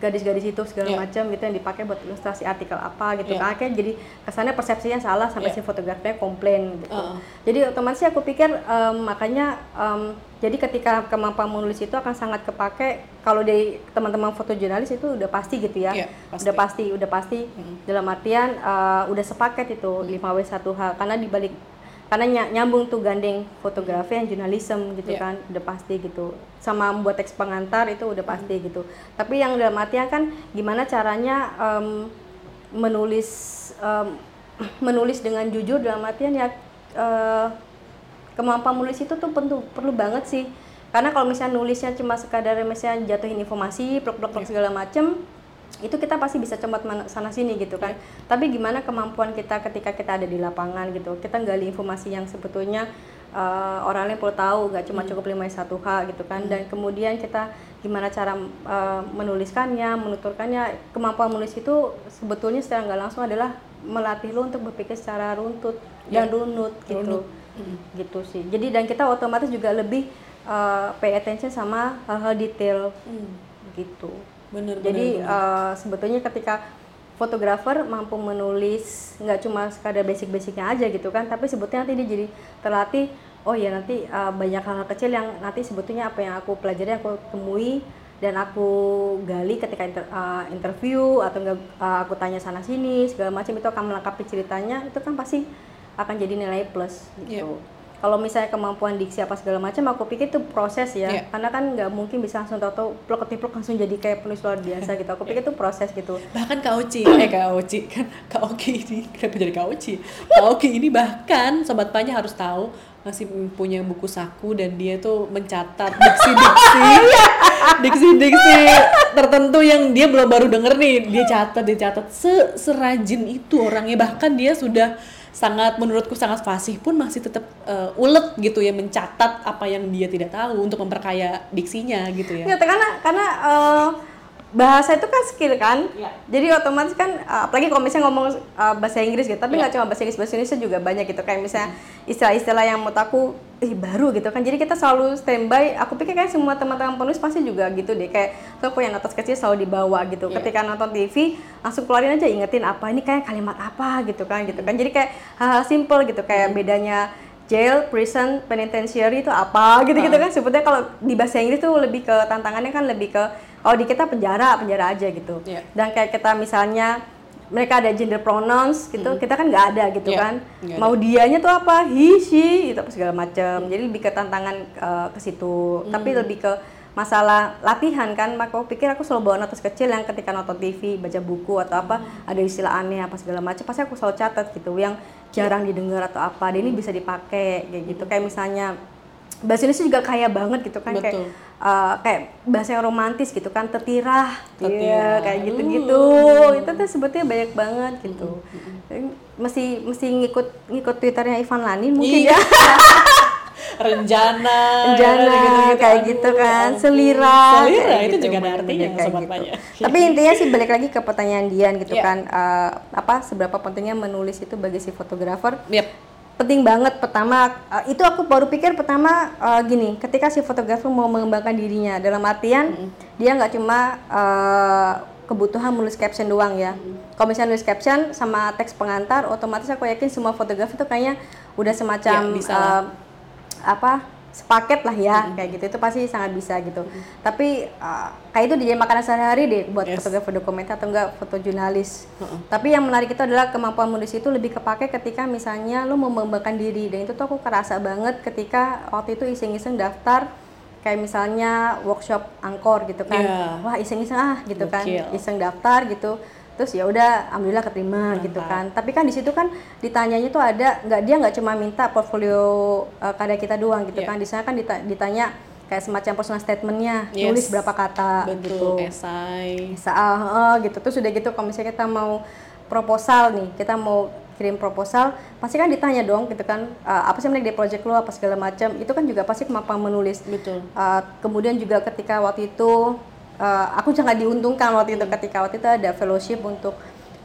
gadis-gadis itu segala Iya. macam gitu yang dipakai buat ilustrasi artikel apa gitu kan akhirnya jadi kesannya persepsinya salah sampai Iya. si fotografernya komplain gitu Heeh. jadi otomatis aku pikir em, makanya em, jadi ketika kemampuan menulis itu akan sangat kepake kalau dari teman-teman fotojurnalis itu udah pasti gitu ya Iya, pasti. udah pasti udah pasti dalam artian eh, udah sepaket itu 5W1H karena dibalik karena ny- nyambung tuh gandeng fotografi yang jurnalisme gitu Iya. kan udah pasti gitu. Sama membuat teks pengantar itu udah pasti gitu. Tapi yang dalam artian kan gimana caranya em, menulis em, menulis dengan jujur dalam artian ya eh, kemampuan menulis itu tuh perlu perlu banget sih. Karena kalau misalnya nulisnya cuma sekadar misalnya jatuhin informasi blok-blok segala macem itu kita pasti bisa cepat sana sini gitu kan. Tapi gimana kemampuan kita ketika kita ada di lapangan gitu? Kita gali informasi yang sebetulnya eh, orang lain perlu tahu nggak cuma cukup 51H gitu kan. Dan kemudian kita gimana cara eh, menuliskannya menuturkannya. Kemampuan menulis itu sebetulnya secara nggak langsung adalah melatih lo untuk berpikir secara runtut dan runut gitu. Gitu sih. Jadi dan kita otomatis juga lebih uh, pay attention sama hal-hal detail. Gitu Bener, jadi bener, bener. uh, sebetulnya ketika fotografer mampu menulis nggak cuma sekadar basic-basicnya aja gitu kan tapi sebetulnya nanti dia jadi terlatih oh ya nanti uh, banyak hal-hal kecil yang nanti sebetulnya apa yang aku pelajari aku temui dan aku gali ketika inter- uh, interview atau enggak uh, aku tanya sana sini segala macam itu akan melengkapi ceritanya itu kan pasti akan jadi nilai plus gitu. Iya. Kalau misalnya kemampuan diksi apa segala macam, aku pikir itu proses ya, Iya. karena kan nggak mungkin bisa langsung tahu-tahu plok ketiplok langsung jadi kayak penulis luar biasa gitu. Aku pikir itu proses gitu. bahkan Kak Oci, eh Kak Oci kan Kak Oki ini kenapa jadi Kak Oci? Kak Oki ini bahkan sobat panya harus tahu masih punya buku saku dan dia tuh mencatat diksi-diksi diksi-diksi tertentu yang dia belum baru denger nih dia catat dia catat se serajin itu orangnya bahkan dia sudah sangat menurutku sangat fasih pun masih tetap eh, ulet gitu ya mencatat apa yang dia tidak tahu untuk memperkaya diksinya gitu ya. Ya, karena karena eh, bahasa itu kan skill kan. Iya. Jadi otomatis kan eh, apalagi kalau misalnya ngomong eh, bahasa Inggris gitu, tapi Iya. nggak cuma bahasa Inggris bahasa Indonesia juga banyak gitu kayak misalnya istilah-istilah yang menurut aku ih baru gitu kan. Jadi kita selalu standby. Aku pikir kayak semua teman-teman penulis pasti juga gitu deh kayak tuh punya notas kecil selalu dibawa gitu. Iya. Ketika nonton TV langsung keluarin aja ingetin apa ini kayak kalimat apa gitu kan gitu kan. Jadi kayak hal-hal simple gitu kayak bedanya jail, prison, penitentiary itu apa gitu-gitu kan. Sebetulnya kalau di bahasa Inggris tuh lebih ke tantangannya kan lebih ke kalau di kita penjara, penjara aja gitu. Iya. Dan kayak kita misalnya mereka ada gender pronouns gitu, kita kan nggak ada gitu Iya, kan. Mau dianya tuh apa? He, she, itu apa segala macam. Jadi lebih ke tantangan eh, ke situ. Tapi lebih ke masalah latihan kan maka aku pikir aku selalu bawa notas kecil yang ketika nonton TV baca buku atau apa ada istilah aneh apa segala macam pasti aku selalu catat gitu yang jarang didengar atau apa dan ini bisa dipakai kayak gitu kayak misalnya bahasa Indonesia juga kaya banget gitu kan kayak Betul. Uh, kayak bahasa yang romantis gitu kan tetirah, Tetirah. Iya, kayak gitu-gitu itu tuh sebetulnya banyak banget gitu mesti mesti ngikut ngikut twitternya Ivan Lani mungkin Iya. ya Renjana, Rencana ya, gitu-gitu. kayak Aduh, gitu ya kan, selira, Selira kayak itu gitu, juga ada artinya kayak sobat gitu. banyak. Tapi intinya sih balik lagi ke pertanyaan Dian gitu Iya. kan, eh, apa seberapa pentingnya menulis itu bagi si fotografer? Yep. Penting banget. Pertama, eh, itu aku baru pikir pertama eh, gini, ketika si fotografer mau mengembangkan dirinya, dalam artian dia nggak cuma eh, kebutuhan menulis caption doang ya. Kalau misalnya nulis caption sama teks pengantar, otomatis aku yakin semua fotografer itu kayaknya udah semacam Ya, eh, apa sepaket lah ya kayak gitu. Itu pasti sangat bisa gitu. Tapi uh, kayak itu dijadi makanan sehari-hari deh buat Yes. fotografer dokumenter atau enggak fotojurnalis tapi yang menarik itu adalah kemampuan menulis itu lebih kepake ketika misalnya mau mengembangkan diri. Dan itu tuh aku kerasa banget ketika waktu itu iseng-iseng daftar kayak misalnya workshop angkor gitu kan. Iya. wah iseng-iseng ah gitu kan. Iseng daftar gitu terus ya udah alhamdulillah keterima gitu kan tapi kan di situ kan ditanyanya tuh ada nggak dia nggak cuma minta portfolio uh, karya kita doang gitu Iya. kan di sana kan dita- ditanya kayak semacam personal statementnya Yes. nulis berapa kata Betul, gitu esai. ah, ah, gitu terus udah gitu kalau misalnya kita mau proposal nih kita mau kirim proposal pasti kan ditanya dong gitu kan uh, apa sih menarik di project lo apa segala macam itu kan juga pasti kemampuan menulis Betul. Uh, kemudian juga ketika waktu itu uh, aku sangat diuntungkan waktu itu ketika waktu itu ada fellowship untuk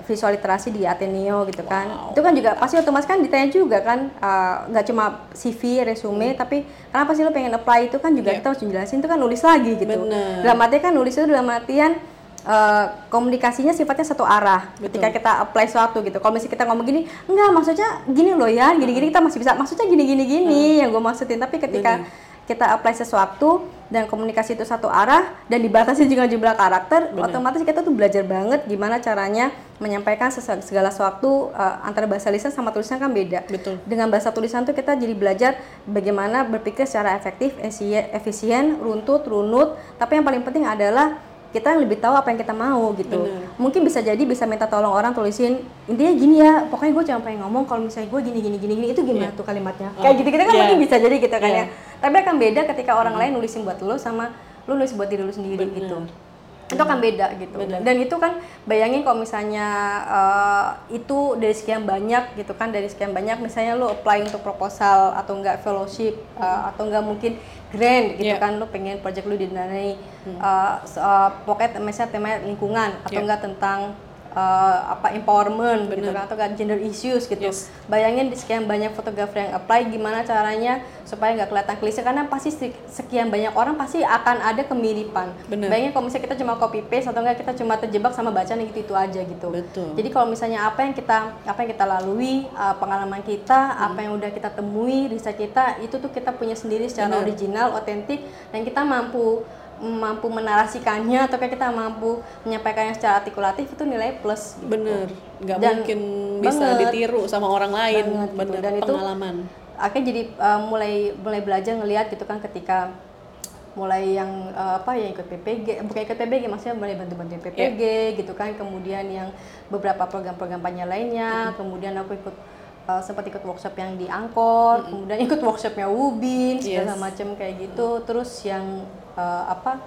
visual literasi di Ateneo gitu kan itu kan juga pasti otomatis kan ditanya juga kan uh, nggak cuma CV resume tapi kenapa sih lo pengen apply itu kan juga Iya. kita harus jelasin itu kan nulis lagi gitu Bener. dalam artian kan nulis itu dalam artian uh, komunikasinya sifatnya satu arah ketika kita apply suatu gitu. Kalau misalnya kita ngomong gini, enggak maksudnya gini loh ya, gini-gini kita masih bisa. Maksudnya gini-gini gini yang gue maksudin. Tapi ketika Bener. Kita apply sesuatu dan komunikasi itu satu arah dan dibatasi juga jumlah karakter, Bener. otomatis kita tuh belajar banget gimana caranya menyampaikan segala sesuatu uh, antara bahasa lisan sama tulisan kan beda. Betul. Dengan bahasa tulisan tuh kita jadi belajar bagaimana berpikir secara efektif, efisien, runtut, runut. Tapi yang paling penting adalah kita yang lebih tahu apa yang kita mau gitu. Bener. Mungkin bisa jadi bisa minta tolong orang tulisin intinya gini ya. Pokoknya gue cuma pengen ngomong kalau misalnya gue gini gini gini gini itu gimana Iya. tuh kalimatnya. Oh, Kayak gitu-gitu kan iya. mungkin bisa jadi gitu kan Iya. ya. Tapi akan beda ketika orang lain nulisin buat lo sama lo nulis buat diri lo sendiri Bener. gitu itu akan beda gitu Bener. dan itu kan bayangin kalau misalnya eh, itu dari sekian banyak gitu kan dari sekian banyak misalnya lo apply untuk proposal atau enggak fellowship eh, atau enggak mungkin grant gitu Yeah. kan lo pengen project lo didanai eh, se- eh, pokoknya misalnya tema lingkungan atau Yeah. enggak tentang eh, apa empowerment gitu Bener. kan atau enggak gender issues gitu Yes. bayangin di sekian banyak fotografer yang apply gimana caranya supaya nggak kelihatan klise karena pasti se- sekian banyak orang pasti akan ada kemiripan Bener. bayangin kalau misalnya kita cuma copy paste atau enggak kita cuma terjebak sama bacaan yang gitu itu aja gitu Betul. jadi kalau misalnya apa yang kita apa yang kita lalui uh, pengalaman kita apa yang udah kita temui riset kita itu tuh kita punya sendiri secara Bener. original otentik dan kita mampu mampu menarasikannya atau kayak kita mampu menyampaikannya secara artikulatif itu nilai plus gitu. Bener, nggak Dan- mungkin bisa banget. ditiru sama orang lain. Banget gitu. Bener, Dan itu pengalaman. akhirnya jadi uh, mulai mulai belajar ngelihat gitu kan ketika mulai yang uh, apa yang ikut PPG bukan ikut PPG maksudnya mulai bantu-bantu PPG gitu kan kemudian yang beberapa program-program lainnya kemudian aku ikut uh, sempat ikut workshop yang di Angkor kemudian ikut workshopnya Ubin segala Yes. macam kayak gitu. Terus yang uh, apa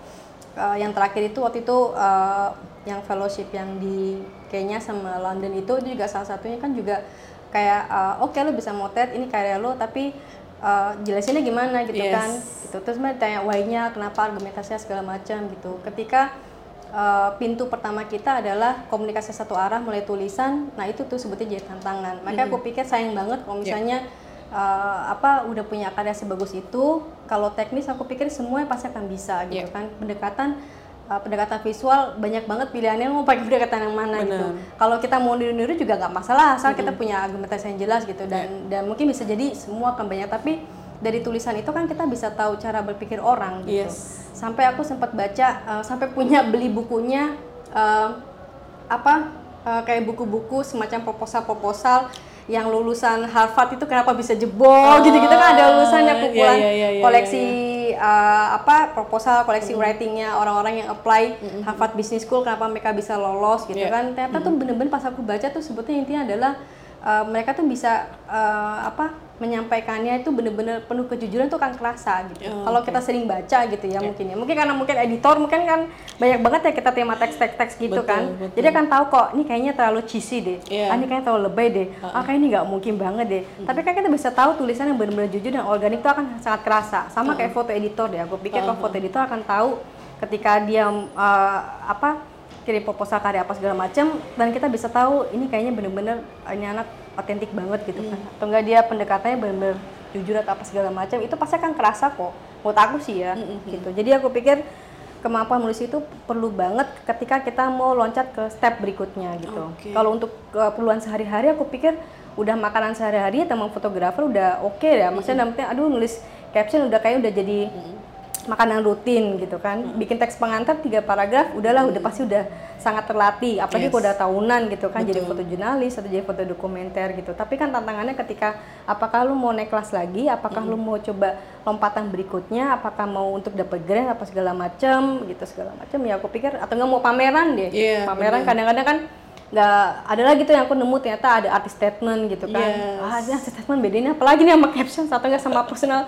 uh, yang terakhir itu waktu itu uh, yang fellowship yang di Kenya sama London itu itu juga salah satunya kan juga kayak uh, oke lo bisa motret ini karya lo tapi uh, jelasinnya gimana gitu Yes. kan. Gitu. Terus mereka tanya why-nya kenapa argumentasinya segala macam gitu. Ketika uh, pintu pertama kita adalah komunikasi satu arah mulai tulisan nah itu tuh sebetulnya jadi tantangan. Makanya aku pikir sayang banget kalau misalnya uh, apa udah punya karya sebagus itu kalau teknis aku pikir semua pasti akan bisa gitu Yeah. kan. Pendekatan uh, pendekatan visual banyak banget pilihannya mau pakai pendekatan yang mana gitu. Benar. kalau kita mau niru-niru juga nggak masalah asal kita punya argumentasi yang jelas gitu. Dan dan mungkin bisa jadi semua akan banyak tapi dari tulisan itu kan kita bisa tahu cara berpikir orang gitu. Yes. sampai aku sempat baca uh, sampai punya beli bukunya uh, apa uh, kayak buku-buku semacam proposal-proposal yang lulusan Harvard itu kenapa bisa jebol gitu-gitu kan ada lulusannya iya, kumpulan iya, iya, iya, koleksi uh, apa proposal koleksi writingnya orang-orang yang apply Harvard Business School kenapa mereka bisa lolos gitu Iya. kan. Ternyata tuh bener-bener pas aku baca tuh sebetulnya intinya adalah uh, mereka tuh bisa uh, apa menyampaikannya itu bener-bener penuh kejujuran tuh kan kerasa gitu. Oh, kalau oke. kita sering baca gitu ya mungkin ya. Mungkin karena mungkin editor mungkin kan banyak banget ya kita tema teks-teks gitu Betul, kan. betul. jadi akan tahu kok ini kayaknya terlalu cheesy deh. Iya. ah, ini kayaknya terlalu lebay deh. Ah kayaknya ini nggak mungkin banget deh. Tapi kan kita bisa tahu tulisan yang benar-benar jujur dan organik itu akan sangat kerasa. Sama kayak foto editor deh. Aku pikir kalau foto editor akan tahu ketika dia uh, apa kirim proposal karya apa segala macam dan kita bisa tahu ini kayaknya bener-bener ini anak otentik banget gitu kan. Atau enggak dia pendekatannya bener-bener jujur atau apa segala macam itu pasti akan kerasa kok menurut aku sih ya gitu. Jadi aku pikir kemampuan menulis itu perlu banget ketika kita mau loncat ke step berikutnya gitu. Oke. kalau untuk keperluan sehari-hari aku pikir udah makanan sehari-hari teman fotografer udah oke ya. Maksudnya artian, aduh nulis caption udah kayak udah jadi makanan rutin gitu kan. Bikin teks pengantar tiga paragraf udahlah udah pasti udah sangat terlatih. Apalagi Yes. kalau udah tahunan gitu kan jadi Betul. foto jurnalis atau jadi foto dokumenter gitu. Tapi kan tantangannya ketika apakah lu mau naik kelas lagi apakah lu mau coba lompatan berikutnya apakah mau untuk dapat grant apa segala macam gitu segala macam ya aku pikir atau nggak mau pameran deh. Iya, pameran kadang-kadang kan nggak ada lagi tuh yang aku nemu ternyata ada artis statement gitu kan. Yes. ah ini artis statement bedanya apalagi nih sama caption? Atau enggak sama personal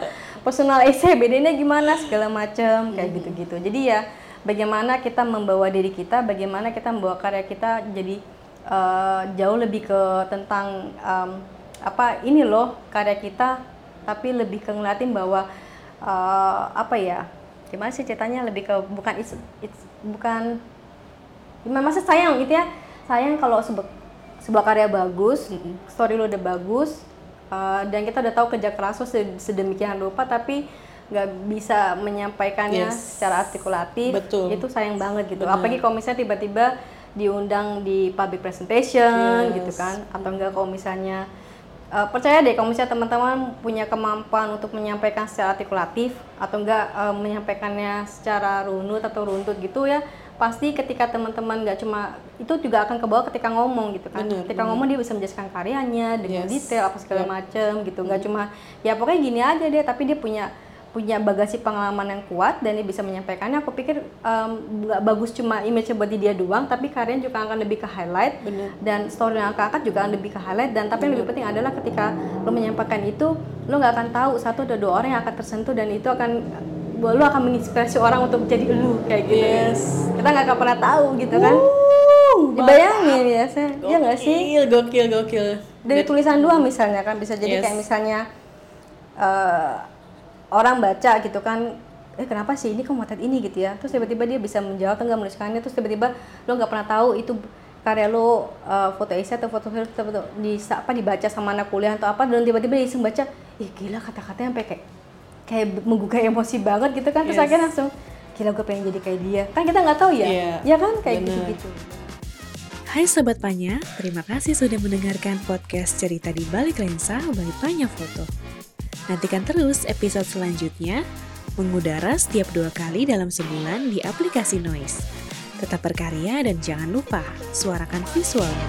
personal essay bedanya gimana? Segala macam kayak gitu-gitu. Jadi ya bagaimana kita membawa diri kita bagaimana kita membawa karya kita jadi eh, jauh lebih ke tentang em, apa ini loh karya kita tapi lebih ke ngeliatin bahwa eh, apa ya gimana sih ceritanya lebih ke bukan it's, it's bukan gimana masa sayang gitu ya sayang kalau sebuah sebuah karya bagus story lo udah bagus uh, dan kita udah tahu kerja keras lo se- sedemikian rupa tapi nggak bisa menyampaikannya Yes. secara artikulatif Betul. itu sayang banget gitu Benar. apalagi kalau misalnya tiba-tiba diundang di public presentation Yes. gitu kan atau enggak kalau misalnya eh, percaya deh kalau misalnya teman-teman punya kemampuan untuk menyampaikan secara artikulatif atau enggak eh, menyampaikannya secara runut atau runtut gitu ya pasti ketika teman-teman nggak cuma itu juga akan kebawa ketika ngomong gitu kan Benar, ketika benar. ngomong dia bisa menjelaskan karyanya dengan Yes. detail apa segala Yep. macem gitu nggak cuma ya pokoknya gini aja deh tapi dia punya punya bagasi pengalaman yang kuat dan dia bisa menyampaikannya aku pikir nggak bagus cuma image buat di dia doang tapi karyanya juga akan lebih ke highlight Bener. dan story yang akan angkat juga akan lebih ke highlight dan tapi yang lebih penting adalah ketika lo menyampaikan itu lo nggak akan tahu satu atau dua orang yang akan tersentuh dan itu akan lo akan menginspirasi orang untuk jadi lu kayak gitu. Yes. kita nggak akan pernah tahu gitu kan. Wuh, dibayangin ya saya ya nggak sih? Gokil, gokil, gokil. dari tulisan doang misalnya kan bisa jadi Yes. kayak misalnya eh, orang baca gitu kan eh kenapa sih ini kok motret ini? gitu ya. Terus tiba-tiba dia bisa menjawab atau nggak menuliskannya. Terus tiba-tiba lo nggak pernah tahu itu karya lo eh, foto essay atau foto foto di apa dibaca sama anak kuliah atau apa dan tiba-tiba dia iseng baca ih gila kata-katanya sampai kayak kayak menggugah emosi banget gitu kan terus Yes. akhirnya langsung gila gue pengen jadi kayak dia kan kita nggak tahu ya Iya. ya kan kayak Bener. gitu-gitu Hai Sobat Panya, terima kasih sudah mendengarkan podcast cerita di balik lensa by Panya Foto. Nantikan terus episode selanjutnya, mengudara setiap dua kali dalam sebulan di aplikasi Noise. Tetap berkarya dan jangan lupa suarakan visualnya.